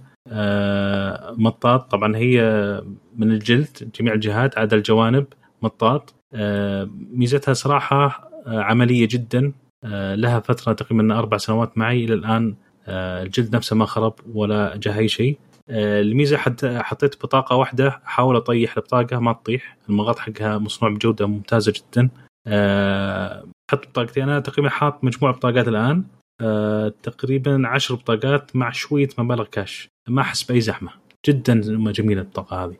مطاط. طبعا هي من الجلد جميع الجهات عدا الجوانب مطاط. ميزتها صراحة عملية جدا. لها فترة تقريبا أربع سنوات معي. إلى الآن الجلد نفسه ما خرب ولا جاه أي شيء. آه، الميزة حتى حطيت بطاقة واحدة أحاول أطيح البطاقة ما تطيح. المغط حقها مصنوع بجودة ممتازة جدا. آه، حط بطاقتي أنا تقريبا حاط مجموعة بطاقات الآن. آه، تقريبا عشر بطاقات مع شوية مبالغ كاش. ما أحس بأي زحمة. جدا جميلة البطاقة هذه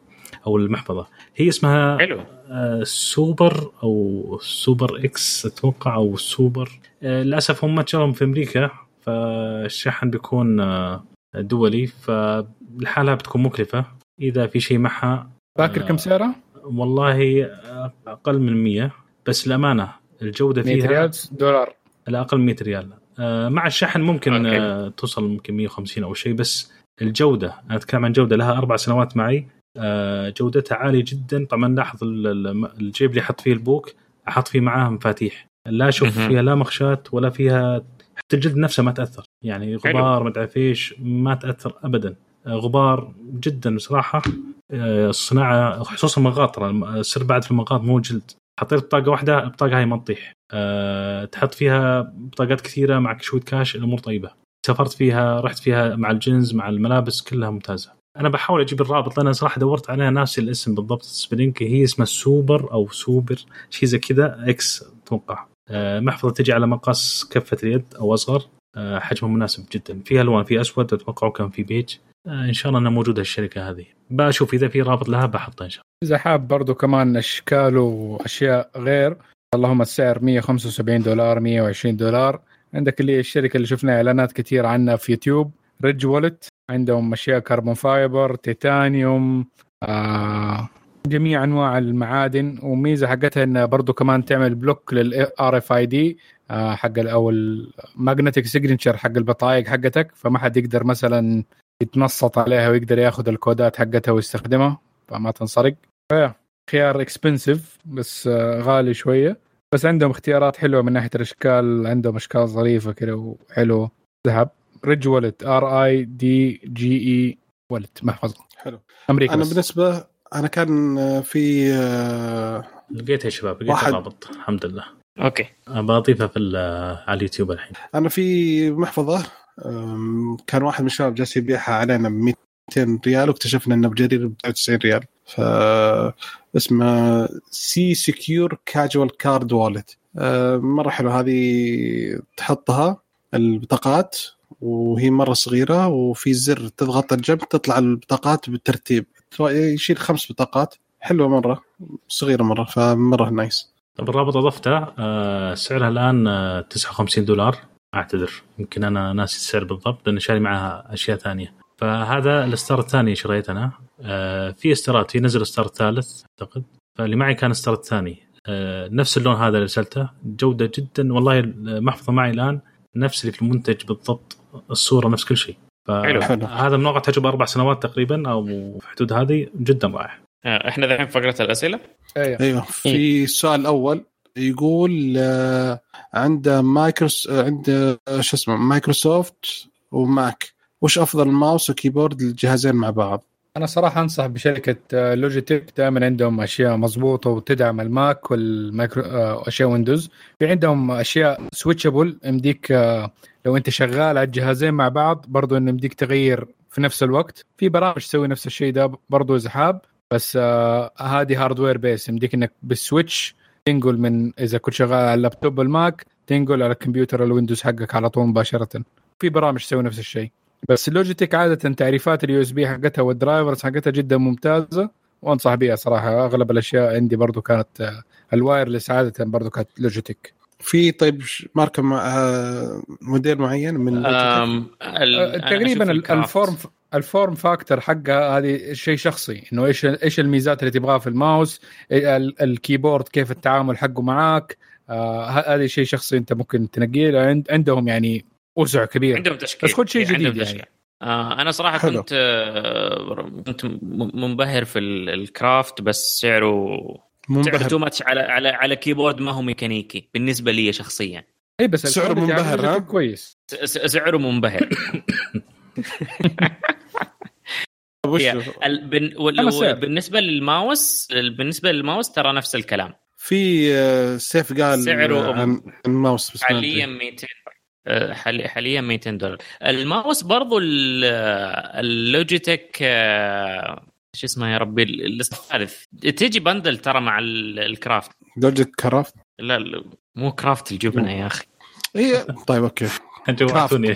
أو المحفظة. هي اسمها حلو. آه، سوبر أو سوبر إكس أتوقع أو سوبر. آه، للأسف هم شغلهم في أمريكا. فالشحن بيكون آه، دولي فلحالها بتكون مكلفة. إذا في شيء معها فاكر آه، كم سعرها؟ والله أقل من 100 بس الامانه الجودة 100 فيها ريال دولار. لا أقل من 100 ريال. آه، مع الشحن ممكن okay. آه، توصل ممكن 150 أو شيء بس الجودة أنا أتكلم عن جودة لها أربع سنوات معي. آه، جودتها عالية جدا. طبعا لاحظ ال- ال- الجيب اللي أحط فيه البوك أحط فيه معاه مفاتيح. لا أشوف. فيها لا مخشات ولا فيها حتى الجلد نفسه ما تأثر. يعني غبار ما أدري فيش ما تأثر ابدا. آه، غبار جدا بصراحه آه، الصناعة خصوصا المغاط السر بعد في المغاط مو جلد. حطيت بطاقة واحدة البطاقه هاي ما تطيح. أه تحط فيها بطاقات كثيرة معك شوية كاش الأمور طيبة. سافرت فيها رحت فيها مع الجنز مع الملابس كلها ممتازة. أنا بحاول أجيب الرابط لأن صراحة دورت عليها ناسي الاسم بالضبط. سبرينك هي اسمها سوبر أو سوبر شيء زي كذا إكس أتوقع. محفظة تجي على مقاس كفة اليد أو أصغر. أه حجمها مناسب جدا. فيها ألوان في أسود أتوقع وكان في بيج. أه إن شاء الله إنها موجودة الشركة هذه. بشوف إذا في رابط لها بحطه إن شاء إذا حاب برضو كمان أشكال وأشياء غير اللهم السعر 175 دولار 120 دولار. عندك اللي الشركة اللي شفنا إعلانات كثير عنها في يوتيوب Ridge Wallet عندهم أشياء carbon fiber تيتانيوم آه جميع أنواع المعادن وميزة حقتها إنها برضو كمان تعمل block لل RFID حق أو ال magnetic signature حق البطايق حقتك فما حد يقدر مثلا يتنصت عليها ويقدر ياخذ الكودات حقتها ويستخدمها فما تنسرق خيار expensive بس آه، غالي شوية. بس عندهم اختيارات حلوة من ناحية الأشكال عندهم أشكال ظريفة كده وحلوه ذهب. Ridge Wallet R I D G E Wallet محفظة. حلو. أمريكا أنا بس. بالنسبة أنا كان في آه، لقيتها يا شباب لقيت واحد. الرابط. الحمد لله. okay. بضيفها في ال- على اليوتيوب الحين. أنا في محفظة كان واحد من الشباب جالس يبيعها علينا ب 200 ريال واكتشفنا إنه بجرير ب 99 ريال. ف اسمه سي secure casual card wallet مرة حلو هذه تحطها البطاقات وهي مرة صغيرة وفي زر تضغط الجنب تطلع البطاقات بالترتيب. يشيل خمس بطاقات. حلوة مرة. صغيرة مرة. فمرة nice. طب الرابط أضفته آه، سعرها الآن آه، 59 دولار أعتذر. يمكن أنا ناسي السعر بالضبط لأن شاري معها أشياء ثانية. فهذا الاستار الثاني شريت أنا. آه، في إصدارات. في نزل إصدار ثالث أعتقد. فاللي معي كان الإصدار الثاني. آه، نفس اللون هذا اللي ارسلته جودة جدا. والله المحفظه معي الآن نفس اللي في المنتج بالضبط. الصورة نفس كل شيء. فهذا من واقع تجربة أربع سنوات تقريبا أو في حدود هذه جدا رائع. آه، إحنا ذحين في فقرة الأسئلة؟ أيوه. أيوه. في السؤال الأول يقول آه، عنده مايكروس عنده آه، شو اسمه مايكروسوفت وماك وش أفضل ماوس وكيبورد للجهازين مع بعض؟ أنا صراحة أنصح بشركة آه، لوجيتك دائما عندهم أشياء مضبوطة وتدعم الماك والمايكرو آه، أشياء ويندوز. في عندهم أشياء switchable يمديك آه، لو أنت شغال على الجهازين مع بعض برضو إنه يمديك تغير في نفس الوقت. في برامج تسوي نفس الشيء ده برضو حاب. بس آه هذه hardware based يمديك إنك بال switch تنقل من إذا كنت شغال على اللابتوب الماك تنقل على الكمبيوتر الويندوز حقك على طول مباشرة. في برامج تسوي نفس الشيء. بس لوجيتك عادة تعريفات ال USB حقتها وال drivers حقتها جدا ممتازة وأنصح بيها صراحة. أغلب الأشياء عندي برضو كانت آه، ال wireless عادة برضو كانت لوجيتك. في طيب ش- ماركة مع آه، موديل معين من آه، تقريبا. الفورم الفورم فاكتور حقها هذه شيء شخصي إنه إيش إيش الميزات اللي تبغاها في الماوس ال- الكيبورد كيف التعامل حقه معاك آه، هذا شيء شخصي أنت ممكن تنقيه عند- عندهم يعني وسع كبير عندهم تشكيل بس خد شيء إيه، عندهم جديد تشكيل. يعني. آه أنا صراحة حلو. كنت آه كنت منبهر في ال- الكرافت بس سعره سعره منبهر تو ماتش على على على كيبورد ما هو ميكانيكي بالنسبة لي شخصيا اي بس سعره على منبهر، ها؟ كويس س- س- سعره منبهر؟ [laughs] بالنسبة للماوس بالنسبة للماوس ترى نفس الكلام في آه، سيف قال سعره آه، عن الماوس بس. حاليا 200 آه، حالي- حاليا 200 دولار. الماوس برضو ال- اللوجيتك آه، شو اسمه يا ربي ال- الثالث. تيجي بندل ترى مع ال- الكرافت. لوجيك كرافت؟ لا مو كرافت الجبنة يا أخي. هي طيب أوكي. [laughs] جوعتوني [laughs]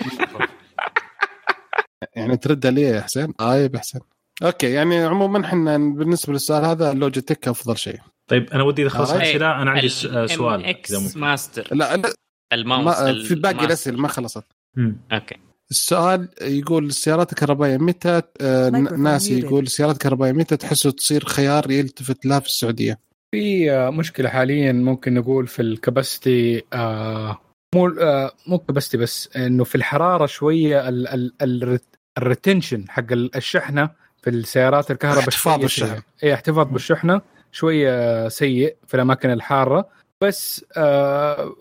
يعني ترد علي يا حسين؟ طيب يا حسين. أوكي يعني عموما إحنا بالنسبة للسؤال هذا اللوجيتك أفضل شيء. طيب أنا ودي إذا خلص آه. الاسئله أنا عندي آه، سؤال MX ممكن. ماستر لا, لا. الماوس ما في باقي. الأسئلة ما خلصت مم. أوكي السؤال يقول السيارات الكهربائيه متى آه ناسي. يقول السيارات الكهربائيه متى تحسوا تصير خيار يلتفت لها في السعودية؟ في آه، مشكلة حاليا ممكن نقول في ال capacity آه مو آه مو capacity بس إنه في الحرارة شوية ال- ال- ال- ال retention حق ال- الشحنة في السيارات الكهرباء احتفاظ شوية بالشحن. سيء. اي احتفاظ بالشحنة شوية سيء في الأماكن الحارة بس آه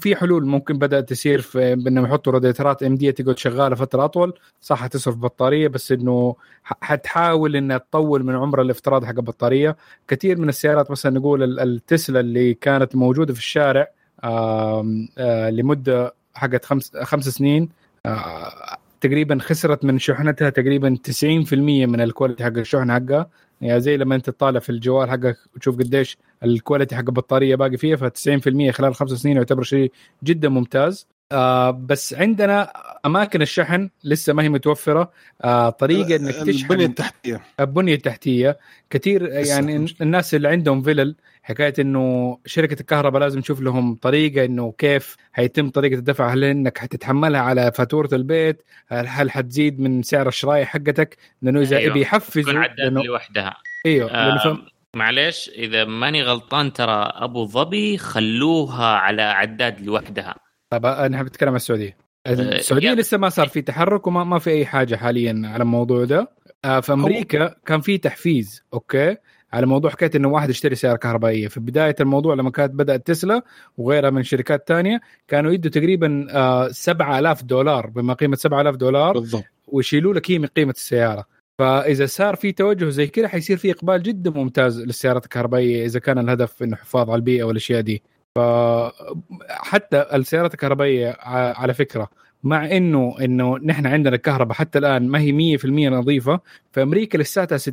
في حلول ممكن بدأت تصير في بأنهم يحطوا راديترات ام دي تقعد شغالة فترة أطول. صح حتصرف بطارية بس إنه حتحاول إنها تطول من عمر الافتراضي حق البطارية. كثير من السيارات مثلا نقول ال- التسلا اللي كانت موجودة في الشارع آم، آه، لمدة حقت خمس خمس سنين آه، تقريبا خسرت من شحنتها تقريبا 90% من ال quality حق الشحن حقها. يعني زي لما انت تطالع في الجوال حقك وتشوف قديش ال quality حق البطارية باقي فيها ف 90% خلال خمس سنين يعتبر شيء جدا ممتاز. آه بس عندنا أماكن الشحن لسه ما هي متوفرة. آه طريقة إنك البنية تشحن التحتية. البنية التحتية. كثير يعني. الناس اللي عندهم فيلل حكاية إنه شركة الكهرباء لازم تشوف لهم طريقة إنه كيف حيتم طريقة الدفع. هل إنك حتتحملها على فاتورة البيت؟ هل, هل حتزيد من سعر الشرايح حقتك؟ لأنه إذا. أيوه. بيحفزوا تكون عداد لأنه لوحدها. أيوه آه معلش إذا ماني غلطان ترى أبو ظبي خلوها على عداد لوحدها. طب أنا بتكلم عن السعودية. السعودية يا- لسه ما صار في تحرك وما ما في أي حاجة حاليا على الموضوع ده. آه، في أمريكا كان في تحفيز أوكي على موضوع حكاية إنه واحد يشتري سيارة كهربائية. في بداية الموضوع لما كانت بدأت تسلا وغيرها من شركات تانية كانوا يدوا تقريبا آه، 7000 دولار بما قيمة 7000 دولار بالضبط. ويشيلوا لك هي من قيمة السيارة. فإذا صار في توجه زي كذا حيصير في إقبال جدا ممتاز للسيارات الكهربائية إذا كان الهدف إنه حفاظ على البيئة والأشياء دي. فحتى السيارات الكهربائية على فكرة مع إنه إنه نحن عندنا الكهرباء حتى الآن ما هي 100% نظيفة في أمريكا لساتها 60%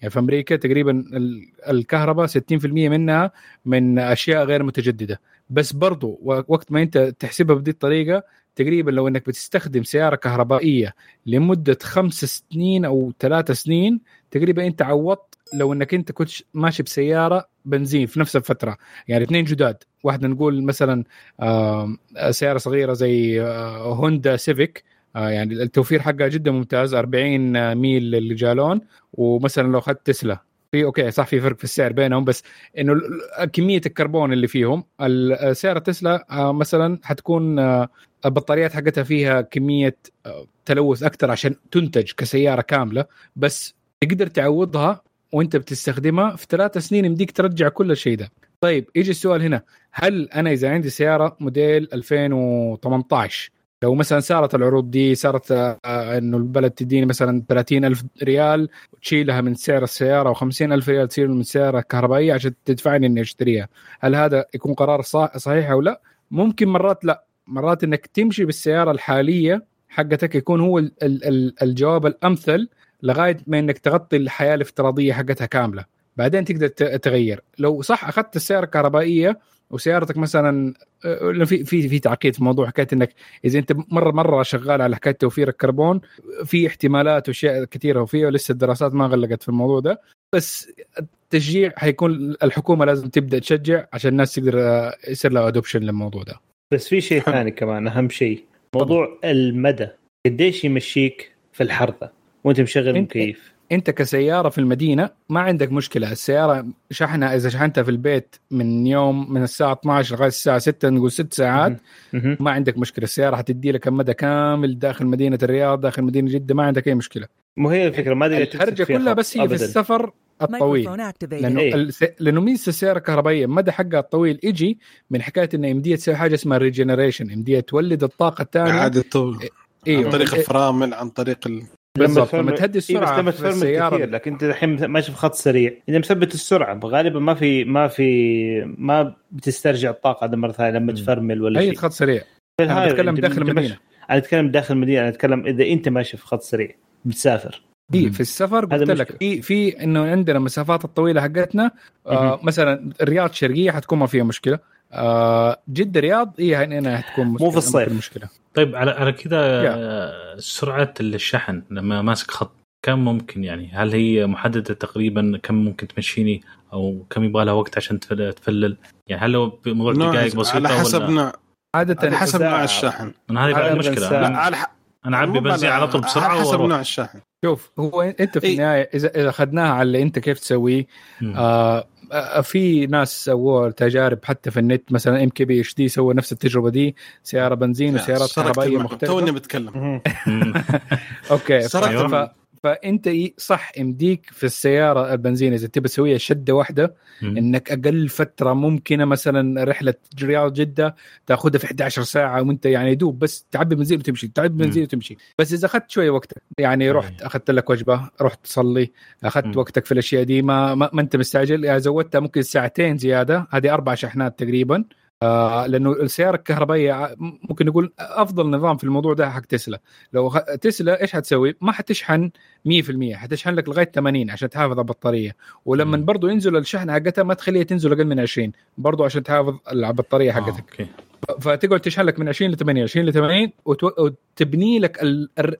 يعني في أمريكا تقريبا ال- الكهرباء 60% منها من أشياء غير متجددة. بس برضو وقت ما أنت تحسبها بهذه الطريقة تقريبا لو إنك بتستخدم سيارة كهربائية لمدة خمس سنين أو ثلاث سنين تقريبا أنت عوضت لو إنك أنت كنت ماشي بسيارة بنزين في نفس الفترة. يعني اثنين جداد. واحدة نقول مثلا سيارة صغيرة زي آه، هوندا سيفيك. آه، يعني التوفير حقها جدا ممتاز 40 ميل للجالون. ومثلا لو أخذت تسلا في أوكي صح في فرق في السعر بينهم بس إنه كمية الكربون اللي فيهم. ال- سيارة تسلا آه، مثلا حتكون البطاريات حقتها فيها كمية تلوث أكثر عشان تنتج كسيارة كاملة. بس تقدر تعوضها وانت بتستخدمها في ثلاث سنين يمديك ترجع كل الشيء ده. طيب يجي السؤال هنا. هل أنا إذا عندي سيارة موديل 2018 لو مثلا صارت العروض دي صارت آه، إنه البلد تديني مثلا 30 ألف ريال وتشيلها من سعر السيارة و50 ألف ريال تشيل من سياره كهربائيه عشان تدفعني إني أشتريها. هل هذا يكون قرار صح صحيح أو لا؟ ممكن مرات لا. مرات إنك تمشي بالسيارة الحالية حقتك يكون هو ال- ال- ال- الجواب الأمثل لغاية ما إنك تغطي الحياة الافتراضية حقتها كاملة. بعدين تقدر تغير. لو صح أخذت السيارة الكهربائية وسيارتك مثلا آه، في في في تعقيد في موضوع حكايه إنك إذا أنت مرة مرة شغال على حكاية توفير الكربون في احتمالات وأشياء كثيرة وفيها ولسه الدراسات ما غلقت في الموضوع ده. بس التشجيع حيكون الحكومة لازم تبدأ تشجع عشان الناس تقدر آه، يصير لها adoption للموضوع ده. بس في شيء ثاني كمان أهم شيء موضوع المدى. قديش يمشيك في الحر ذا وانت مشغل أنت- مكيف. انت كسيارة في المدينة ما عندك مشكلة. السيارة شحنها إذا شحنتها في البيت من يوم من الساعة 12 لغاية الساعة 6 نقول 6 ساعات. ما عندك مشكلة. السيارة حتدي لك المدى كامل داخل مدينة الرياض داخل مدينة جدة ما عندك أي مشكلة. مو هي الفكرة ما تمسك فيها كلها بس هي في. السفر الطويل. لأنه إيه. لأنه ميزة السيارة الكهربائية المدى حقها الطويل يجي من حكاية انه يمديها تسوي حاجة اسمها ريجنريشن يمديها تولد الطاقة الثانية. إعادة أيوه عن طريق إيه، الفرامل عن طريق ال... بالضبط لما تهدي إيه بس السرعة لما تفرمل السيارة كثير لكن إنت الحين ماشي في خط سريع إذا مثبت السرعة غالبا ما في ما في ما بتسترجع الطاقة هذا مرة ثانية لما. تفرمل ولا أي شيء خط سريع في أنا بتكلم داخل المدينة أنا أتكلم داخل المدينة أنا أتكلم إذا أنت ماشي في خط سريع بتسافر اي مم. في السفر قلت لك. في في إنه عندنا المسافات الطويلة حقتنا آه. مثلا الرياض شرقية حتكون ما فيها مشكلة آه جدة رياض هي هنا حتكون مشكلة مو في الصيف. مشكلة طيب على على كذا سرعة الشحن لما ماسك خط كم ممكن يعني هل هي محددة تقريبا كم ممكن تمشيني أو كم يبغى لها وقت عشان تفل- تفلل يعني هل هو بموضوع نوع دقائق بسيطة على حسب ولا نوع عادة على حسب. نوع الشحن أنا هذه بعد. لا أنا على ح... أنا أعبي بنزين على طول بسرعة على حسب. نوع الشحن شوف هو أنت في إي. النهاية اذا إذا اخذناها على اللي أنت كيف تسويه آه، في ناس سووا تجارب حتى في النت مثلا إم كي بي إتش دي سوى نفس التجربة دي سيارة بنزين وسيارات كهربائية. مختلفة توني بتكلم. [laughs] أوكي سرقت. فأنت ي- صح يمديك في السيارة البنزين إذا تبي تسويها شدة واحدة. إنك أقل فترة ممكنة مثلا رحلة رياض جدة تاخذها في 11 ساعة وأنت يعني دوب بس تعبي بنزين وتمشي تعبي بنزين وتمشي بس إذا أخذت شوية وقتك يعني رحت أخذت لك وجبة رحت تصلي أخذت. وقتك في الأشياء دي ما ما, ما أنت مستعجل يعني زودتها ممكن ساعتين زيادة هذه أربع شحنات تقريبا آه لأنه السيارة الكهربائية ممكن نقول أفضل نظام في الموضوع ده حق تسلا. لو تسلا إيش حتسوي؟ ما حتشحن 100% حتشحن لك لغاية 80 عشان تحافظ على البطارية. ولما مم. برضو ينزل الشحن حقتها ما تخليها تنزل أقل من 20 برضو عشان تحافظ على البطارية آه، حقتك. فتقعد تشحن لك من 20 ل 80 20 ل 80 وتو- وتبني لك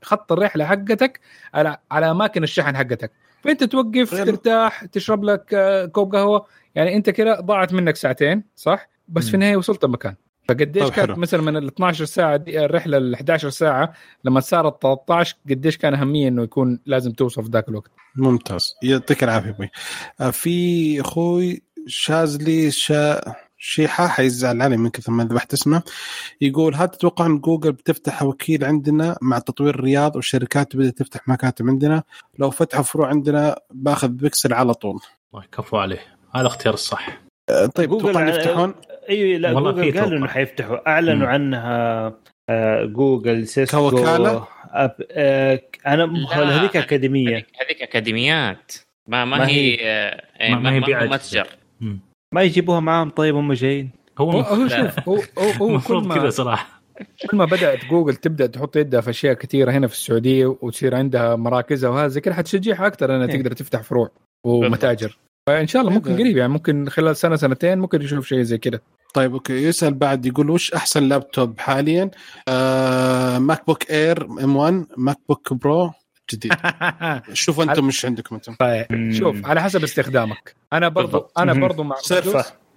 خط الرحلة حقتك على على أماكن الشحن حقتك. فأنت توقف ترتاح تشرب لك آه، كوب قهوة. يعني أنت كده ضاعت منك ساعتين صح؟ بس مم. في النهاية وصلت المكان. فقديش طيب كانت حلو. مثلا من ال 12 ساعة دي الرحلة ل 11 ساعة لما صارت 13 قديش كان أهمية إنه يكون لازم توصل في ذاك الوقت؟ ممتاز. يعطيك العافية أبوي. آه، في أخوي شاذلي شا شيحة حيزعل علي من كثر ما ذبحت اسمه يقول هل تتوقع إن جوجل بتفتح وكيل عندنا مع تطوير الرياض والشركات بدات تفتح مكاتب عندنا؟ لو فتحوا فروع عندنا بأخذ بيكسل على طول. الله يكفو عليه. هذا الاختيار الصح. آه، طيب جوجل يفتحون؟ إي لا جوجل قالوا. إنه حيفتحوا أعلنوا مم. عنها آه، جوجل سيسكو كوكالة؟ أب آه، أنا هذيك أكاديمية هذيك أكاديميات ما ما, ما هي هي- آه، إيه، ما- ما هي ما. متجر. ما يجيبوها معاهم طيب هم جايين هو هو, هو. شوف هو هو, هو [laughs] كل المفروض كذا ما صراحة كل ما بدأت جوجل تبدأ تحط يدها في أشياء كثيرة هنا في السعودية وتصير عندها مراكزها وهذا زي كذا حتشجعها أكثر إنها إيه. تقدر تفتح فروع ومتاجر فإن شاء الله ممكن قريب يعني ممكن خلال سنة سنتين ممكن نشوف شيء زي كذا طيب أوكي يسأل بعد يقول وش أحسن لابتوب حاليا آه MacBook Air M1 MacBook Pro جديد [laughs] شوف أنتم مش عندكم أنتم طيب. شوف على حسب استخدامك أنا برضو. أنا. برضو مع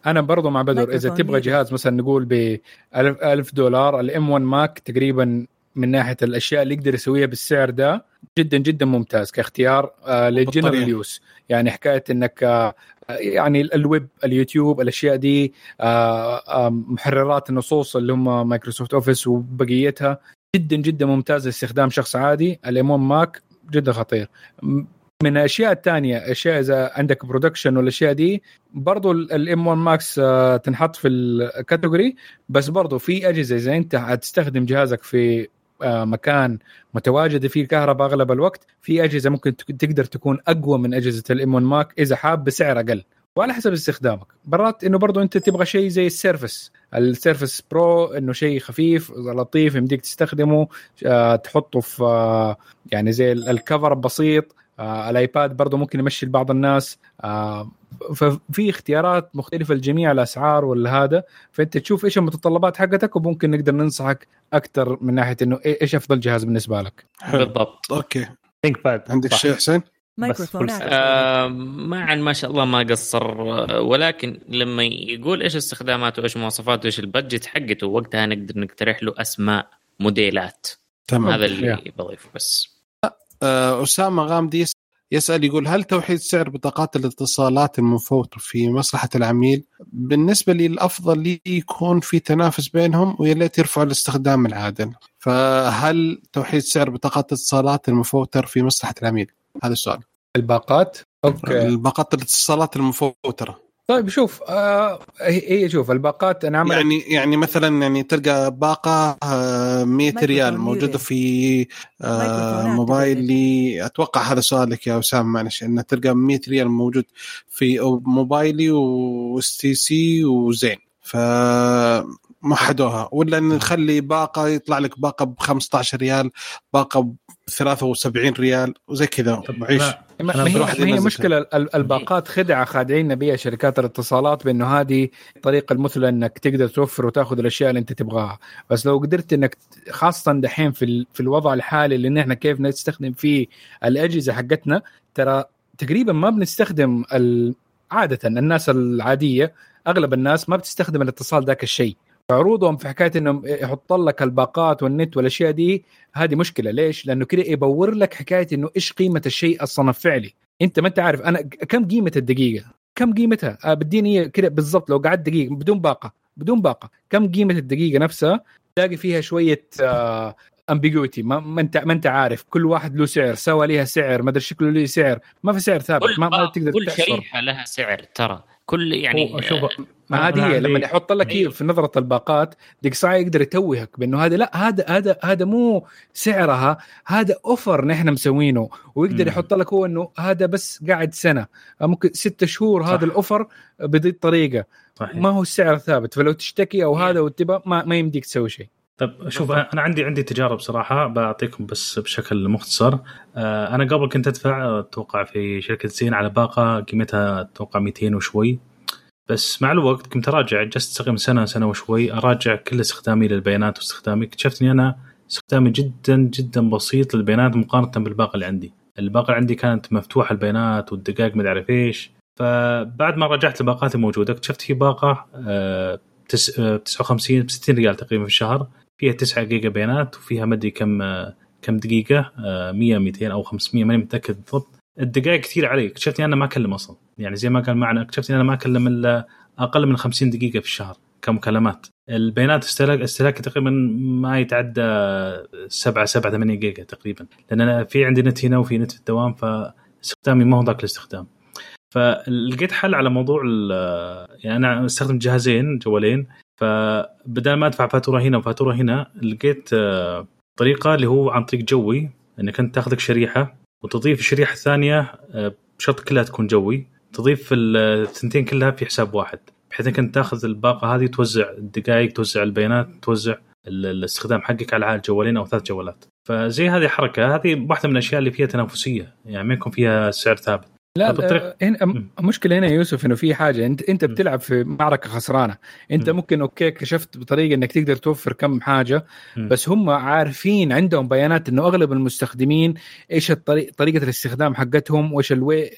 أنا برضو مع بدر إذا تبغى. جهاز مثلا نقول ب 1000 دولار ال M1 Mac تقريبا من ناحية الأشياء اللي يقدر يسويها بالسعر ده جدا جدا ممتاز كاختيار آه للجنرال بطارية. use يعني حكاية إنك آه يعني ال web ال YouTube الأشياء دي آه آه محررات النصوص اللي هم Microsoft Office وبقيتها. جدا جدا ممتازه لاستخدام شخص عادي. ال M1 Mac جدا خطير. من الأشياء الثانية أشياء إذا عندك production والأشياء دي برضو ال M1 Max آه، تنحط في ال category بس برضو في أجهزة إذا أنت حتستخدم جهازك في مكان متواجد فيه كهرباء أغلب الوقت في أجهزة ممكن تقدر تكون أقوى من أجهزة ال M1 Mac إذا حاب بسعر أقل وعلى حسب استخدامك. برضو إنه برضو أنت تبغى شيء زي ال Surface ال Surface Pro إنه شيء خفيف لطيف يمديك تستخدمه آه، تحطه في آه، يعني زي ال- ال cover بسيط آه، ال iPad برضو ممكن يمشي لبعض الناس. آه، ففي اختيارات مختلفة لجميع الأسعار ولا هذا. فأنت تشوف إيش المتطلبات حقتك وممكن نقدر ننصحك أكثر من ناحية إنه إيه- إيش أفضل جهاز بالنسبة لك. حلو. بالضبط. أوكي. ThinkPad عندك شيء حسين؟ Activated. آه معا ما شاء الله ما قصر. ولكن لما يقول إيش استخداماته وإيش مواصفاته وإيش ال budget حقته وقتها نقدر نقترح له أسماء موديلات. تمام. هذا اللي بضيفه بس. أسامة غامدي يس- يسأل يقول هل توحيد سعر بطاقات الاتصالات المفوترة في مصلحة العميل؟ بالنسبة لي الأفضل لي يكون في تنافس بينهم ويا ليت يرفعوا الاستخدام العادل. فهل توحيد سعر بطاقات الاتصالات المفوتر في مصلحة العميل؟ هذا السؤال. الباقات أوكي الباقات الاتصالات المفوتره طيب شوف آه هي شوف الباقات أنا عملت يعني يعني مثلا يعني تلقى باقة آه، 100 مايكروفون ريال موجودة. في آه، موبايلي أتوقع هذا سؤالك يا أسامة معلش انه تلقى 100 ريال موجود في موبايلي و STC وزين. ف موحدوها ولا نخلي باقة يطلع لك باقة ب 15 ريال باقة ب 73 ريال وزي كذا. طب إيش لا، ما هي, هي مشكلة ال- الباقات خدعة خادعين بها شركات الاتصالات بأنه هذه الطريقة المثلى إنك تقدر توفر وتأخذ الأشياء اللي أنت تبغاها. بس لو قدرت إنك خاصة دحين في ال- في الوضع الحالي اللي نحن كيف نستخدم فيه الأجهزة حقتنا ترى تقريبا ما بنستخدم عادة الناس العادية أغلب الناس ما بتستخدم الاتصال ذاك الشيء. فعروضهم في حكاية إنهم يحط لك الباقات والنت والأشياء دي هذه مشكلة. ليش؟ لأنه كده يبور لك حكاية إنه إيش قيمة الشيء أصلا الفعلي أنت ما أنت عارف أنا كم قيمة الدقيقة؟ كم قيمتها؟ آه بديني هي كده بالضبط. لو قعدت دقيقة بدون باقة بدون باقة. كم قيمة الدقيقة نفسها؟ تلاقي فيها شوية آه امبيجوتي ما, ما أنت ما أنت عارف. كل واحد له سعر سوا ليها سعر ما أدري شكله له سعر. ما في سعر ثابت ما, ما تقدر كل شريحة لها سعر ترى. كل يعني شوف عندي- لما يحط لك هي أيوه. في نظرة الباقات ديك ساعه يقدر يتوهك بأنه هذا لا هذا هذا هذا مو سعرها هذا اوفر نحن مسوينه ويقدر. يحط لك هو إنه هذا بس قاعد سنة ممكن ستة شهور. هذا الاوفر بذي الطريقة صحيح ما هو السعر ثابت فلو تشتكي أو هذا وتبى ما, ما يمديك تسوي شيء طيب شوف أنا عندي عندي تجارب صراحة بعطيكم بس بشكل مختصر. آه، أنا قبل كنت أدفع أتوقع في شركة زين على باقة قيمتها أتوقع 200 وشوي. بس مع الوقت كنت أراجع جلست تقريبا سنة سنة وشوي أراجع كل استخدامي للبيانات واستخدامي. اكتشفت إني أنا استخدامي جدا جدا بسيط للبيانات مقارنة بالباقة اللي عندي. الباقة اللي عندي كانت مفتوحة البيانات والدقائق ما اعرف إيش. فبعد ما رجعت الباقات الموجوده اكتشفت في باقة آه، تس- آه، 59 ب 60 ريال تقريبا في الشهر. فيها 9 جيجا بيانات وفيها مدري كم آه، كم دقيقة آه، 100 200 أو 500 ماني متأكد بالضبط. الدقائق كثير علي اكتشفت إني أنا ما أكلم أصلا. يعني زي ما قال معنا اكتشفت إني أنا ما أكلم إلا أقل من 50 دقيقة في الشهر كمكالمات. البيانات استهلاك استهلاكي تقريبا ما يتعدى 7 7 8 جيجا تقريبا. لأن أنا في عندي نت هنا وفي نت في الدوام فاستخدامي ما هو ذاك الاستخدام. فلقيت حل على موضوع ال- يعني أنا أستخدم جهازين جوالين. فبدل ما أدفع فاتورة هنا وفاتورة هنا لقيت آه، طريقة اللي هو عن طريق جوي إنك أنت تاخذ لك شريحة وتضيف الشريحة الثانية آه، بشرط كلها تكون جوي تضيف الثنتين كلها في حساب واحد بحيث إنك أنت تاخذ الباقة هذه توزع الدقائق توزع البيانات توزع ال- الاستخدام حقك على جوالين أو ثلاث جوالات. فزي هذه حركه هذه واحدة من الأشياء اللي فيها تنافسية يعني ما يكون فيها سعر ثابت. لا آه، هنا. المشكلة هنا يا يوسف إنه في حاجة انت أنت. بتلعب في معركة خسرانة أنت مم. ممكن أوكي كشفت بطريقة إنك تقدر توفر كم حاجة مم. بس هم عارفين عندهم بيانات إنه أغلب المستخدمين إيش الطريق طريقة الاستخدام حقتهم وإيش الوي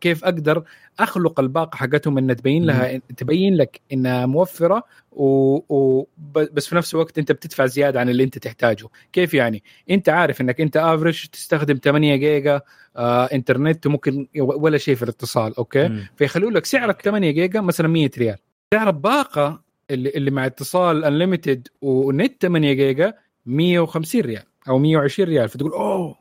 كيف أقدر أخلق الباقة حقتهم ان تبين لها تبين لك إنها موفرة و... و... بس في نفس الوقت انت بتدفع زيادة عن اللي انت تحتاجه. كيف يعني؟ انت عارف انك انت average تستخدم 8 جيجا آه إنترنت وممكن ولا شيء في الاتصال أوكي؟ مم. فيخلوا لك سعر ال 8 جيجا مثلا 100 ريال. سعر الباقة اللي, اللي مع اتصال unlimited و net 8 جيجا 150 ريال أو 120 ريال فتقول أوه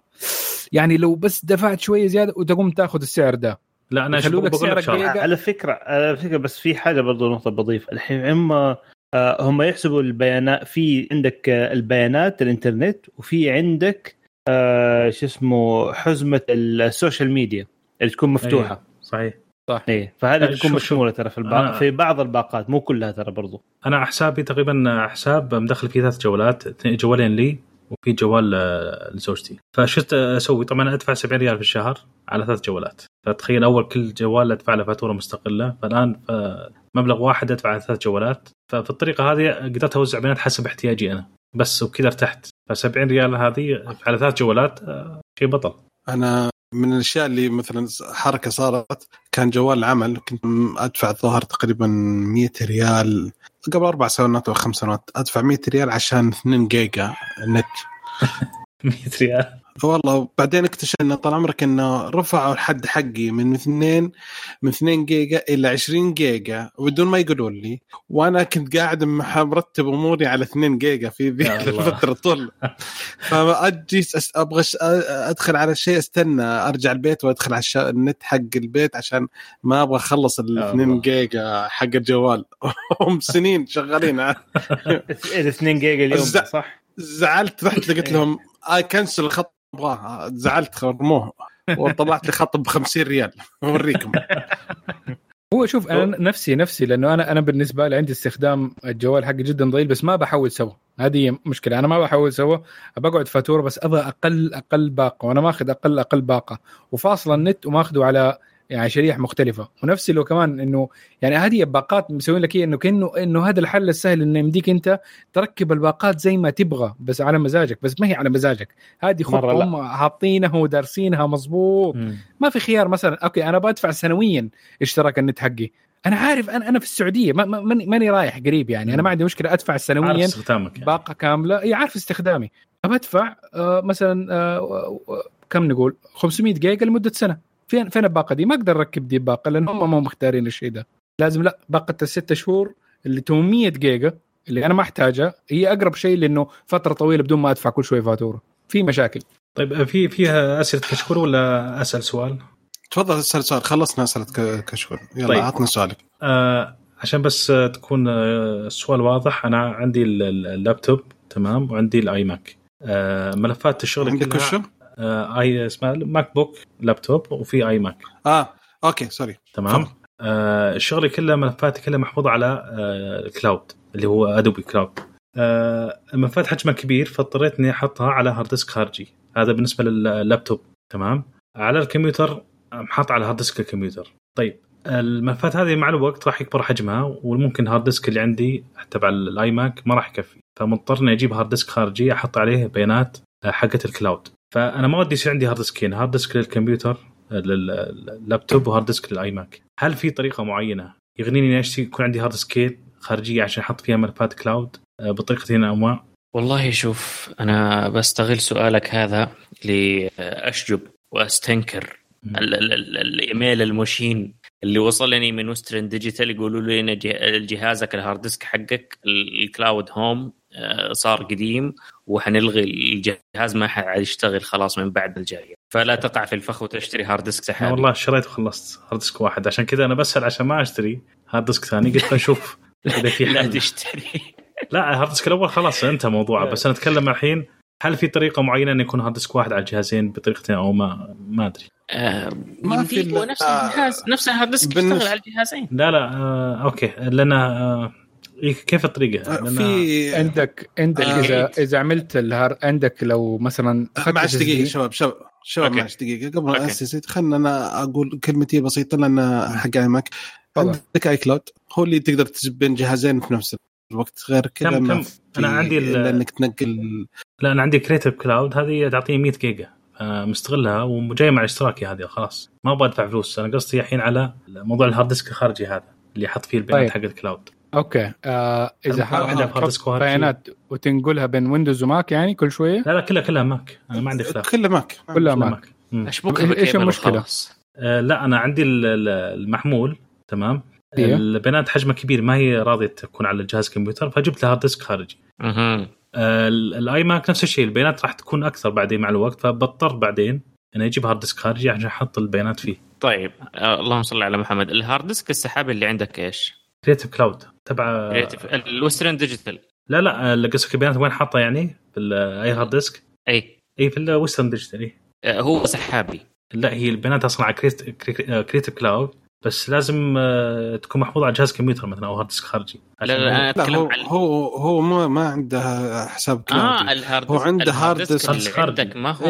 يعني لو بس دفعت شوية زيادة وتقوم تاخذ السعر ده. لا أنا يخلوا شوف لك بقول لك سعرك شغله جيجا. على فكرة على فكرة بس في حاجة برضو نقطة بضيف. الحين هم آه، هم يحسبوا البيانات في عندك آه، البيانات الإنترنت وفي عندك آه، شو اسمه حزمة ال social media اللي تكون مفتوحة. أيه. صحيح إيه فهذه تكون مشمولة ترى في البعض آه. في بعض الباقات مو كلها ترى برضو. أنا حسابي تقريبا حساب مدخل فيه ثلاث جوالات جوالين لي وفي جوال لزوجتي. فشفت أسوي؟ طبعا أدفع 70 ريال في الشهر على ثلاث جوالات. فتخيل أول كل جوال أدفع له فاتورة مستقلة. فالآن مبلغ واحد أدفع على ثلاث جوالات. ففي الطريقة هذه قدرت أوزع بيانات حسب احتياجي أنا. بس وبكذا ارتحت. ف 70 ريال هذه على ثلاث جوالات آه، شيء بطل. أنا من الأشياء اللي مثلا حركة صارت كان جوال العمل كنت أدفع الظاهر تقريبا 100 ريال قبل أربع سنوات أو خمس سنوات أدفع 100 ريال عشان 2 جيجا نت. [laughs] 100 ريال. والله بعدين اكتشفنا طال عمرك انه رفعوا الحد حقي من 2 من 2 جيجا إلى 20 جيجا وبدون ما يقولوا لي وأنا كنت قاعد مرتب أموري على 2 جيجا في ذيك. [laughs] الفترة طول [laughs] فأجي أبغى أدخل على شيء أستنى أرجع البيت وأدخل على النت حق البيت عشان ما أبغى أخلص ال يا 2 الله. جيجا حق الجوال [laughs] هم سنين شغالين ال 2 جيجا اليوم صح؟ زعلت رحت قلت لهم اي cancel الخط ابغاه زعلت رموه وطلعت لي خط ب 50 ريال. أوريكم. هو شوف أنا نفسي نفسي لأنه أنا أنا بالنسبة لي عندي استخدام الجوال حقي جدا ضئيل بس ما بحول سوا. هذه مشكلة. أنا ما بحول سوا. بقعد فاتورة بس أبغى أقل أقل باقة. وأنا ماخذ أقل أقل باقة. وفاصل النت وماخذه على يعني شريحة مختلفة. ونفسي لو كمان إنه يعني هذه باقات مسوين لك إنه كأنه إنه هذا الحل السهل إنه يمديك أنت تركب الباقات زي ما تبغى بس على مزاجك. بس ما هي على مزاجك. هذه خطه. هم حاطينها ودارسينها مظبوط. ما في خيار مثلا. okay أنا بدفع سنويا اشتراك النت حقي. أنا عارف أنا أنا في السعودية. ما ما- ماني ماني رايح قريب يعني. أنا ما عندي مشكلة أدفع عارف سنويا استخدامك يعني. باقة كاملة. إي عارف استخدامي. بدفع آه مثلا آه، كم نقول؟ 500 جيجا لمدة سنة. فين فين الباقة دي؟ ما أقدر أركب دي باقه لأن هم ما مختارين الشيء ده. لازم لا باقة الست شهور اللي 800 جيجا اللي أنا ما أحتاجها هي أقرب شيء لأنه فترة طويلة بدون ما أدفع كل شوي فاتورة. في مشاكل. طيب في فيها أسئلة كشكول ولا أسأل سؤال؟ تفضل أسأل سؤال. خلصنا أسئلة ك- كشكول. يلا طيب. عطنا سؤالك. آه عشان بس آه، تكون آه، السؤال واضح أنا عندي ال- ال- اللابتوب تمام وعندي ال iMac آه ملفات الشغل عندك كلها؟ آه اي اسمها MacBook laptop وفي iMac آه okay sorry تمام. آه شغلي كله ملفاتي كلها محفوظه على آه ال cloud اللي هو Adobe Cloud آه الملفات حجمها كبير فاضطريت اني أحطها على hard disk خارجي. هذا بالنسبة لللابتوب تمام؟ على الكمبيوتر محط على hard disk الكمبيوتر. طيب الملفات هذه مع الوقت راح يكبر حجمها وممكن hard disk اللي عندي تبع ال iMac ما راح يكفي. فمضطر اني أجيب hard disk خارجي أحط عليه بيانات آه، حقة ال cloud فأنا ما ودي يصير عندي hard disk ين hard disk للكمبيوتر لل laptop و hard disk لل iMac هل في طريقة معينة يغنيني إني أشتري يكون عندي hard disk ين خارجية عشان أحط فيها ملفات cloud آه، بطريقتين أو ما؟ والله شوف أنا بستغل سؤالك هذا لأشجب وأستنكر. ال- ال- ال- الإيميل المشين اللي وصلني من Western Digital يقولوا لي إن جه- جهازك ال hard disk حقك ال- ال Cloud Home صار قديم وحنلغي الجهاز ما حد يشتغل خلاص من بعد الجاية. فلا تقع في الفخ وتشتري hard disk سحابي. والله شريت وخلصت hard disk واحد. عشان كذا أنا بسأل عشان ما أشتري hard disk ثاني. قلت نشوف إذا في [laughs] لا حل. تشتري. لا hard disk الأول خلاص انتهى موضوعه بس أنا أتكلم الحين هل في طريقة معينة إن يكون hard disk واحد على الجهازين بطريقتين أو ما ما أدري. آه، ما في نفس الجهاز نفس ال hard disk يشتغل على الجهازين. لا لا آه okay. لأن آه كيف الطريقة؟ آه، في عندك عندك آه. إذا إذا عملت ال har- عندك لو مثلا أخذت معلش دقيقة شباب شباب شباب. معلش دقيقة قبل okay. اساسي خلنا أنا أقول كلمتي بسيطة لأن حق iMac تفضل. عندك iCloud هو اللي تقدر تجيب بين جهازين في نفس الوقت غير كذا كم- كم؟ أنا عندي ال- إلا انك تنقل لا أنا عندي كريتيف كلاود هذه تعطيني 100 جيجا آه، مستغلها وجاي مع اشتراكي هذه خلاص ما أبغى أدفع فلوس أنا قصدي الحين على موضوع ال hard disk الخارجي هذا اللي أحط فيه البيانات طيب. حق الكلاود أوكي. آه إذا hard و hard بيانات وتنقلها بين Windows و Mac يعني كل شوية؟ لا لا كلها كلها Mac أنا ما عندي خلاف كله Mac كلها Mac بكيبل المشكلة؟ وخلاص. آه، لا أنا عندي ال- ال- المحمول تمام؟ إيه. البيانات حجمها كبير ما هي راضية تكون على الجهاز كمبيوتر فجبت لها hard disk خارجي. آه، ال- ال iMac نفس الشيء البيانات راح تكون أكثر بعدين مع الوقت فبضطر بعدين إني أجيب hard disk خارجي عشان أحط البيانات فيه. طيب آه، اللهم صل على محمد. ال hard disk السحابي اللي عندك إيش؟ Creative Cloud تبع ال Western Digital. لا لا اللي قصدك البيانات وين حاطه يعني؟ في أي hard disk؟ إي. إي في ال Western Digital. آه، هو سحابي. لا هي البيانات أصلا على Creative Cloud بس لازم آه، تكون محفوظه على جهاز كمبيوتر مثلا أو hard disk خارجي. لا لا أنا لا أتكلم هو عن هو هو ما ما عنده حساب آه cloud ي. ال hard هو عنده hard disk اللي. عندك ما هو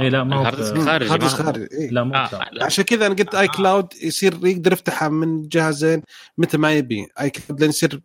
إيه، لا، ما هو ال hard disk خارجي hard disk خارجي إيه. لا مو آه، cloud. عشان كذا أنا قلت iCloud يصير يقدر يفتحها من جهازين متى ما يبي. iCloud لين يصير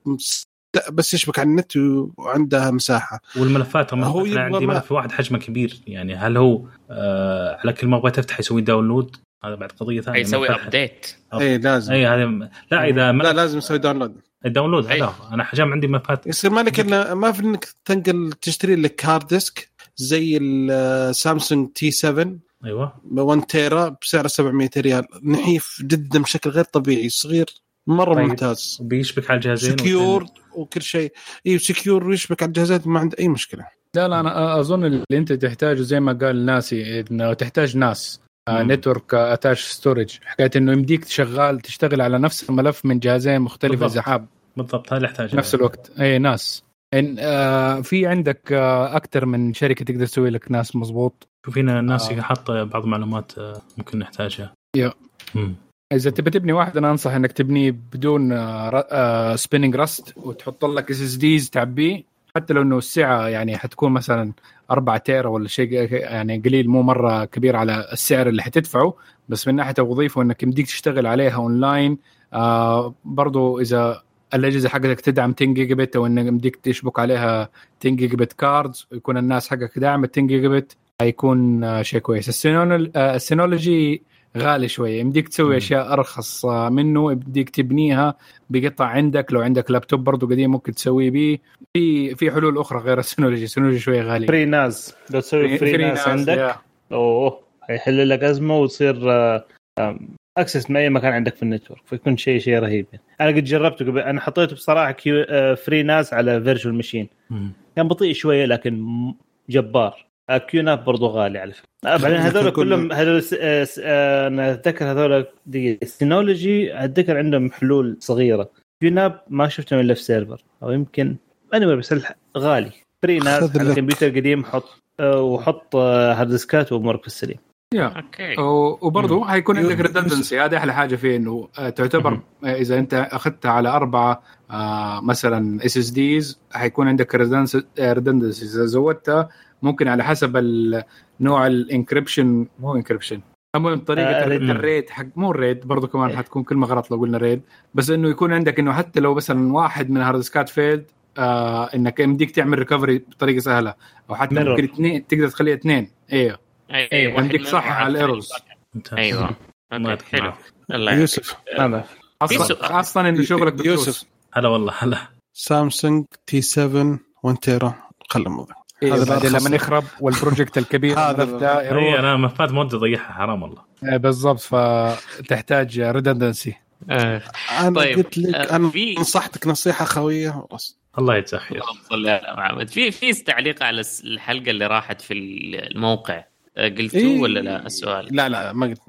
بس يشبك على النت وعنده مساحة. والملفات هو عندي ملف واحد حجمه كبير يعني هل هو آه على كل ما بغيت أفتح يسوي download هذا بعد قضية ثانية يسوي update اي لازم. أي هذا لا إذا لا ما لازم يسوي download ال download. هذا هو. أنا حجم عندي ملفات يصير مالك الا ما في إنك تنقل تشتري لك hard disk زي ال Samsung T7 أيوه. 1 tera بسعر 700 ريال. نحيف جدا بشكل غير طبيعي صغير مرة طيب. ممتاز. بيشبك على الجهازين secure وكل شيء. إي secure ويشبك على الجهازات ما عنده أي مشكلة. لا لا أنا أظن اللي أنت تحتاجه زي ما قال NAS ي انه تحتاج NAS. network attached storage حكاية إنه يمديك تشغال تشتغل على نفس الملف من جهازين مختلفة بالضبط. اذا حاب بالضبط هذا في نفس الوقت. اي NAS. إن آه في عندك آه أكثر من شركة تقدر تسوي لك NAS مظبوط فينا ال NAS آه. حاطه بعض المعلومات آه، ممكن نحتاجها. يا. مم. إذا تبي تبني واحد أنا أنصح إنك تبنيه بدون آه spinning rust وتحط لك SSDs تعبيه. حتى لو إنه السعة يعني حتكون مثلا 4 tera ولا شيء يعني قليل مو مرة كبير على السعر اللي حتدفعه. بس من ناحية الوظيفه وانك يمديك تشتغل عليها اونلاين آه برضو إذا الأجهزة حقتك تدعم 10 جيجا بت أو إنك يمديك تشبك عليها 10 gigabit cards ويكون ال NAS حقك داعمه 10 جيجا بت حيكون آه شيء كويس. آه، ال Synology غالي شوية يمديك تسوي. أشياء أرخص آه، منه يمديك تبنيها بقطع عندك لو عندك لابتوب برضو قديم ممكن تسويه بيه في في حلول أخرى غير [laughs] ال Synology ال Synology شوية غالي FreeNAS لو تسوي FreeNAS عندك يا. أوه حيحل لك أزمة وتصير access من أي مكان عندك في ال network فيكون شيء شيء رهيب يعني. أنا قد جربته قبل أنا حطيته بصراحة كيو آه، FreeNAS على virtual machine. كان بطيء شوية لكن جبار آه، QNAP برضو غالي على فكرة. آه، بعدين [laughs] هذول [laughs] كلهم هذول س- آه، آه، أنا أتذكر هذول دقيقة. ال Synology أتذكر عندهم حلول صغيرة. QNAP ما شفتهم إلا في server أو يمكن anyway بس غالي. FreeNAS على لك. كمبيوتر قديم حط آه، وحط آه، هارد ديسكات وأمورك في السليم. يا. okay وبرضه حيكون عندك redundancy هذه أحلى حاجة فيه إنه تعتبر. آه، إذا أنت أخذتها على اربعه مثلا SSDs حيكون عندك redundancy إذا زودتها ممكن على حسب ال- نوع ال encryption مو encryption المهم طريقة آه، RAID. ال RAID حق مو ال RAID برضه كمان إيه. حتكون كلمة غلط لو قلنا RAID بس إنه يكون عندك إنه حتى لو مثلا واحد من هارد ديسكات failed آه إنك يمديك تعمل recovery بطريقة سهلة. أو حتى. ممكن اثنين تقدر تخليها اثنين. أيوه. أيوه واحد يمديك منهم صح على ال errors ممتاز أيوه. حلو. الله. يوسف. هذا. أصلا إنه شغلك بفلوس يوسف. هلا والله هلا. سامسونج تي 7 1 تيرا خلى الموضوع. إيه هذا بعدين. لما يخرب والبروجكت [laughs] الكبير هذا ده اي أنا ما فات مده اضيعها حرام والله. آه، بالضبط فتحتاج ريدندنسي آه، أنا طيب، قلت لك آه، أنا في- نصحتك نصيحة خوية بس. الله خير. اللهم صل على محمد في في تعليق على الحلقة اللي راحت في الموقع آه، قلتوا إيه. ولا لا؟ السؤال. لا لا ما قلت.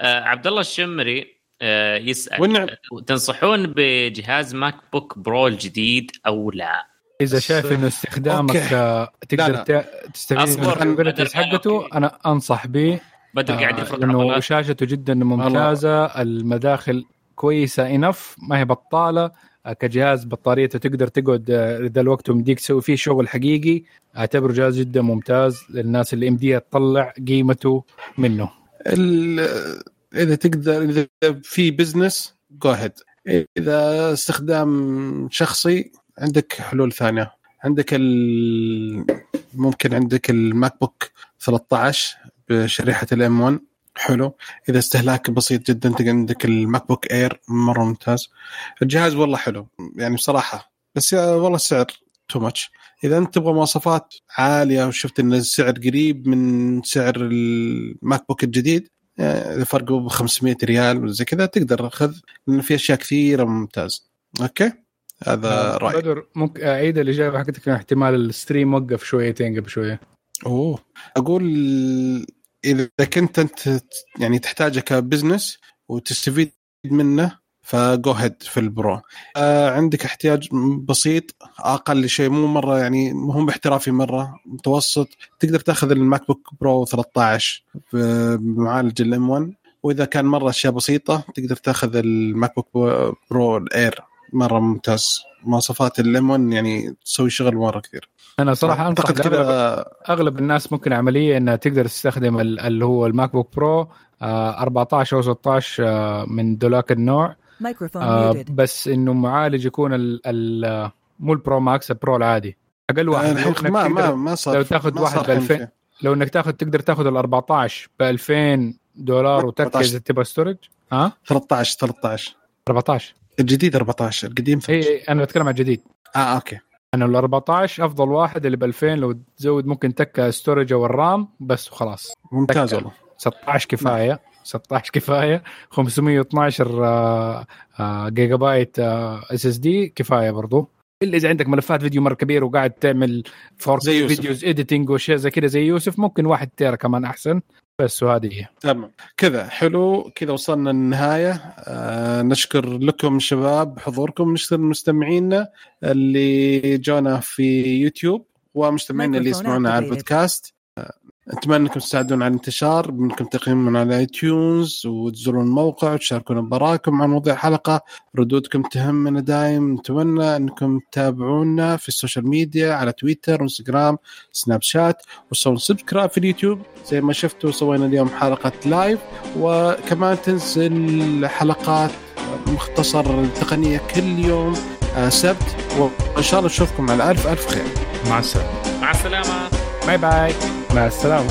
آه، عبد الله الشمري آه، يسأل والنعم. تنصحون بجهاز MacBook Pro الجديد أو لا؟ إذا شايف إنه استخدامك okay. آه، تقدر تستفيد من حقته. أنا أنصح به بدر قاعد آه، يفرق لأنه شاشته جدا ممتازة. المداخل كويسة enough ما هي بطالة. آه، كجهاز بطاريته تقدر تقعد آه، ذا الوقت ومديك تسوي فيه شغل حقيقي. أعتبره جهاز جدا ممتاز للناس اللي يمديها تطلع قيمته منه. ال- إذا تقدر إذا في business go إذا استخدام شخصي عندك حلول ثانية. عندك. ممكن عندك ال MacBook 13 بشريحة ال M 1 حلو. إذا استهلاك بسيط جدا تلقى عندك ال MacBook Air مرة ممتاز. الجهاز والله حلو يعني بصراحة. بس والله السعر too much إذا أنت تبغى مواصفات عالية وشفت إن السعر قريب من سعر ال MacBook الجديد اذا فرقه ب 500 ريال ولا زي كذا تقدر. خذ لأن في أشياء كثيرة ممتاز. okay؟ هذا رأيي. بدر ممكن اعيد الاجابه حقتك احتمال ال stream وقف شويتين قبل شوية. أوه. أقول إذا كنت أنت يعني تحتاجه ك business وتستفيد منه ف go ahead في ال Pro. آه عندك احتياج بسيط أقل شيء مو مرة يعني مو باحترافي مرة. متوسط تقدر تأخذ ال MacBook Pro 13 بمعالج ال M 1 وإذا كان مرة أشياء بسيطة تقدر تأخذ ال MacBook Pro ال Air مرة ممتاز. مواصفات 1 يعني تسوي شغل مرة كثير. أنا صراحة أنصح كذا أغلب الناس ممكن عملية إنها تقدر تستخدم ال- اللي هو ال MacBook Pro آه 14 أو 16 آه من ذولاك النوع. آه. بس إنه معالج يكون ال ال مو ال Pro Max ال Pro العادي. أقل واحد. إنك ما ما ما صار لو تاخذ واحد ب 2000 الحين لو إنك تاخذ تقدر تاخذ ال 14 ب 2000 دولار وتركز 14. اذا تبغى storage ها؟ 13 13 14 الجديد 14 القديم إي 13 إي، أنا بتكلم عن الجديد. آه okay. أنا ال 14 أفضل واحد اللي ب 2000 لو تزود ممكن تكه storage أو ال RAM بس وخلاص. ممتاز. والله. 16 كفاية 16 كفاية. 512 آه، آه، جيجا بايت SSD كفاية برضو. إلا إذا عندك ملفات فيديو مرة كبيرة وقاعد تعمل four زي يوسف. videos editing وأشياء زي كذا زي يوسف ممكن واحد tera كمان أحسن. بس وهذه هي. تمام. كذا حلو. كذا وصلنا للنهايه آه نشكر لكم شباب حضوركم نشكر مستمعينا اللي جونا في يوتيوب ومستمعينا اللي يسمعونا على. البودكاست. أتمنى أنكم تساعدونا على الانتشار بانكم تقيمون على iTunes وتزورون الموقع وتشاركونا بآراءكم عن مواضيع الحلقة. ردودكم تهمنا دايم. نتمنى أنكم تتابعونا في ال social media على تويتر وانستغرام سناب شات وتسوون subscribe في اليوتيوب. زي ما شفتوا سوينا اليوم حلقة live وكمان تنزل حلقات مختصر تقنية كل يوم آه، سبت. وإن شاء الله نشوفكم على ألف ألف خير. مع السلامة. مع السلامة. باي باي. مع السلامه